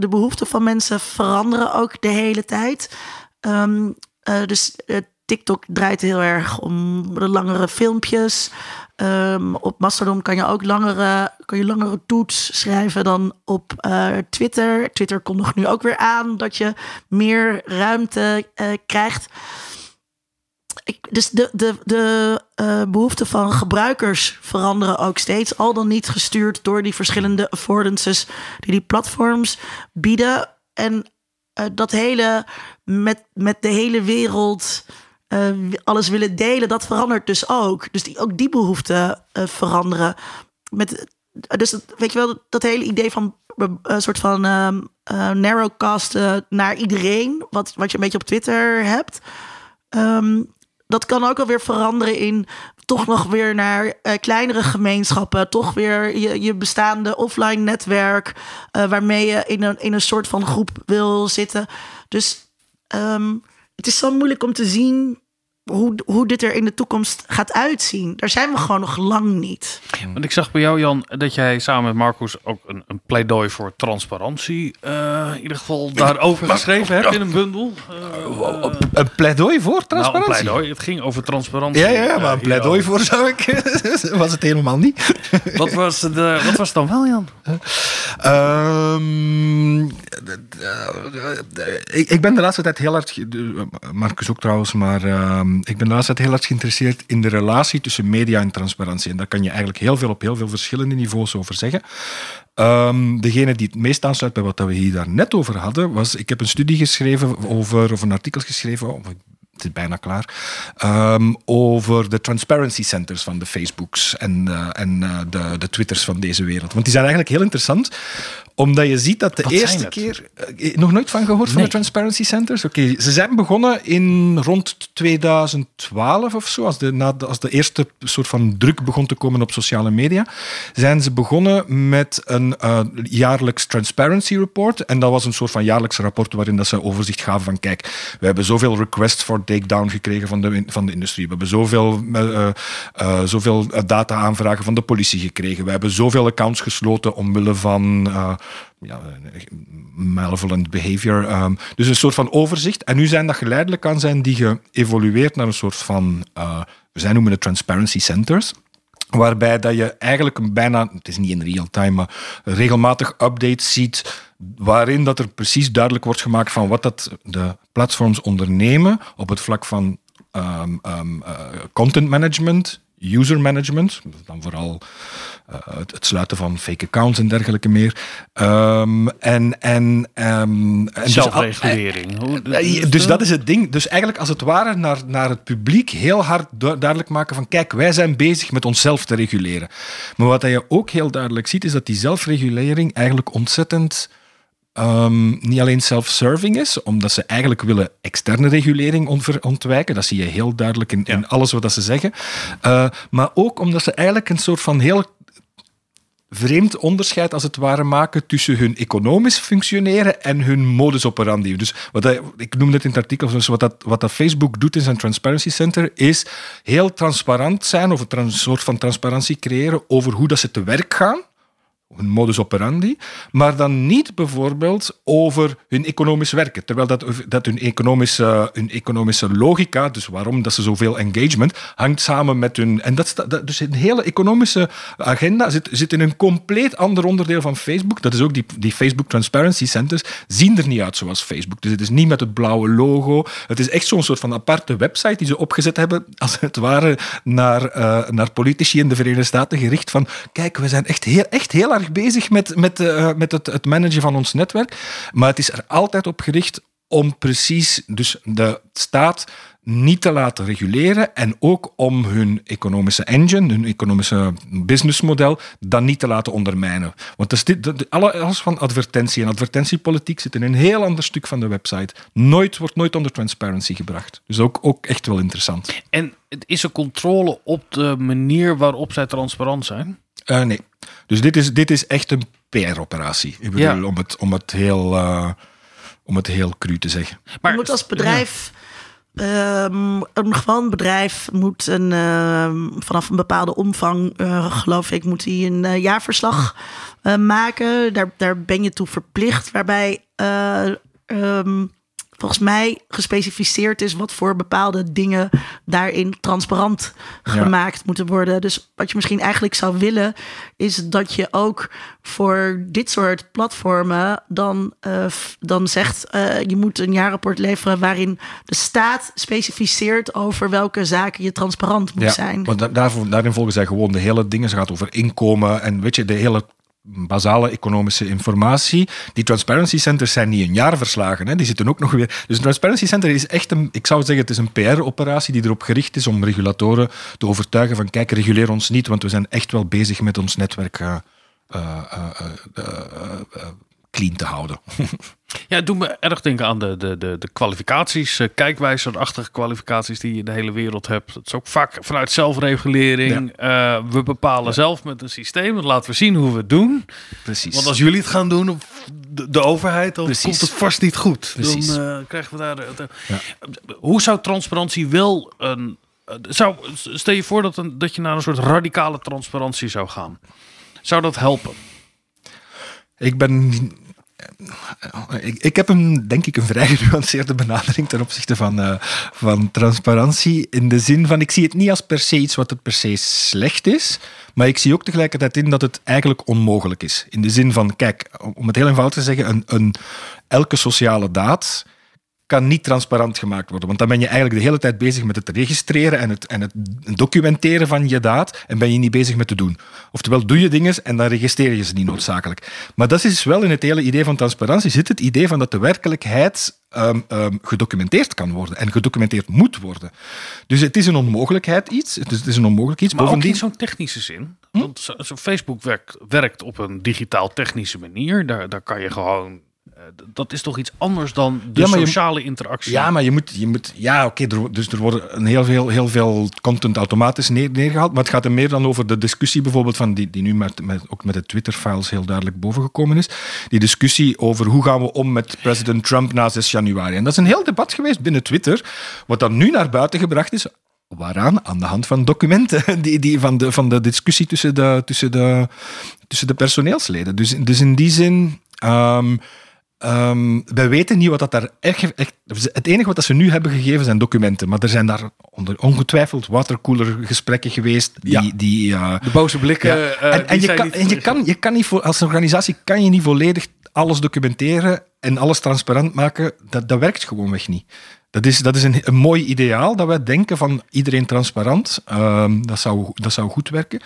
de behoeften van mensen veranderen ook de hele tijd. Ehm, eh, dus TikTok draait heel erg om de langere filmpjes. Ehm, op Mastodon kan je ook langere, kan je langere toets schrijven dan op eh, Twitter. Twitter kondigt nu ook weer aan dat je meer ruimte eh, krijgt. Ik, dus de, de, de eh, behoeften van gebruikers veranderen ook steeds. Al dan niet gestuurd door die verschillende affordances die die platforms bieden. En dat hele met, met de hele wereld eh, alles willen delen, dat verandert dus ook. Dus die, ook die behoeften eh, veranderen. Met, dus weet je wel, dat hele idee van eh, een soort van ehm eh, narrowcasten naar iedereen, wat, wat je een beetje op Twitter hebt. Ehm, dat kan ook alweer veranderen in toch nog weer naar kleinere gemeenschappen, toch weer je, je bestaande offline netwerk, waarmee je in een, in een soort van groep wil zitten. Dus het is zo moeilijk om te zien hoe, hoe dit er in de toekomst gaat uitzien. Daar zijn we gewoon nog lang niet. Want ik zag bij jou, Jan, dat jij samen met Marcus ook een, een pleidooi voor transparantie, uh, in ieder geval daarover geschreven hebt in een bundel. Uh, een pleidooi voor transparantie? Nou, een pleidooi. Het ging over transparantie. Ja, ja maar een pleidooi voor zou ik. *laughs* was het helemaal niet. wat, was de, wat was het dan wel, Jan? Um, ik, ik ben de laatste tijd heel hard. Marcus ook trouwens, maar. Um, ik ben tijd heel erg geïnteresseerd in de relatie tussen media en transparantie. En daar kan je eigenlijk heel veel op heel veel verschillende niveaus over zeggen. Um, degene die het meest aansluit bij wat we hier daar net over hadden, was... Ik heb een studie geschreven over, of een artikel geschreven... Het is bijna klaar, um, over de transparency centers van de Facebooks en, uh, en uh, de, de Twitters van deze wereld. Want die zijn eigenlijk heel interessant, omdat je ziet dat de Wat eerste keer... Uh, nog nooit van gehoord nee. van de transparency centers? Oké, okay. ze zijn begonnen in rond 2012 of zo, als de, na de, als de eerste soort van druk begon te komen op sociale media, zijn ze begonnen met een jaarlijks transparency report. En dat was een soort van jaarlijks rapport waarin dat ze overzicht gaven van kijk, we hebben zoveel requests voor takedown gekregen van de, van de industrie. We hebben zoveel, uh, uh, zoveel data-aanvragen van de politie gekregen. We hebben zoveel accounts gesloten omwille van uh, ja, malevolent behavior. Um, dus een soort van overzicht. En nu zijn dat geleidelijk aan zijn die geëvolueerd naar een soort van, we zijn noemen het transparency centers. Waarbij dat je eigenlijk een bijna, het is niet in real time, maar regelmatig updates ziet waarin dat er precies duidelijk wordt gemaakt van wat dat de platforms ondernemen op het vlak van um, um, uh, content management, user management, dan vooral uh, het, het, sluiten van fake accounts en dergelijke meer. Um, en, en, en Zelfregulering. Dus, dus dat is het ding. Dus eigenlijk als het ware naar, naar het publiek heel hard du duidelijk maken van kijk, wij zijn bezig met onszelf te reguleren. Maar wat je ook heel duidelijk ziet, is dat die zelfregulering eigenlijk ontzettend Um, niet alleen self-serving is, omdat ze eigenlijk willen externe regulering ontwijken. Dat zie je heel duidelijk in, in alles wat ze zeggen. Uh, maar ook omdat ze eigenlijk een soort van heel vreemd onderscheid als het ware maken tussen hun economisch functioneren en hun modus operandi. Dus wat dat, ik noem het in het artikel, dus wat, dat, wat dat Facebook doet in zijn Transparency Center, is heel transparant zijn of een soort van transparantie creëren over hoe dat ze te werk gaan hun modus operandi, maar dan niet bijvoorbeeld over hun economisch werken. Terwijl dat, dat hun, economische, hun economische logica, dus waarom dat ze zoveel engagement, hangt samen met hun... En dat, dus een hele economische agenda zit, zit in een compleet ander onderdeel van Facebook. Dat is ook die, die Facebook Transparency Centers, zien er niet uit zoals Facebook. Dus het is niet met het blauwe logo. Het is echt zo'n soort van aparte website die ze opgezet hebben, als het ware, naar, uh, naar politici in de Verenigde Staten gericht van kijk, we zijn echt heel, echt heel bezig met, met, uh, met het, het managen van ons netwerk. Maar het is er altijd op gericht om precies dus de staat niet te laten reguleren en ook om hun economische engine, hun economische businessmodel, dan niet te laten ondermijnen. Want dus dit, alles van advertentie en advertentiepolitiek zit in een heel ander stuk van de website. Nooit, wordt nooit onder transparency gebracht. Dus ook, ook echt wel interessant. En is er controle op de manier waarop zij transparant zijn? Uh, nee. Dus dit is, dit is echt een PR-operatie. Ik bedoel, ja. om, het, om, het heel, uh, om het heel cru te zeggen. Maar je moet als bedrijf... Ja. Um, een gewoon bedrijf moet een, uh, vanaf een bepaalde omvang, uh, geloof ik, moet hij een uh, jaarverslag maken. Daar, daar ben je toe verplicht. Waarbij um, volgens mij gespecificeerd is wat voor bepaalde dingen daarin transparant gemaakt ja. moeten worden. Dus wat je misschien eigenlijk zou willen, is dat je ook voor dit soort platformen dan, uh, dan zegt: uh, je moet een jaarrapport leveren waarin de staat specificeert over welke zaken je transparant moet ja, zijn. Want daarvoor, daarin volgen zij gewoon de hele dingen. Ze gaat over inkomen en weet je, de hele basale economische informatie. Die transparency centers zijn niet een jaarverslagen, hè. die zitten ook nog weer. Dus een transparency center is echt een, ik zou zeggen, het is een PR-operatie die erop gericht is om regulatoren te overtuigen van kijk, reguleer ons niet, want we zijn echt wel bezig met ons netwerk uh, uh, clean te houden. *laughs* Ja, het doet me erg denken aan de, de, de, de kwalificaties, uh, kijkwijzerachtige kwalificaties die je in de hele wereld hebt. Dat is ook vaak vanuit zelfregulering. Uh, we bepalen zelf met een systeem. Laten we zien hoe we het doen. Precies. Want als jullie het gaan doen, of de, de overheid, dan Precies. komt het vast niet goed. Precies. Dan uh, krijgen we daar. De, Hoe zou transparantie wel een. Zou, stel je voor dat, een, dat je naar een soort radicale transparantie zou gaan. Zou dat helpen? Ik ben ik, heb een, denk ik, een vrij *laughs* genuanceerde benadering ten opzichte van, uh, van transparantie. In de zin van, ik zie het niet als per se iets wat het per se slecht is. Maar ik zie ook tegelijkertijd in dat het eigenlijk onmogelijk is. In de zin van, kijk, om het heel eenvoudig te zeggen, een, een, elke sociale daad kan niet transparant gemaakt worden. Want dan ben je eigenlijk de hele tijd bezig met het registreren en het, en het documenteren van je daad en ben je niet bezig met te doen. Oftewel, doe je dingen en dan registreer je ze niet noodzakelijk. Maar dat is wel in het hele idee van transparantie zit het idee van dat de werkelijkheid um, um, gedocumenteerd kan worden en gedocumenteerd moet worden. Dus het is een onmogelijkheid iets. Het is, het is een onmogelijk iets. Maar Bovendien... ook in zo'n technische zin. Hm? Want Facebook werkt, werkt op een digitaal technische manier. Daar, daar kan je gewoon dat is toch iets anders dan de ja, sociale je, interactie. Ja, maar je moet, je moet ja, oké, okay, dus er wordt een heel veel, heel veel content automatisch neer, neergehaald, maar het gaat er meer dan over de discussie bijvoorbeeld van die, die nu met, met, ook met de Twitter-files heel duidelijk bovengekomen is. Die discussie over hoe gaan we om met president Trump na 6 januari. En dat is een heel debat geweest binnen Twitter, wat dan nu naar buiten gebracht is. Waaraan? Aan de hand van documenten *laughs* die, die van, de, van de discussie tussen de, tussen de, tussen de personeelsleden. Dus, dus in die zin. Um, Um, wij weten niet wat dat daar echt, echt. Het enige wat ze nu hebben gegeven zijn documenten. Maar er zijn daar ongetwijfeld watercooler gesprekken geweest. Die, ja. die, uh, de boze blikken. Ja. Uh, en, en, je kan, en je, kan, je kan niet voor, als organisatie kan je niet volledig alles documenteren en alles transparant maken. Dat, dat werkt gewoonweg niet. Dat is, dat is een, een mooi ideaal dat wij denken van iedereen transparant. Um, dat, zou, dat zou goed werken.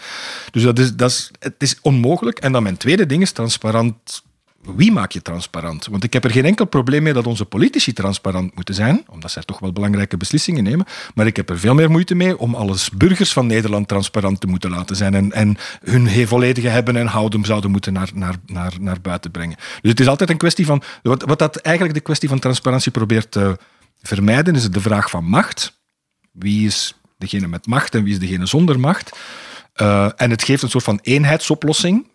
Dus dat is, dat is, het is onmogelijk. En dan mijn tweede ding is transparant wie maak je transparant? Want ik heb er geen enkel probleem mee dat onze politici transparant moeten zijn, omdat zij toch wel belangrijke beslissingen nemen. Maar ik heb er veel meer moeite mee om alles burgers van Nederland transparant te moeten laten zijn en, en hun volledige hebben en houden zouden moeten naar, naar, naar, naar buiten brengen. Dus het is altijd een kwestie van. Wat, wat dat eigenlijk de kwestie van transparantie probeert te vermijden, is de vraag van macht. Wie is degene met macht en wie is degene zonder macht? Uh, en het geeft een soort van eenheidsoplossing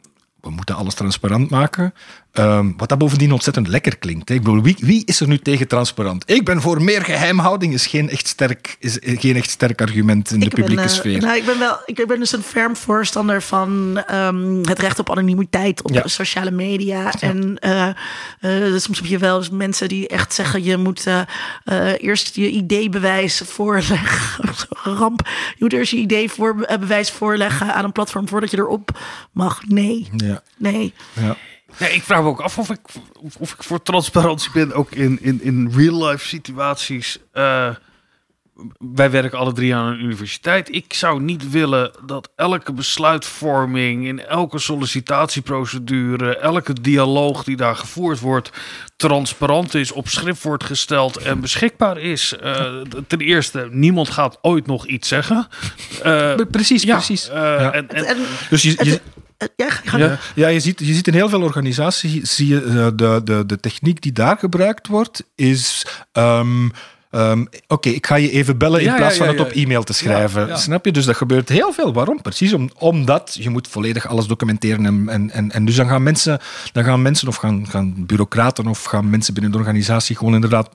we moeten alles transparant maken. Um, wat dat bovendien ontzettend lekker klinkt. Hè. Ik bedoel, wie, wie, is er nu tegen transparant? Ik ben voor meer geheimhouding, is geen echt sterk, is geen echt sterk argument in ik de publieke uh, sfeer. Nou, ik, ben wel, ik ben dus een ferm voorstander van um, het recht op anonimiteit op ja. sociale media. Ja. En uh, uh, soms heb je wel eens mensen die echt zeggen: je moet eerst je ideebewijs voorleggen. *laughs* Ramp. Je moet eerst je ideebewijs voorleggen aan een platform voordat je erop mag. Nee. Ja. Nee. Ja. Nee, ik vraag me ook af of ik, of ik voor transparantie ben, ook in, in, in real-life situaties. Uh, wij werken alle drie aan een universiteit. Ik zou niet willen dat elke besluitvorming in elke sollicitatieprocedure, elke dialoog die daar gevoerd wordt, transparant is, op schrift wordt gesteld en beschikbaar is. Uh, ten eerste, niemand gaat ooit nog iets zeggen. Uh, precies, ja, precies. ja. En, en, en, dus je, je ja, ja, ja, je, ziet, je ziet in heel veel organisaties, zie je, uh, de, de, de techniek die daar gebruikt wordt, is... Um, Um, Oké, okay, ik ga je even bellen in ja, plaats ja, ja, van het op e-mail te schrijven. Snap je? Dus dat gebeurt heel veel. Waarom? Precies om, omdat je moet volledig alles documenteren. En, en, en, en dus dan gaan mensen, dan gaan mensen of gaan, gaan bureaucraten of gaan mensen binnen de organisatie gewoon inderdaad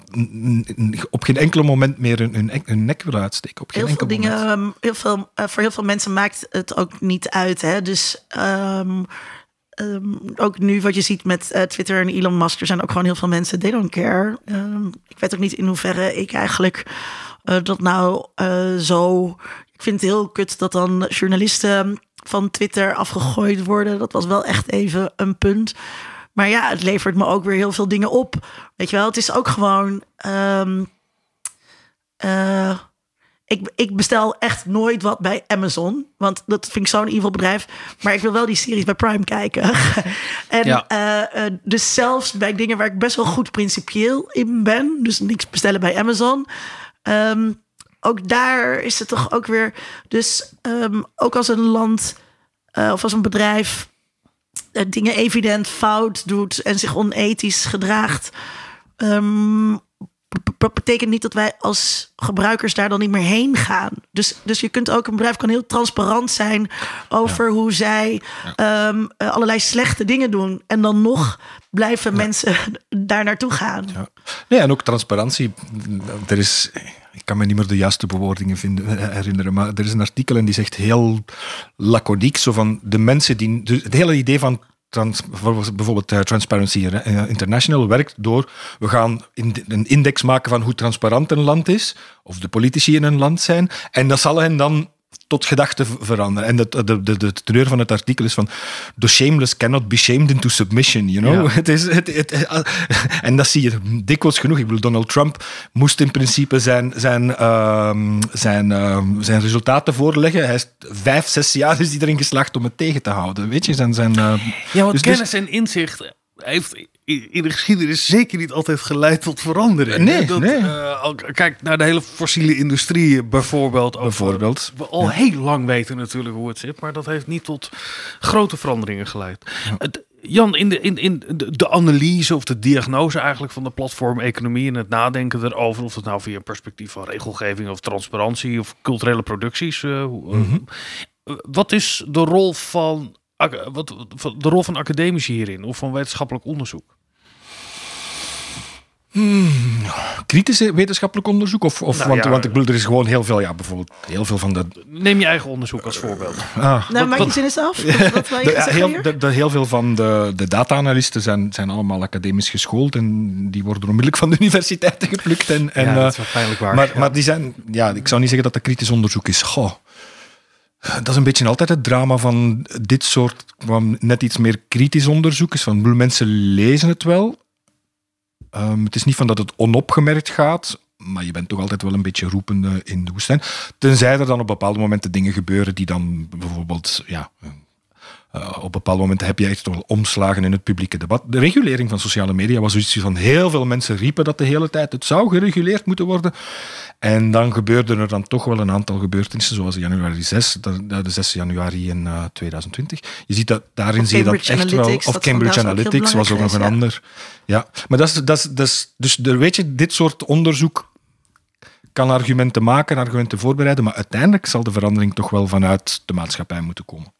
op geen enkel moment meer hun, hun, hun nek willen uitsteken. Op geen heel enkel veel dingen, moment. um, heel veel, uh, voor heel veel mensen maakt het ook niet uit. Hè? Dus um, Um, ook nu wat je ziet met uh, Twitter en Elon Musk, er zijn ook gewoon heel veel mensen, they don't care. Um, ik weet ook niet in hoeverre ik eigenlijk uh, dat nou uh, zo. Ik vind het heel kut dat dan journalisten van Twitter afgegooid worden. Dat was wel echt even een punt. Maar ja, het levert me ook weer heel veel dingen op. Weet je wel, het is ook gewoon. Um, ik, ik, bestel echt nooit wat bij Amazon. Want dat vind ik zo'n evil bedrijf. Maar ik wil wel die series bij Prime kijken. *laughs* en ja. uh, uh, dus zelfs bij dingen waar ik best wel goed principieel in ben. Dus niks bestellen bij Amazon. Um, ook daar is het toch ook weer... Dus um, ook als een land uh, of als een bedrijf... eh, dingen evident fout doet en zich onethisch gedraagt. ehm, dat betekent niet dat wij als gebruikers daar dan niet meer heen gaan. Dus, dus je kunt ook, een bedrijf kan heel transparant zijn over hoe zij ehm, eh, allerlei slechte dingen doen. En dan nog blijven mensen *laughs* daar naartoe gaan. Ja. Nee, en ook transparantie. Er is, ik kan me niet meer de juiste bewoordingen vinden, eh, herinneren, maar er is een artikel en die zegt heel laconiek, zo van de mensen die... dus het hele idee van bijvoorbeeld eh, Transparency eh, International werkt door, we gaan een index maken van hoe transparant een land is, of de politici in een land zijn, en dat zal hen dan tot gedachten veranderen. En de, de, de, de teneur van het artikel is van the shameless cannot be shamed into submission, you know? Ja. *laughs* Het is, het, het, en dat zie je dikwijls genoeg. Ik bedoel, Donald Trump moest in principe zijn, zijn, ehm, zijn, ehm, zijn resultaten voorleggen. Hij is vijf, zes jaar is hij erin geslaagd om het tegen te houden. Weet je, zijn... zijn eh, Ja, want dus- kennis en inzicht heeft i- in de geschiedenis zeker niet altijd geleid tot verandering. Nee, dat, nee. eh, kijk naar de hele fossiele industrie bijvoorbeeld. Over- Bijvoorbeeld. We al heel lang weten natuurlijk hoe het zit, maar dat heeft niet tot grote veranderingen geleid. Het- Jan, in, de, in, in de, analyse of de diagnose eigenlijk van de platformeconomie en het nadenken erover, of het nou via een perspectief van regelgeving of transparantie of culturele producties. eh, eh, wat is de rol van, wat, wat- de rol van academici hierin of van wetenschappelijk onderzoek? kritische wetenschappelijk onderzoek? Of, of Nou, want, ja. want ik bedoel, er is gewoon heel veel, ja, bijvoorbeeld heel veel van de... Neem je eigen onderzoek als voorbeeld. Ah, Nou, maak je wat- zin eens af. Wat, wat wil je De, ja, zeggen heel, hier? de, de- heel veel van de, de data-analysten zijn, zijn allemaal academisch geschoold en die worden onmiddellijk van de universiteiten *laughs* geplukt. En, en, ja, eh, dat is wel pijnlijk waar. maar, ja. maar die zijn, ja, ik zou niet zeggen dat dat kritisch onderzoek is. Goh, dat is een beetje altijd het drama van dit soort, net iets meer kritisch onderzoek. Is van, mensen lezen het wel. Ehm, het is niet van dat het onopgemerkt gaat, maar je bent toch altijd wel een beetje roepende in de woestijn. Tenzij er dan op bepaalde momenten dingen gebeuren die dan bijvoorbeeld, ja, eh, op bepaalde momenten heb je echt wel omslagen in het publieke debat. De regulering van sociale media was zoiets van heel veel mensen riepen dat de hele tijd. Het zou gereguleerd moeten worden. En dan gebeurden er dan toch wel een aantal gebeurtenissen, zoals januari 6, de, de 6 januari in eh, 2020. Je ziet dat daarin Of zie je dat echt wel. Of Cambridge Analytics was ook nog een ander. Ja, maar dat is, dat is, dat is dus weet je, dit soort onderzoek kan argumenten maken, argumenten voorbereiden, maar uiteindelijk zal de verandering toch wel vanuit de maatschappij moeten komen.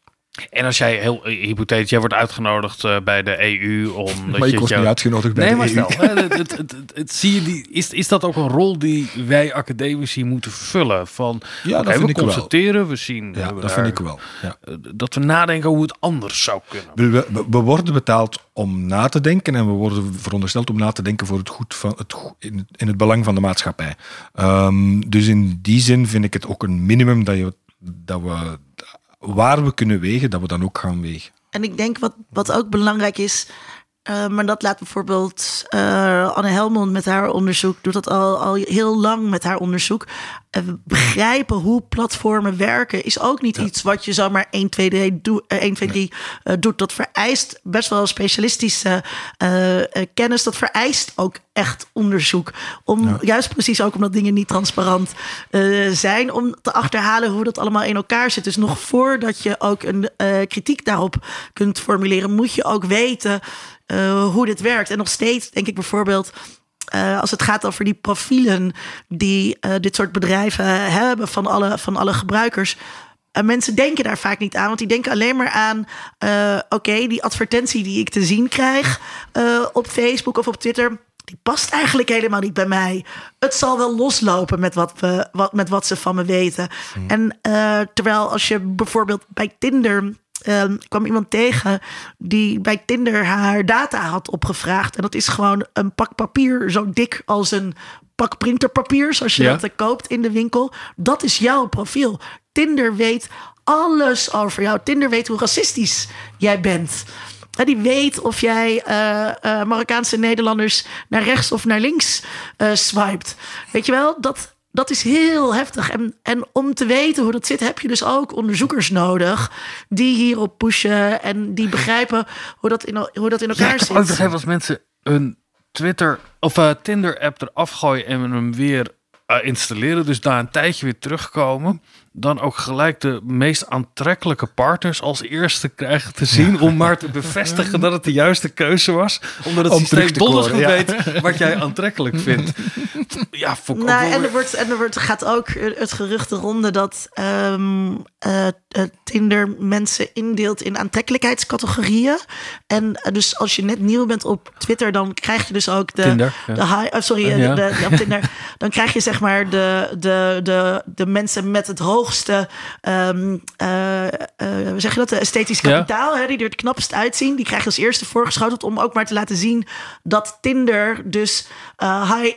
En als jij heel hypothetisch, jij wordt uitgenodigd eh, bij de EU om. maar je ik was jou- niet uitgenodigd bij Nee, de maar EU. stel, hè, het, het, het, zie je die, is, is dat ook een rol die wij academici moeten vervullen? Van, Ja, vind we ik wel. constateren, we zien Ja, we dat daar- vind ik wel. Ja. eh, dat we nadenken hoe het anders zou kunnen. We, we, we worden betaald om na te denken en we worden verondersteld om na te denken voor het goed van het, in, het- in het belang van de maatschappij. Ehm, dus in die zin vind ik het ook een minimum dat, je, dat we waar we kunnen wegen, dat we dan ook gaan wegen. En ik denk wat, wat ook belangrijk is, eh, maar dat laat bijvoorbeeld eh, Anne Helmond met haar onderzoek, doet dat al, al heel lang met haar onderzoek. Eh, begrijpen hoe platformen werken is ook niet iets wat je zomaar 1, 2, 3, doe, eh, 1, 2, 3 eh, doet. Dat vereist best wel specialistische kennis. Dat vereist ook echt onderzoek. Om juist precies ook omdat dingen niet transparant zijn, om te achterhalen hoe dat allemaal in elkaar zit. Dus nog voordat je ook een kritiek daarop kunt formuleren, moet je ook weten eh, hoe dit werkt. En nog steeds denk ik bijvoorbeeld. eh, als het gaat over die profielen die eh, dit soort bedrijven hebben van alle, van alle gebruikers. En mensen denken daar vaak niet aan, want die denken alleen maar aan: oké, die advertentie die ik te zien krijg op Facebook of op Twitter, die past eigenlijk helemaal niet bij mij. Het zal wel loslopen met wat, we, wat, met wat ze van me weten. En eh, terwijl als je bijvoorbeeld bij Tinder. Eh, kwam iemand tegen die bij Tinder haar data had opgevraagd. En dat is gewoon een pak papier zo dik als een pak printerpapier, zoals je Ja. dat eh, koopt in de winkel. Dat is jouw profiel. Tinder weet alles over jou. Tinder weet hoe racistisch jij bent. Hè, Die weet of jij eh, eh, Marokkaanse Nederlanders naar rechts of naar links eh swipet. Weet je wel, dat, dat is heel heftig. En, en om te weten hoe dat zit, heb je dus ook onderzoekers nodig die hierop pushen en die begrijpen hoe dat in, hoe dat in Ja, elkaar ik heb ook zit. begrepen als mensen een Twitter of eh, Tinder app eraf gooien en hem weer eh, installeren, dus daar een tijdje weer terugkomen, dan ook gelijk de meest aantrekkelijke partners als eerste krijgen te zien. Om maar te bevestigen dat het de juiste keuze was. Omdat het Om systeem donders goed ja. weet wat jij aantrekkelijk vindt. Ja, Nou, en er, wordt, en er wordt, gaat ook het gerucht de ronde dat ehm, eh, eh, eh, Tinder mensen indeelt in aantrekkelijkheidscategorieën. En eh, dus als je net nieuw bent op Twitter, dan krijg je dus ook de. Tinder, de high, oh, sorry, eh, de, Tinder, *laughs* dan krijg je zeg maar de, de, de, de mensen met het hoogste. Um, uh, zeg je dat? Esthetisch kapitaal, hè, die er het knapst uitzien. Die krijg je als eerste voorgeschoteld om ook maar te laten zien dat Tinder dus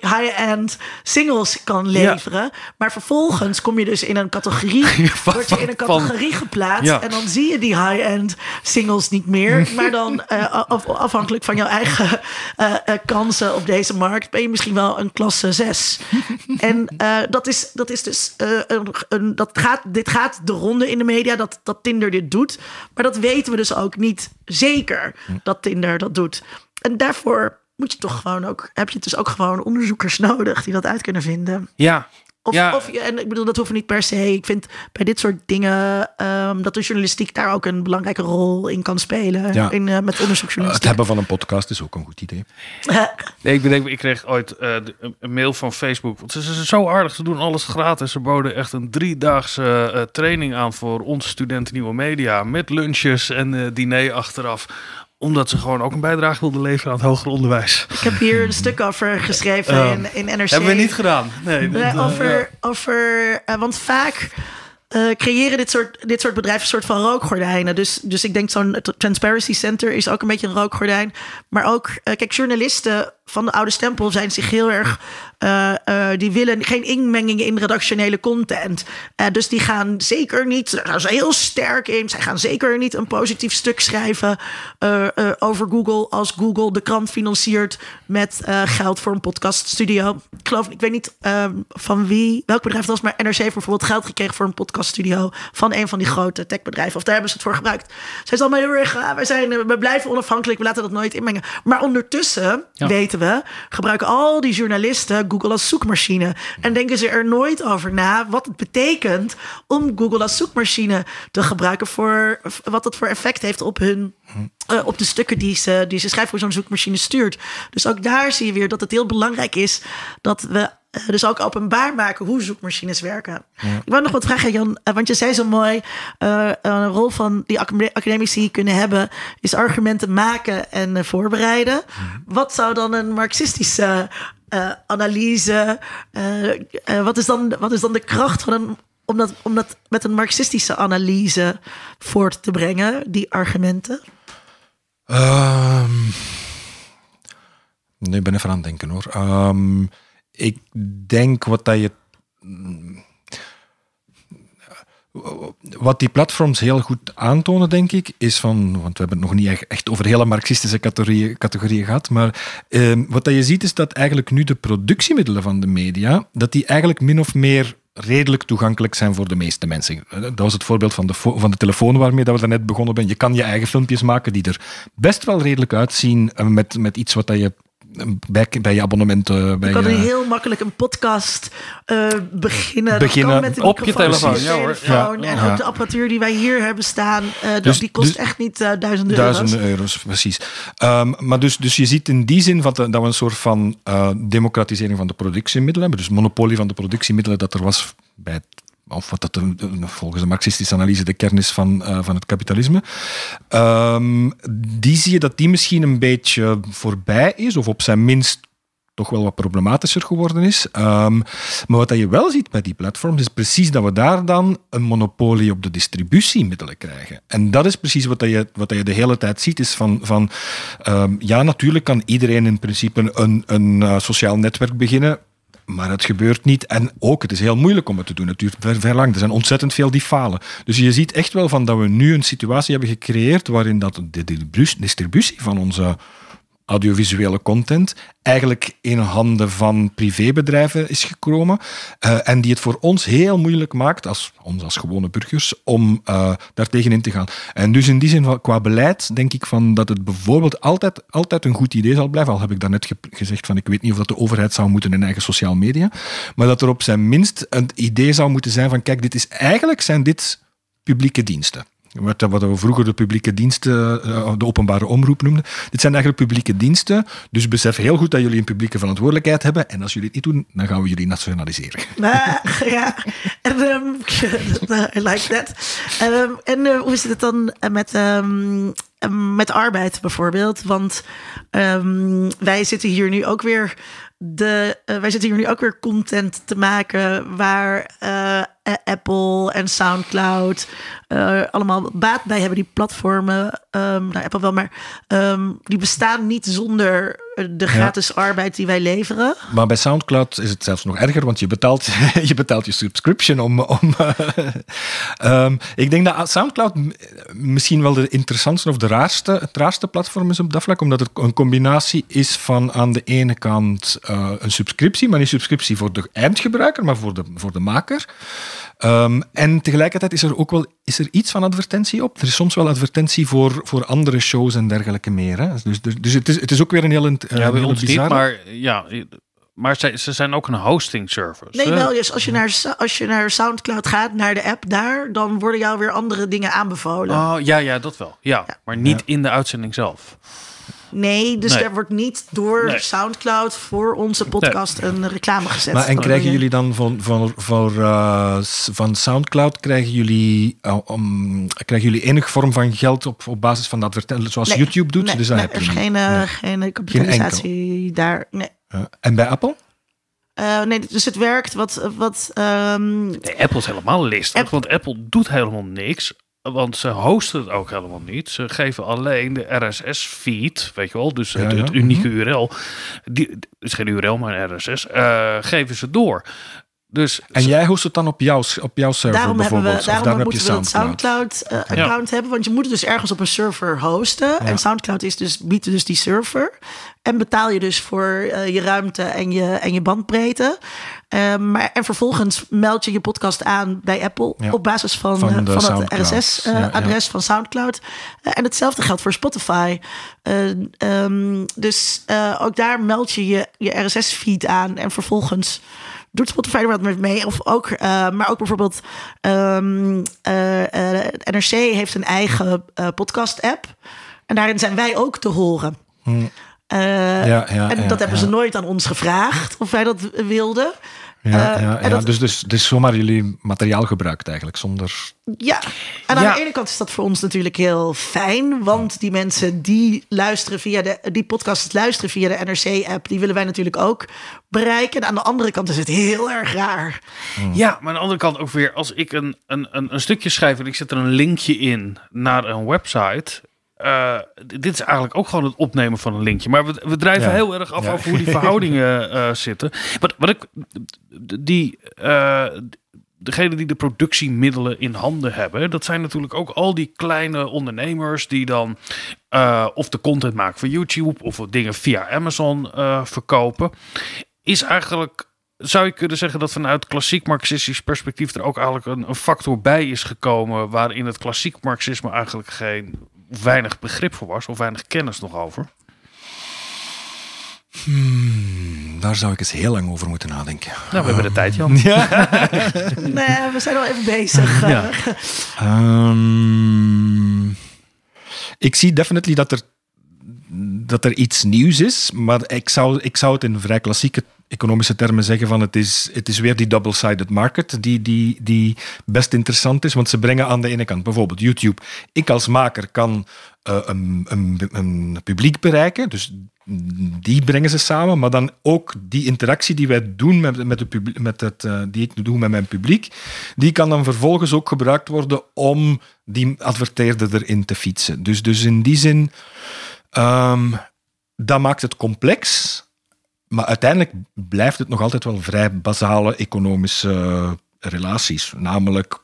high-end singles kan leveren. Maar vervolgens kom je dus in een categorie. *laughs* Word je in een categorie geplaatst. En dan zie je die high-end singles niet meer. Mm. Maar dan *laughs* eh, afhankelijk van jouw eigen eh, eh, kansen op deze markt... ben je misschien wel een klasse 6. *laughs* en dat, is, dat is dus... Een, een, dat gaat, dit gaat de ronde in de media dat, dat Tinder dit doet. Maar dat weten we dus ook niet zeker mm. dat Tinder dat doet. En daarvoor moet je toch gewoon ook, heb je dus ook gewoon onderzoekers *laughs* nodig die dat uit kunnen vinden. Ja, of, Ja. of, en ik bedoel, dat hoeft niet per se. Ik vind bij dit soort dingen ehm, dat de journalistiek daar ook een belangrijke rol in kan spelen. Ja. In, eh, met Het onderzoeksjournalistiek. hebben van een podcast is ook een goed idee. *laughs* Nee, ik bedenk, ik kreeg ooit eh, een- mail van Facebook. Want ze zijn zo aardig, ze doen alles gratis. Ze boden echt een driedaagse eh, training aan voor onze studenten nieuwe media. Met lunches en eh, diner achteraf. Omdat ze gewoon ook een bijdrage wilden leveren aan het hoger onderwijs. ik heb hier een stuk over geschreven in, in NRC. Hebben we niet gedaan. Nee, Nee, eh, over, ja. over eh, want vaak eh, creëren dit soort, dit soort bedrijven een soort van rookgordijnen. Dus, dus ik denk zo'n Transparency Center is ook een beetje een rookgordijn. Maar ook, eh, kijk, journalisten van de oude stempel zijn zich heel erg. Eh, eh, die willen geen inmenging in redactionele content. Eh, dus die gaan zeker niet. Daar gaan ze heel sterk in. Zij gaan zeker niet een positief stuk schrijven over Google. Als Google de krant financiert met geld voor een podcaststudio. Ik geloof, ik weet niet ehm, van wie, welk bedrijf het was, maar NRC heeft bijvoorbeeld geld gekregen voor een podcaststudio van een van die grote techbedrijven. Of daar hebben ze het voor gebruikt. Zij is allemaal heel erg, ah, wij zijn, we blijven onafhankelijk, we laten dat nooit inmengen. Maar ondertussen Ja. weten we, gebruiken al die journalisten Google als zoekmachine. En denken ze er nooit over na wat het betekent om Google als zoekmachine te gebruiken voor wat dat voor effect heeft op hun eh, op de stukken die ze, die ze schrijven voor zo'n zoekmachine stuurt. Dus ook daar zie je weer dat het heel belangrijk is dat we dus ook openbaar maken hoe zoekmachines werken. Ik wou nog wat vragen, Jan, eh, want je zei zo mooi: eh, een rol van die acad- academici kunnen hebben is argumenten maken en eh, voorbereiden. Wat zou dan een marxistische eh, analyse, eh, eh, wat, is dan, wat is dan de kracht van een om dat, om dat met een marxistische analyse voort te brengen, die argumenten? Ehm nee, ik ben even aan het denken hoor. Ehm, ik denk wat dat je. Wat die platforms heel goed aantonen, denk ik, is van. Want we hebben het nog niet echt- over hele marxistische categorieën, categorieën gehad. Maar ehm, wat dat je ziet, is dat eigenlijk nu de productiemiddelen van de media. dat die eigenlijk min of meer redelijk toegankelijk zijn voor de meeste mensen. Eh, Dat was het voorbeeld van de, van de telefoon waarmee dat we daarnet begonnen zijn. Je kan je eigen filmpjes maken die er best wel redelijk uitzien eh, met, met iets wat dat je bij, bij je abonnementen... Bij Je kan je, heel makkelijk een podcast eh, beginnen. Dat Beginnen kan met op je telefoon, ja hoor. telefoon. Ja. En Ja. ook de apparatuur die wij hier hebben staan, eh, Dus- die kost dus- echt niet eh, duizenden euro's. Duizenden euro's, precies. Ehm, maar dus, dus je ziet in die zin wat, dat we een soort van eh, democratisering van de productiemiddelen hebben. Dus monopolie van de productiemiddelen dat er was bij het of wat dat volgens de marxistische analyse de kern is van, eh, van het kapitalisme. Ehm, die zie je dat die misschien een beetje voorbij is, of op zijn minst toch wel wat problematischer geworden is. Ehm, maar wat dat je wel ziet bij die platforms is precies dat we daar dan een monopolie op de distributiemiddelen krijgen. En dat is precies wat, dat je, wat dat je de hele tijd ziet, is van, van ehm, ja, natuurlijk kan iedereen in principe een, een eh, sociaal netwerk beginnen, maar het gebeurt niet. En ook, het is heel moeilijk om het te doen. Het duurt ver, lang. Er zijn ontzettend veel die falen. Dus je ziet echt wel van dat we nu een situatie hebben gecreëerd waarin dat de distribu- distributie van onze audiovisuele content eigenlijk in handen van privébedrijven is gekomen uh, en die het voor ons heel moeilijk maakt, als, ons als gewone burgers, om uh, daar tegenin te gaan. En dus in die zin, qua beleid, denk ik van dat het bijvoorbeeld altijd, altijd een goed idee zal blijven, al heb ik daarnet ge gezegd van ik weet niet of dat de overheid zou moeten in eigen sociale media, maar dat er op zijn minst een idee zou moeten zijn van kijk, dit is eigenlijk zijn dit publieke diensten. Wat, wat we vroeger de publieke diensten, eh, de openbare omroep noemden. Dit zijn eigenlijk publieke diensten. Dus besef heel goed dat jullie een publieke verantwoordelijkheid hebben. En als jullie het niet doen, dan gaan we jullie nationaliseren. ja, en, um, *laughs* I like that. Um, en uh, hoe zit het dan met, um, met arbeid bijvoorbeeld? Want wij zitten hier nu ook weer de, wij zitten hier nu ook weer content te maken waar Apple en SoundCloud uh, allemaal baat bij hebben. Die platformen, um, nou Apple wel, maar um, die bestaan niet zonder de gratis ja. arbeid die wij leveren. Maar bij SoundCloud is het zelfs nog erger, want je betaalt *laughs* je, betaalt je subscription om. om um, *laughs* ik denk dat SoundCloud misschien wel de interessantste of de raarste, het raarste platform is op dat vlak, omdat het een combinatie is van aan de ene kant uh, een subscriptie, maar niet subscriptie voor de eindgebruiker, maar voor de, voor de maker. Um, en tegelijkertijd is er ook wel is er iets van advertentie op. Er is soms wel advertentie voor, voor andere shows en dergelijke meer. Hè? Dus, dus, dus het, is, het is ook weer een heel, uh, ja, ons niet, maar ja, maar ze, ze zijn ook een hosting service. Nee, wel. Dus als je, naar, als je naar Soundcloud gaat, naar de app daar, dan worden jou weer andere dingen aanbevolen. Oh, ja, ja, dat wel. Ja, ja. maar niet ja. in de uitzending zelf. Nee, dus nee. er wordt niet door nee. SoundCloud voor onze podcast nee. een reclame gezet. Maar en krijgen jullie dan van, van, voor, uh, van SoundCloud, krijgen jullie, uh, um, krijgen jullie enige vorm van geld op, op basis van de advertentie, zoals YouTube doet? dus dan er is geen, uh, geen kapitalisatie daar. Nee. en bij Apple? Uh, nee, dus het werkt wat. wat um, nee, Apple is helemaal listig, want Apple doet helemaal niks. Want ze hosten het ook helemaal niet. Ze geven alleen de RSS-feed, weet je wel, dus ja, het, het, unieke mm-hmm. URL. Die is geen URL, maar een RSS. Uh, geven ze door. Dus en jij host het dan op jouw, op jouw server daarom bijvoorbeeld? Hebben we, daarom, daarom moeten we een SoundCloud-account uh, hebben. Want je moet het dus ergens op een server hosten. Ja. En SoundCloud is dus, biedt dus die server. En betaal je dus voor uh, je ruimte en je, en je bandbreedte. Uh, maar, en vervolgens meld je je podcast aan bij Apple ja. op basis van, van, van het RSS-adres ja, van SoundCloud. Uh, en hetzelfde geldt voor Spotify. Um, dus ook daar meld je je, je RSS-feed aan en vervolgens doet Spotify er wat mee. Of ook, uh, maar ook bijvoorbeeld um, uh, uh, NRC heeft een eigen podcast-app. En daarin zijn wij ook te horen. Hmm. Ja, ja, en dat hebben ze nooit aan ons gevraagd of wij dat wilden. Ja, ja, ja. Dat... dus, dus, dus zomaar jullie materiaal gebruikt eigenlijk, zonder... Ja, en aan ja. de ene kant is dat voor ons natuurlijk heel fijn, want die mensen die luisteren via de, die podcast luisteren via de NRC-app, die willen wij natuurlijk ook bereiken. En aan de andere kant is het heel erg raar. Ja, maar aan de andere kant ook weer, als ik een, een, een, een stukje schrijf en ik zet er een linkje in naar een website, uh, dit is eigenlijk ook gewoon het opnemen van een linkje. Maar we, we drijven ja. heel erg af ja. over hoe die *laughs* verhoudingen uh, zitten. Wat, wat ik, die, uh, degene die de productiemiddelen in handen hebben, dat zijn natuurlijk ook al die kleine ondernemers die dan of de content maken voor YouTube of dingen via Amazon verkopen. Is eigenlijk zou je kunnen zeggen dat vanuit klassiek marxistisch perspectief er ook eigenlijk een, een, factor bij is gekomen waarin het klassiek marxisme eigenlijk geen weinig begrip voor was of weinig kennis nog over? Hmm, daar zou ik eens heel lang over moeten nadenken. Nou, we hebben de tijd, Jan. *laughs* Ja. *laughs* nee, we zijn al even bezig. Ja. Um, ik zie definitely dat er, dat er iets nieuws is, maar ik zou, ik zou het in vrij klassieke economische termen zeggen van het is, het is weer die double-sided market die, die, die best interessant is. Want ze brengen aan de ene kant bijvoorbeeld YouTube. Ik als maker kan uh, een, een, een publiek bereiken, dus die brengen ze samen, maar dan ook die interactie die wij doen met, met, de publiek, met het, uh, die ik doe met mijn publiek, die kan dan vervolgens ook gebruikt worden om die adverteerder erin te fietsen. Dus, dus in die zin, um, dat maakt het complex, maar uiteindelijk blijft het nog altijd wel vrij basale economische relaties. Namelijk,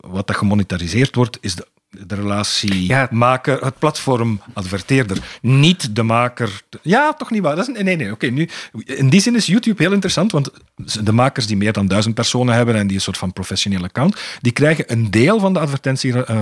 wat dat gemonetariseerd wordt, is de de relatie Ja. maker, het platform adverteerder, niet de maker. Ja, toch niet waar. Dat is, nee, nee, nee. Oké, nu, in die zin is YouTube heel interessant, want de makers die meer dan duizend personen hebben en die een soort van professionele account, die krijgen een deel van de advertentie, eh,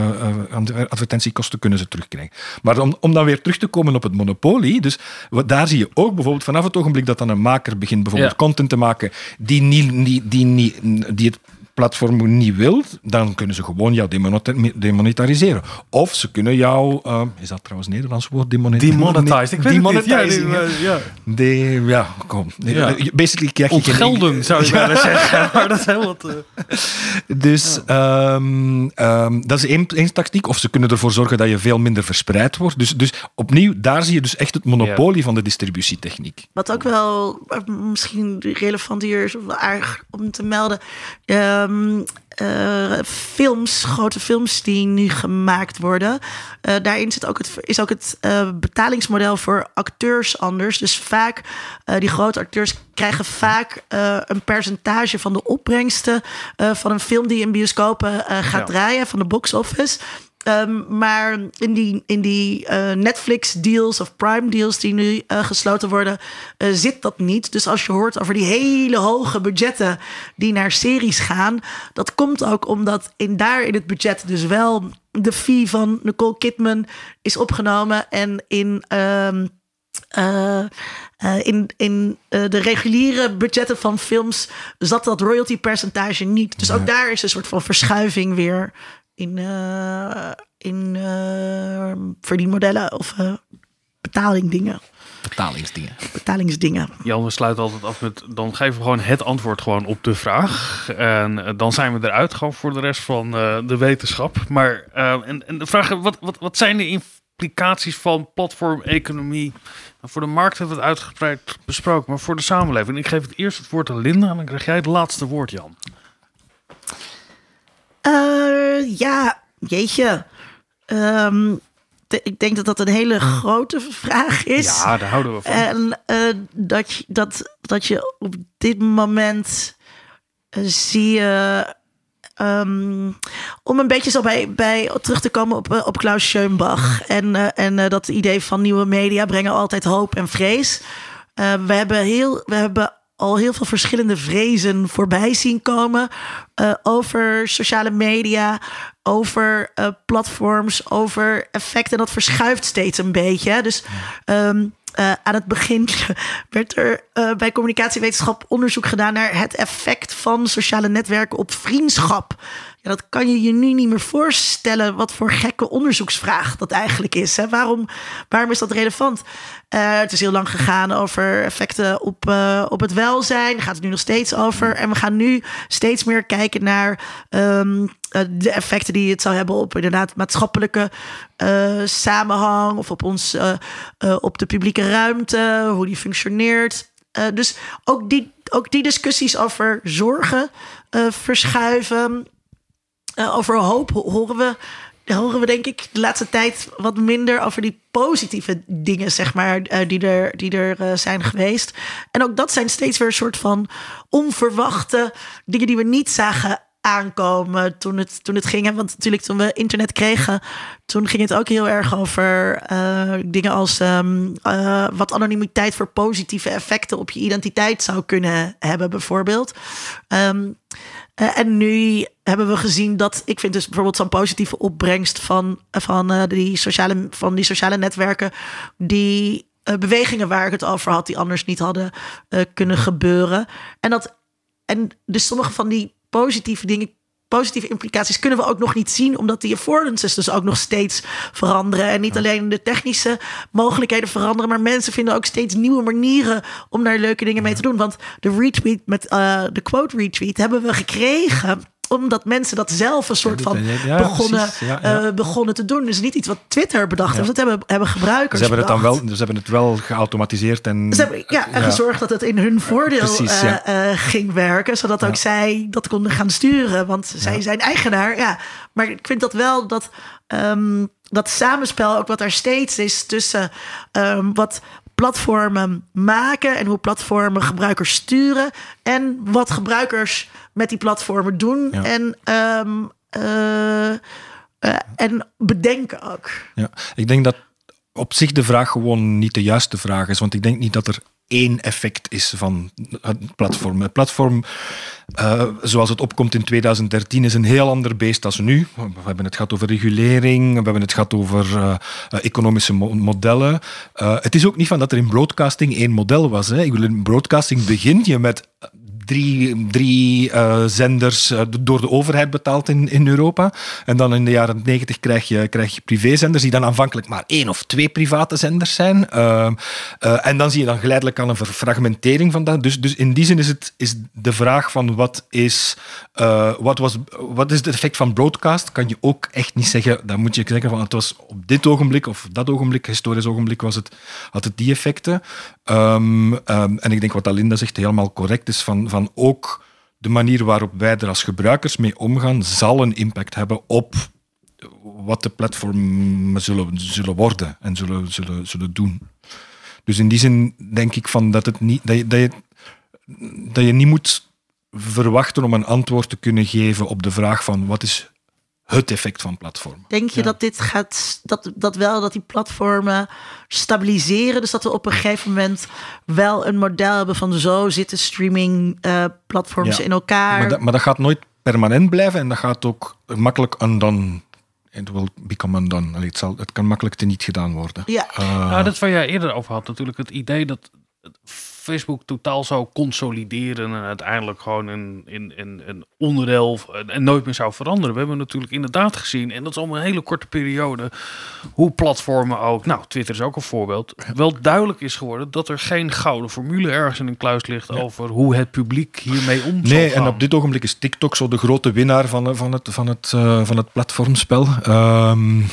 eh, advertentiekosten kunnen ze terugkrijgen. Maar om, om dan weer terug te komen op het monopolie, dus wat- daar zie je ook bijvoorbeeld vanaf het ogenblik dat dan een maker begint bijvoorbeeld Ja. content te maken die, niet, niet, die, niet, die het platform niet wil, dan kunnen ze gewoon jou demoneta- demonetariseren. Of ze kunnen jou, eh, is dat trouwens een Nederlands woord? Demonet- Demonetized. Ik weet het niet. Ja, eh. De, ja, kom. Ja. Basically krijg je geen- Ontgelden, zou je willen *laughs* zeggen. Maar dat is heel wat... eh, Dus ehm, ehm, dat is één, één tactiek. Of ze kunnen ervoor zorgen dat je veel minder verspreid wordt. Dus, dus opnieuw, daar zie je dus echt het monopolie van de distributietechniek. Wat ook wel eh, misschien relevant hier is, of wel aardig om te melden. Ehm, eh, films, grote films die nu gemaakt worden. eh, daarin zit ook het, is ook het eh, betalingsmodel voor acteurs anders. Dus vaak, die grote acteurs krijgen vaak een percentage van de opbrengsten van een film die in bioscopen gaat Ja. draaien, van de box office. Ehm, maar in die, in die eh, Netflix-deals of Prime-deals die nu eh, gesloten worden, eh, zit dat niet. Dus als je hoort over die hele hoge budgetten die naar series gaan, dat komt ook omdat in daar in het budget dus wel de fee van Nicole Kidman is opgenomen en in. ehm, eh, eh, in in de reguliere budgetten van films zat dat royalty percentage niet. Dus ook daar is een soort van verschuiving weer in, eh, in eh, verdienmodellen of eh betalingdingen, Betalingsdingen. betalingsdingen. Jan, we sluiten altijd af met... Dan geven we gewoon het antwoord gewoon op de vraag. En dan zijn we eruit gewoon voor de rest van eh, de wetenschap. Maar eh, en, en de vraag, wat, wat, wat zijn de implicaties van platformeconomie? Nou, voor de markt hebben we het uitgebreid besproken. Maar voor de samenleving. Ik geef het eerst het woord aan Linda. En dan krijg jij het laatste woord, Jan. Eh, ja, jeetje. De- ik denk dat dat een hele grote vraag is. Ja, daar houden we van. En eh, dat, je- dat, dat je op dit moment eh, zie je. ehm, om een beetje zo bij, bij terug te komen op, op Klaus Schönbach. En, en dat idee van nieuwe media brengen altijd hoop en vrees. We, hebben heel, we hebben al heel veel verschillende vrezen voorbij zien komen. eh, over sociale media, over eh, platforms, over effecten. Dat verschuift steeds een beetje. Dus ehm, eh, aan het begin *laughs* werd er bij communicatiewetenschap onderzoek gedaan naar het effect van sociale netwerken op vriendschap. Ja, dat kan je je nu niet meer voorstellen wat voor gekke onderzoeksvraag dat eigenlijk is. Hè? Waarom, waarom is dat relevant? Eh, het is heel lang gegaan over effecten op, eh, op het welzijn. Daar gaat het nu nog steeds over. En we gaan nu steeds meer kijken naar ehm, eh, de effecten die het zou hebben op inderdaad maatschappelijke samenhang of op ons, op de publieke ruimte, hoe die functioneert. Dus ook die, ook die discussies over zorgen verschuiven. Eh, over hoop ho- horen we, horen we denk ik de laatste tijd wat minder over die positieve dingen, zeg maar, eh, die er, die er eh, zijn geweest. En ook dat zijn steeds weer een soort van onverwachte dingen die we niet zagen aankomen toen het, toen het ging. Want natuurlijk toen we internet kregen, toen ging het ook heel erg over dingen als ehm, eh, wat anonimiteit voor positieve effecten op je identiteit zou kunnen hebben, bijvoorbeeld. Ehm, eh, en nu hebben we gezien dat ik vind dus bijvoorbeeld zo'n positieve opbrengst van, van, eh, die sociale, van die sociale netwerken, die eh, bewegingen waar ik het over had, die anders niet hadden eh, kunnen gebeuren. En dat en dus sommige van die positieve dingen, positieve implicaties kunnen we ook nog niet zien, omdat die affordances dus ook nog steeds veranderen. En niet alleen de technische mogelijkheden veranderen, maar mensen vinden ook steeds nieuwe manieren om daar leuke dingen mee te doen. Want de retweet met de quote retweet hebben we gekregen omdat mensen dat zelf een soort van Ja, begonnen. Ja, eh, begonnen te doen. Dus niet iets wat Twitter bedacht heeft. Dat hebben, hebben gebruikers Ze hebben, het dan wel, ze hebben het wel geautomatiseerd en... Ze hebben ja, en gezorgd dat het in hun voordeel Precies, eh, eh, ging werken. Zodat ook zij dat konden gaan sturen. Want zij zijn eigenaar. Ja. Maar ik vind dat wel dat, ehm, dat samenspel ook wat er steeds is tussen ehm, wat platformen maken en hoe platformen gebruikers sturen. En wat gebruikers met die platformen doen. Ja. En ehm, eh, eh, en bedenken ook. Ja, ik denk dat op zich de vraag gewoon niet de juiste vraag is. Want ik denk niet dat er één effect is van het platform. Het platform, uh, zoals het opkomt in 2013, is een heel ander beest dan nu. We hebben het gehad over regulering, we hebben het gehad over uh, economische mo modellen. Het is ook niet van dat er in broadcasting één model was. Hè. Ik wil in broadcasting begin je met drie, drie uh, zenders uh, door de overheid betaald in, in Europa. En dan in de jaren negentig krijg je, krijg je privézenders die dan aanvankelijk maar één of twee private zenders zijn. Uh, en dan zie je dan geleidelijk aan een verfragmentering van dat. Dus, dus in die zin is, het, is de vraag van wat is, wat, was, wat is het effect van broadcast, kan je ook echt niet zeggen. Dan moet je zeggen van het was op dit ogenblik of dat ogenblik, historisch ogenblik, was het, had het die effecten. Um, um, en ik denk wat Alinda zegt helemaal correct is van ook de manier waarop wij er als gebruikers mee omgaan, zal een impact hebben op wat de platformen zullen, zullen worden en zullen, zullen, zullen doen. Dus in die zin denk ik van dat, het niet, dat, je, dat, je, dat je niet moet verwachten om een antwoord te kunnen geven op de vraag van wat is het effect van platformen. Denk je ja. dat dit gaat, dat, dat wel, dat die platformen stabiliseren? Dus dat we op een gegeven moment wel een model hebben van zo zitten streaming uh, platforms ja. in elkaar. Maar dat, maar dat gaat nooit permanent blijven en dat gaat ook makkelijk undone. Het will become undone. Allee, het, zal, het kan makkelijk te niet gedaan worden. Ja. Uh, nou, dat is waar jij eerder over had. Natuurlijk het idee dat Facebook totaal zou consolideren en uiteindelijk gewoon een, in, in, een onderdeel en nooit meer zou veranderen. We hebben natuurlijk inderdaad gezien, en dat is allemaal een hele korte periode, hoe platformen ook, nou Twitter is ook een voorbeeld, wel duidelijk is geworden dat er geen gouden formule ergens in een kluis ligt ja. over hoe het publiek hiermee om Nee, en op dit ogenblik is TikTok zo de grote winnaar van, van, het, van, het, van het platformspel. Um,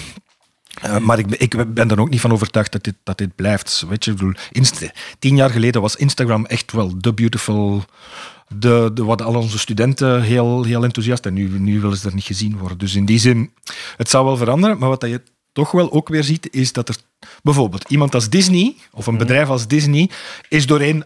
uh, maar ik, ik, ben er ook niet van overtuigd dat dit, dat dit blijft. Weet je, bedoel, Inst tien jaar geleden was Instagram echt wel de beautiful. De, de, wat al onze studenten heel, heel enthousiast en nu, nu willen ze er niet gezien worden. Dus in die zin, het zou wel veranderen. Maar wat je toch wel ook weer ziet, is dat er bijvoorbeeld iemand als Disney, of een bedrijf als Disney, is doorheen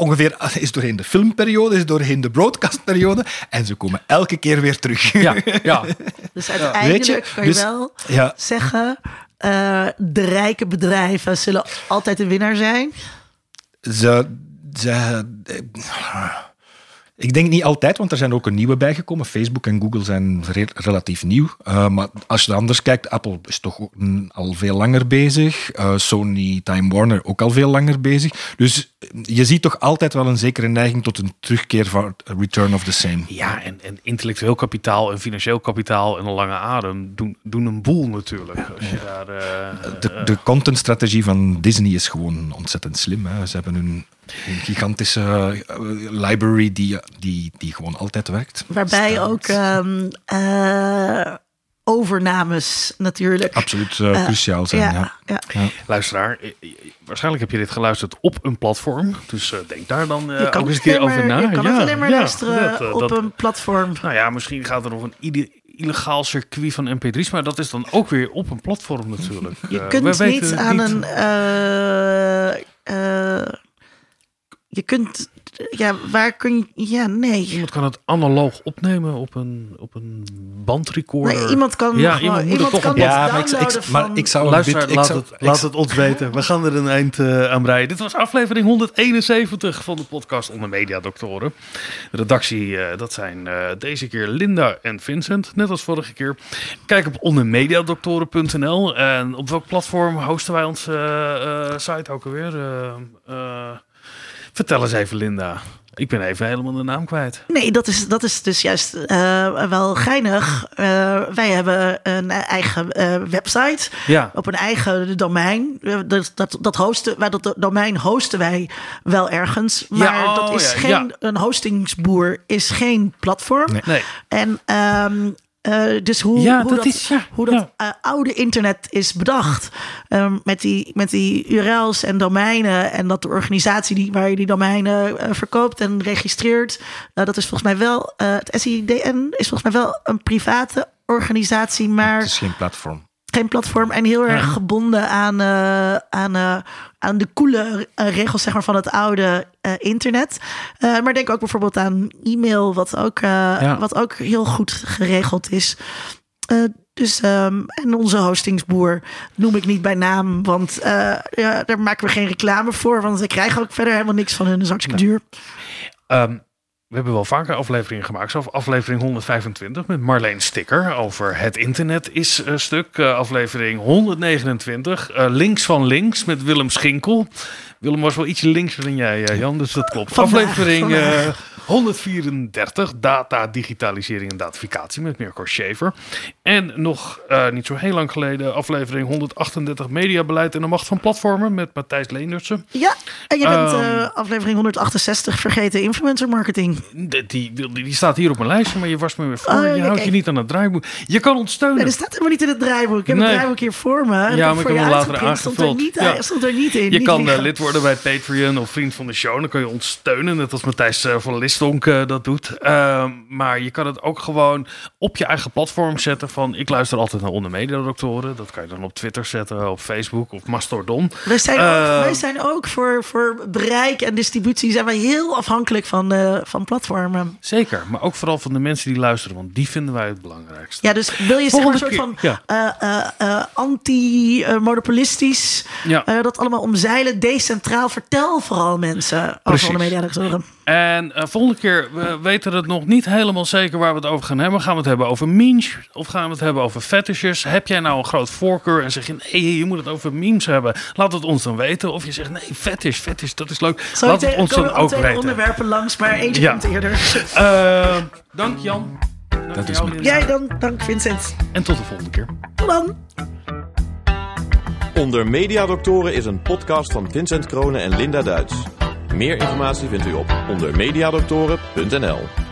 ongeveer *laughs* is doorheen de filmperiode, is doorheen de broadcastperiode. En ze komen elke keer weer terug. Ja, ja. *laughs* Dus uiteindelijk ja. je, kan je dus, wel ja. zeggen... Uh, de rijke bedrijven zullen altijd de winnaar zijn? Ze... ze ik denk niet altijd, want er zijn ook een nieuwe bijgekomen. Facebook en Google zijn re relatief nieuw. Uh, maar als je anders kijkt, Apple is toch al veel langer bezig. Uh, Sony, Time Warner ook al veel langer bezig. Dus je ziet toch altijd wel een zekere neiging tot een terugkeer van return of the same. Ja, en, en intellectueel kapitaal en financieel kapitaal en een lange adem doen, doen een boel natuurlijk. Als je ja. daar, uh, de, de contentstrategie van Disney is gewoon ontzettend slim. Hè. Ze hebben hun een gigantische uh, library die, die, die gewoon altijd werkt. Waarbij Staat. ook um, uh, overnames natuurlijk. Absoluut uh, cruciaal zijn. Ja, ja. ja. ja. Luisteraar, waarschijnlijk heb je dit geluisterd op een platform. Dus denk daar dan ook eens een keer over na. Je kan het alleen maar luisteren dat, op dat, een platform. Nou ja, misschien gaat er nog een illegaal circuit van mp3's, maar dat is dan ook weer op een platform natuurlijk. Je kunt niet aan niet... een... Uh, je kunt, ja, waar kun je, ja, nee. Iemand kan het analoog opnemen op een, op een bandrecorder. Nee, iemand kan, ja, gewoon, iemand moet iemand het toch kan ja, maar ik, ik, maar ik zou Luister, bit, laat, zou, het, laat, het, laat het ons weten. We gaan er een eind uh, aan breien. Dit was aflevering 171 van de podcast Onder Media Doctoren. De redactie, uh, dat zijn uh, deze keer Linda en Vincent, net als vorige keer. Kijk op ondermediadoktoren.nl en op welk platform hosten wij onze site ook alweer? Vertel eens even, Linda. Ik ben even helemaal de naam kwijt. Nee, dat is, dat is dus juist uh, wel geinig. Uh, wij hebben een eigen uh, website ja. op een eigen domein. Dat, dat, dat, hosten, dat domein hosten wij wel ergens. Maar ja, oh, dat is ja, geen, ja. een hostingsboer is geen platform. Nee. nee. En um, uh, dus hoe, ja, hoe dat, dat, is, ja, hoe dat uh, oude internet is bedacht. Um, met, die, met die URL's en domeinen. En dat de organisatie die, waar je die domeinen uh, verkoopt en registreert. dat is volgens mij wel. het SIDN is volgens mij wel een private organisatie. Maar het is geen platform. Geen platform en heel erg gebonden aan, aan, aan de coole regels zeg maar, van het oude internet. maar denk ook bijvoorbeeld aan e-mail, wat ook, ja. wat ook heel goed geregeld is. Dus, ehm, en onze hostingsboer noem ik niet bij naam, want eh, ja, daar maken we geen reclame voor. Want we krijgen ook verder helemaal niks van hun. Dat is hartstikke duur. Ehm, we hebben wel vaker afleveringen gemaakt. Zoals aflevering 125 met Marleen Sticker over het internet is een stuk. Eh, aflevering 129, eh, links van links met Willem Schinkel. Willem was wel ietsje linkser dan jij, eh, Jan, dus dat klopt. Vandaag, aflevering vandaag. Eh, 134, data, digitalisering en datificatie met Mirko Schaefer. En nog eh, niet zo heel lang geleden, aflevering 138, mediabeleid en de macht van platformen met Matthijs Leendertsen. Ja, en je bent Ehm. eh, aflevering 168 vergeten influencer marketing. Die, die, die, staat hier op mijn lijstje, maar je was me weer voor. Oh, je houdt je niet aan het draaiboek. Je kan ons steunen. Nee, dat staat helemaal niet in het draaiboek. Ik heb Nee. het draaiboek hier voor me. Ja, maar ik heb hem later. Stond er aangevuld. niet, Ja. stond er niet in. Je niet kan eh, lid worden bij Patreon of vriend van de show. Dan kun je ons steunen, net als Matthijs van Dat doet. Ehm, maar je kan het ook gewoon op je eigen platform zetten van... ik luister altijd naar Onder Media Doctoren. Dat kan je dan op Twitter zetten, op Facebook of Mastodon. Wij zijn, ook, Eh, wij zijn ook voor, voor bereik en distributie zijn wij heel afhankelijk van, eh, van platformen. Zeker, maar ook vooral van de mensen die luisteren. Want die vinden wij het belangrijkste. Ja, dus wil je zeg maar een soort Volgende van keer, eh, eh, anti-monopolistisch Ja. dat allemaal omzeilen, decentraal. Vertel vooral mensen over de media En eh, volgende keer, we weten het nog niet helemaal zeker waar we het over gaan hebben. Gaan we het hebben over memes of gaan we het hebben over fetishes? Heb jij nou een groot voorkeur en zeg je, nee, je moet het over memes hebben? Laat het ons dan weten. Of je zegt, nee, fetish, fetish, dat is leuk. Zo Laat het ons dan komen ook twee weten. onderwerpen langs, maar eentje Ja. komt eerder. Eh, dank Jan. Dank Dat is me. Jij dan, dank Vincent. En tot de volgende keer. Tot dan. Onder Mediadoktoren is een podcast van Vincent Kronen en Linda Duits. Meer informatie vindt u op ondermediadoktoren.nl.